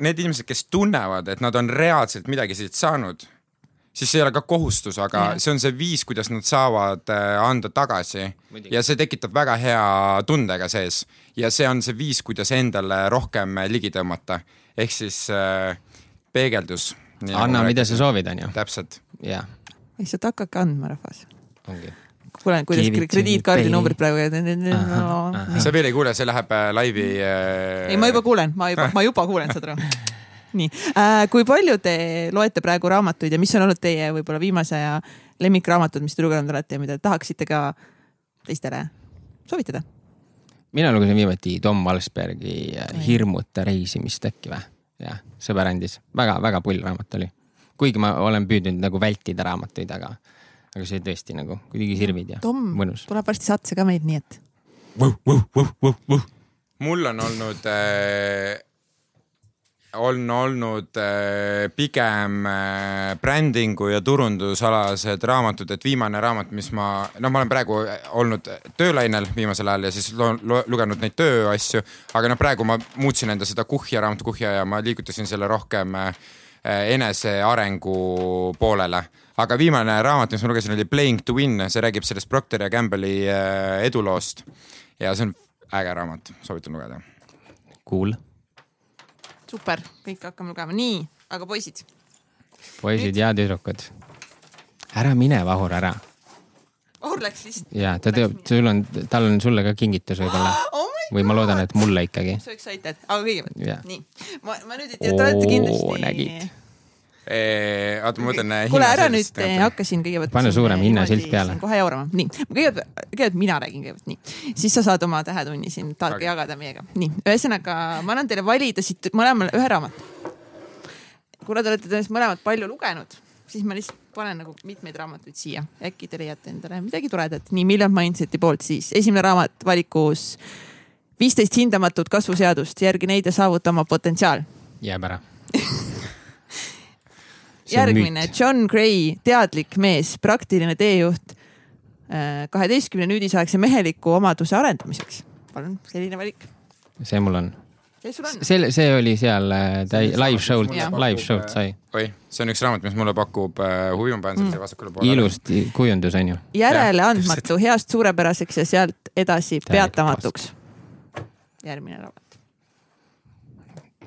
need inimesed, kes tunnevad, et nad on reaalselt midagi siit saanud, siis see ei ole ka kohustus, aga yeah. see on see viis, kuidas nad saavad äh, anda tagasi ja see tekitab väga hea tundega sees ja see on see viis, kuidas endale rohkem ligi tõmmata, ehk siis äh, peegeldus. anna, mida sa soovid onju, täpselt, lihtsalt hakake andma, rahvas. ongi. kuulen, kuidas krediitkaardi numbrid praegu ahah. sa veel ei kuule, see läheb äh, laivi äh,. ei, ma juba kuulen, ma juba, ma juba kuulen, aru. nii äh,, kui palju te loete praegu raamatuid ja mis on olnud teie võib-olla viimase aja lemmikraamatud, mis te lugenud olete ja mida tahaksite ka teistele soovitada? mina lugesin viimati Tom Valsbergi äh, Hirmuta reisimist äkki või? jah, sõber andis väga, väga pull raamat oli. kuigi ma olen püüdnud nagu vältida raamatuid, aga, aga see tõesti nagu kuidagi sirvid ja Tom mõnus. tuleb varsti saatesse ka meil, nii et mul on olnud äh,, on olnud äh, pigem äh, brändingu ja turundusalased raamatud, et viimane raamat, mis ma, noh, ma olen praegu olnud töölainel viimasel ajal ja siis lugenud neid tööasju, aga noh, praegu ma muutsin enda seda kuhja, raamatu kuhja ja ma liigutasin selle rohkem äh, enesearengu poolele. aga viimane raamat, mis ma lugesin, oli Playing to win, see räägib sellest Procter ja Gamble'i äh, eduloost ja see on äge raamat, soovitan lugeda. Cool. super, kõik hakkame lugema, nii, aga poisid, poisid ja tüdrukud. ära mine, Vahur, ära. Vahur läks lihtsalt, ja ta teab, sul on, tal on sulle ka kingitus võib-olla oh või ma loodan, et mulle ikkagi. so excited, aga kõigepealt nii, ma, ma nüüd ei tea, te olete kindlasti. nägid? oota, ma mõtlen. kuule ära nüüd eh, hakka siin kõigepealt. Pane suurem hinnasilt peale. kohe jaurama, nii, kõigepealt, kõigepealt mina räägin kõigepealt, nii, siis sa saad oma tähetunni siin Okei. jagada meiega, nii, ühesõnaga ma annan teile valida siit mõlemal ühe raamatu. kuna te olete tõenäoliselt mõlemad palju lugenud, siis ma lihtsalt panen nagu mitmeid raamatuid siia, äkki te leiate endale midagi toredat, nii Million Mindseti poolt siis esimene raamat valikus viisteist hindamatut kasvuseadust, järgi neid ja saavuta oma potentsiaal jääb ära. järgmine, John Gray, teadlik mees, praktiline teejuht kaheteistkümne nüüdisaegse meheliku omaduse arendamiseks. palun, selline valik. see mul on. on? see, oli seal äh, täi-, live show'lt live show'lt sai. oi, see on üks raamat, mis mulle pakub äh, huvi, ma panen selle siia vasakule poolele. ilus kujundus on ju. järeleandmatu, heast suurepäraseks ja sealt edasi peatamatuks. järgmine raamat.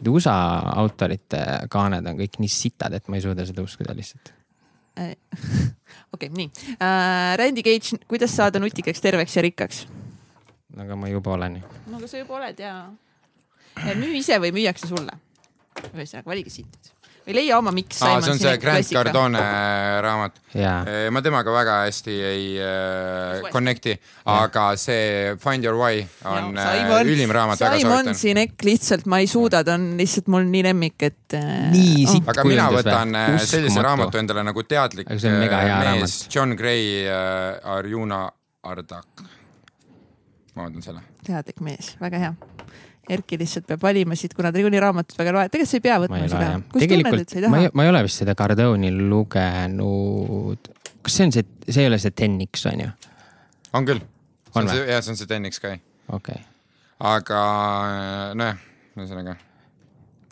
USA autorite kaaned on kõik nii sitad, et ma ei suuda seda uskuda lihtsalt. okei, nii uh,. Randy Cage, kuidas saada nutikaks, terveks ja rikkaks? aga ma juba olen ju. no aga sa juba oled ja. müü ise või müüakse sulle? ühesõnaga, valige siit. Või leia oma Miks aa, Simon see on see Grant Cardone raamat. jaa, ma temaga väga hästi ei äh, connect'i, aga see Find Your Why on Ja, äh, Simon- ülim raamat, Simon. Sinek lihtsalt ma ei suuda, ta on lihtsalt mul nii lemmik, et. Nii sitt. aga mina kujundus või? võtan äh, sellise Uskumatu. raamatu endale nagu teadlik äh, mees raamat. John Gray äh, Arjuna Ardak. ma võtan selle. teadlik mees, väga hea. Erki lihtsalt peab valima siit, kuna ta niikuinii raamatut väga ei loe, tegelikult sa ei pea ma võtma ei seda jah.. kus tunned, tegelikult et sa ei ma ei taha?, ma ei ole vist seda Cardone'i lugenud. kas see on see, see ei ole see 10X on ju? on küll. jah, see on see Ten X-Sky, okei okay., aga äh, nojah, ühesõnaga.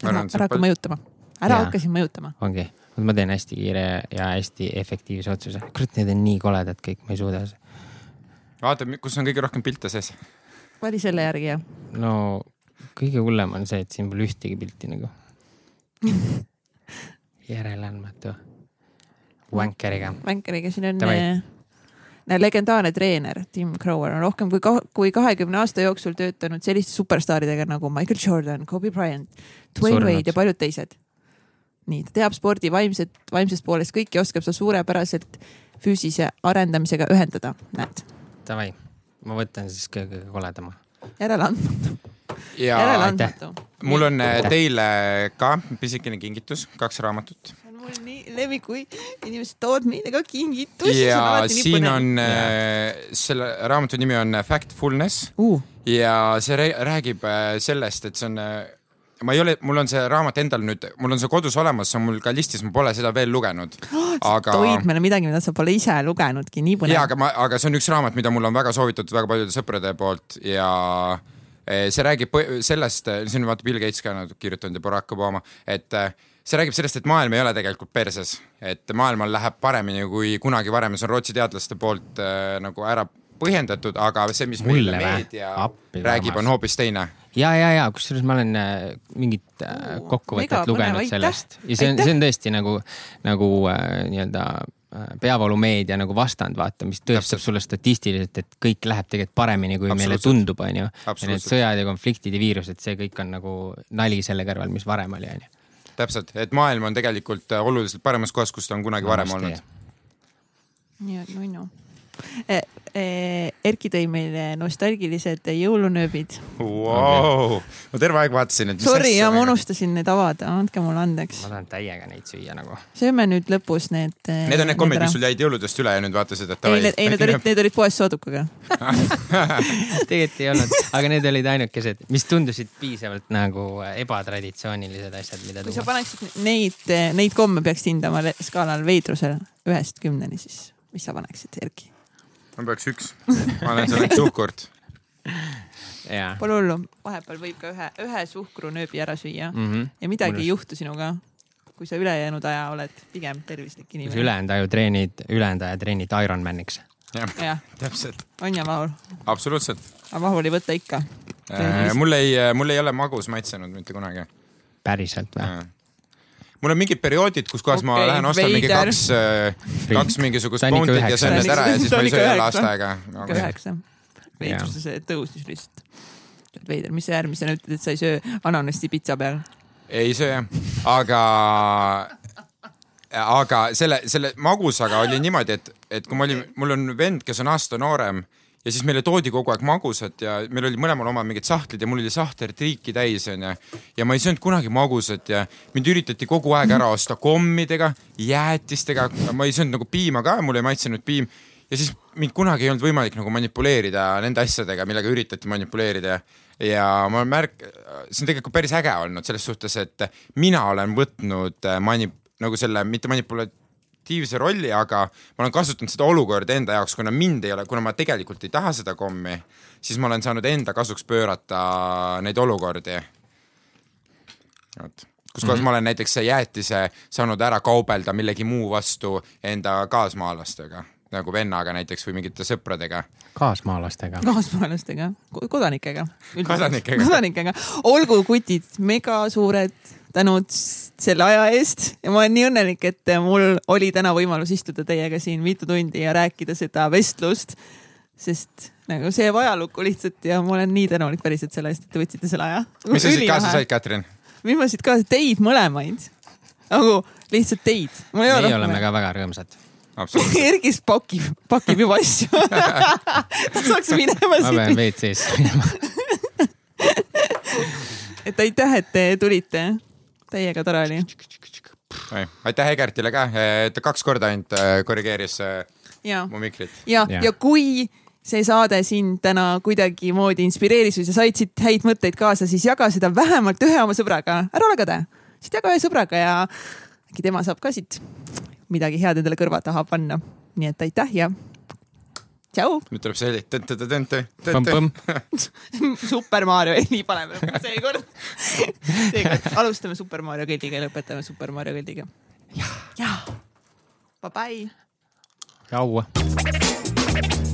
ära ära hakka mõjutama, ära hakka siin mõjutama. ongi. ma teen hästi kiire ja hästi efektiivse otsuse. kurat, need on nii koledad kõik, ma ei suuda. vaata, kus on kõige rohkem pilte sees. vali selle järgi ja no kõige hullem on see, et siin pole ühtegi pilti nagu. järeleandmatu. Wankeriga. Vankeriga siin on eh, näe, legendaarne treener Tim Crower on rohkem kui, kui kahekümne aasta jooksul töötanud selliste superstaaridega nagu Michael Jordan, Kobe Bryant, Dwayne. Wade ja paljud teised. nii, ta teab spordi vaimset, vaimsest poolest kõike, oskab seda suurepäraselt füüsilise arendamisega ühendada, näed. Davai, ma võtan siis kõige koledama. järeleandmatu, ja järeleandmatu. mul on äh, teile ka pisikene kingitus, kaks raamatut. on mul nii lemmik, kui inimesed toovad meile ka kingitusi. ja siin on, selle raamatu nimi on Factfulness uh,. ja see rää- räägib äh, sellest, et see on, ma ei ole, mul on see raamat endal nüüd, mul on see kodus olemas, see on mul ka listis, ma pole seda veel lugenud. aga, toid meile midagi, mida sa pole ise lugenudki, nii põnev jaa, aga ma, aga see on üks raamat, mida mulle on väga soovitatud väga paljude sõprade poolt ja eh, see räägib sellest, siin on vaata Bill Gates ka kirjutanud ja Barack Obama, et eh, see räägib sellest, et maailm ei ole tegelikult perses, et maailmal läheb paremini kui kunagi varem. Ja see on Rootsi teadlaste poolt äh, nagu ära põhjendatud, aga see, mis Mulle meile meedia Appi räägib, on hoopis teine. ja, ja, ja kusjuures ma olen äh, mingit äh, kokkuvõtet põnev, lugenud aitäh. sellest. Ja see on, see on tõesti nagu, nagu äh, nii-öelda peavoolumeedia nagu vastand, vaata, mis tõestab sulle statistiliselt, et kõik läheb tegelikult paremini, kui meile tundub, onju. ja need sõjad ja konfliktid ja viirused, see kõik on nagu nali selle kõrval, mis varem oli, onju. täpselt, et maailm on tegelikult äh, oluliselt paremas kohas, kus ta on kunagi varem olnud. nii et nunnu. Erki tõi meile nostalgilised jõulunööbid. Wow. ma terve aeg vaatasin, et Sorry, ja ma unustasin need avada, andke mulle andeks ma. tahan täiega neid süüa nagu. sööme nüüd lõpus need. Need on need kommid, mis sul jäid jõuludest üle ja nüüd vaatasid, et ei, need, ei, need olid, need olid poes soodukaga. tegelikult ei olnud, aga need olid ainukesed, mis tundusid piisavalt nagu ebatraditsioonilised asjad, mida kui sa paneksid neid, neid komme peaksid hindama skaalal veidrusel ühest kümneni, siis mis sa paneksid, Erki? Ma peaks üks, ma olen selleks suhkurt. jaa. Pole hullu, vahepeal võib ka ühe, ühe suhkrunööbi ära süüa Mm -hmm. ja midagi ei juhtu sinuga. kui sa ülejäänud aja oled pigem tervislik kui sa inimene. ülejäänud aju treenid, ülejäänud aja treenid Ironmaniks. jah, täpselt, on ja Mahul, absoluutselt. aga Mahul ei võta ikka. mul ei, mul ei ole magus maitsenud mitte kunagi. päriselt või? Mul on mingid perioodid, kus kohas okay, ma lähen ostan mingi veider. kaks, kaks mingisugust Ta on ikka pountit ja söön need ära ja siis ma on ei söö jälle üheksa. aasta aega ikka okay.. üheksa. veidruse see tõusis lihtsalt. veider, mis sa järgmisena ütled, et sa ei söö ananassi pitsa peal? ei söö jah, aga, aga selle, selle magusaga oli niimoodi, et, et kui ma olin, mul on vend, kes on aasta noorem ja siis meile toodi kogu aeg magusat ja meil oli mõlemal oma mingid sahtlid ja mul oli sahtel triiki täis onju. ja ma ei söönud kunagi magusat ja mind üritati kogu aeg ära osta kommidega, jäätistega, ma ei söönud nagu piima ka, mulle ei maitsenud piim. Ja siis mind kunagi ei olnud võimalik nagu manipuleerida nende asjadega, millega üritati manipuleerida. Ja ma märk-, see on tegelikult päris äge olnud selles suhtes, et mina olen võtnud äh, mani-, nagu selle mitte manipulatiivse rolli, aga ma olen kasutanud seda olukorda enda jaoks, kuna mind ei ole, kuna ma tegelikult ei taha seda kommi, siis ma olen saanud enda kasuks pöörata neid olukordi. vot, kus kohas mm -hmm. ma olen näiteks jäätise saanud ära kaubelda millegi muu vastu enda kaasmaalastega, nagu vennaga näiteks või mingite sõpradega. kaasmaalastega. kaasmaalastega, kodanikega. Kodanikega. kodanikega, olgu kutid, mega suured tänud selle aja eest ja ma olen nii õnnelik, et mul oli täna võimalus istuda teiega siin mitu tundi ja rääkida seda vestlust. sest nagu see jääb ajalukku lihtsalt ja ma olen nii tänulik päriselt selle eest, et te võtsite selle aja. mis sa siit kaasa said, Katrin? mis ma siit kaasa, teid mõlemaid. nagu lihtsalt teid. mul ei ole meie oleme ka väga rõõmsad. Ergis pakib, pakib juba asju. ta saaks minema ma pean siit. WC-sse minema. et aitäh, et te tulite. Täiega tore oli. aitäh Egertile ka, ta kaks korda ainult äh, korrigeeris äh, ja, mu mikrit. ja, Jah. ja kui see saade sind täna kuidagimoodi inspireeris või sa said siit häid mõtteid kaasa, siis jaga seda vähemalt ühe oma sõbraga, ära ole kade, siis jaga ühe sõbraga ja äkki tema saab ka siit midagi head endale kõrva taha panna. nii et aitäh ja tšau. nüüd tuleb see heli. Super Mario heli paneme seekord. seekord alustame Super Mario kõldiga ja lõpetame Super Mario kõldiga. ja, ja, bye bye. jaua.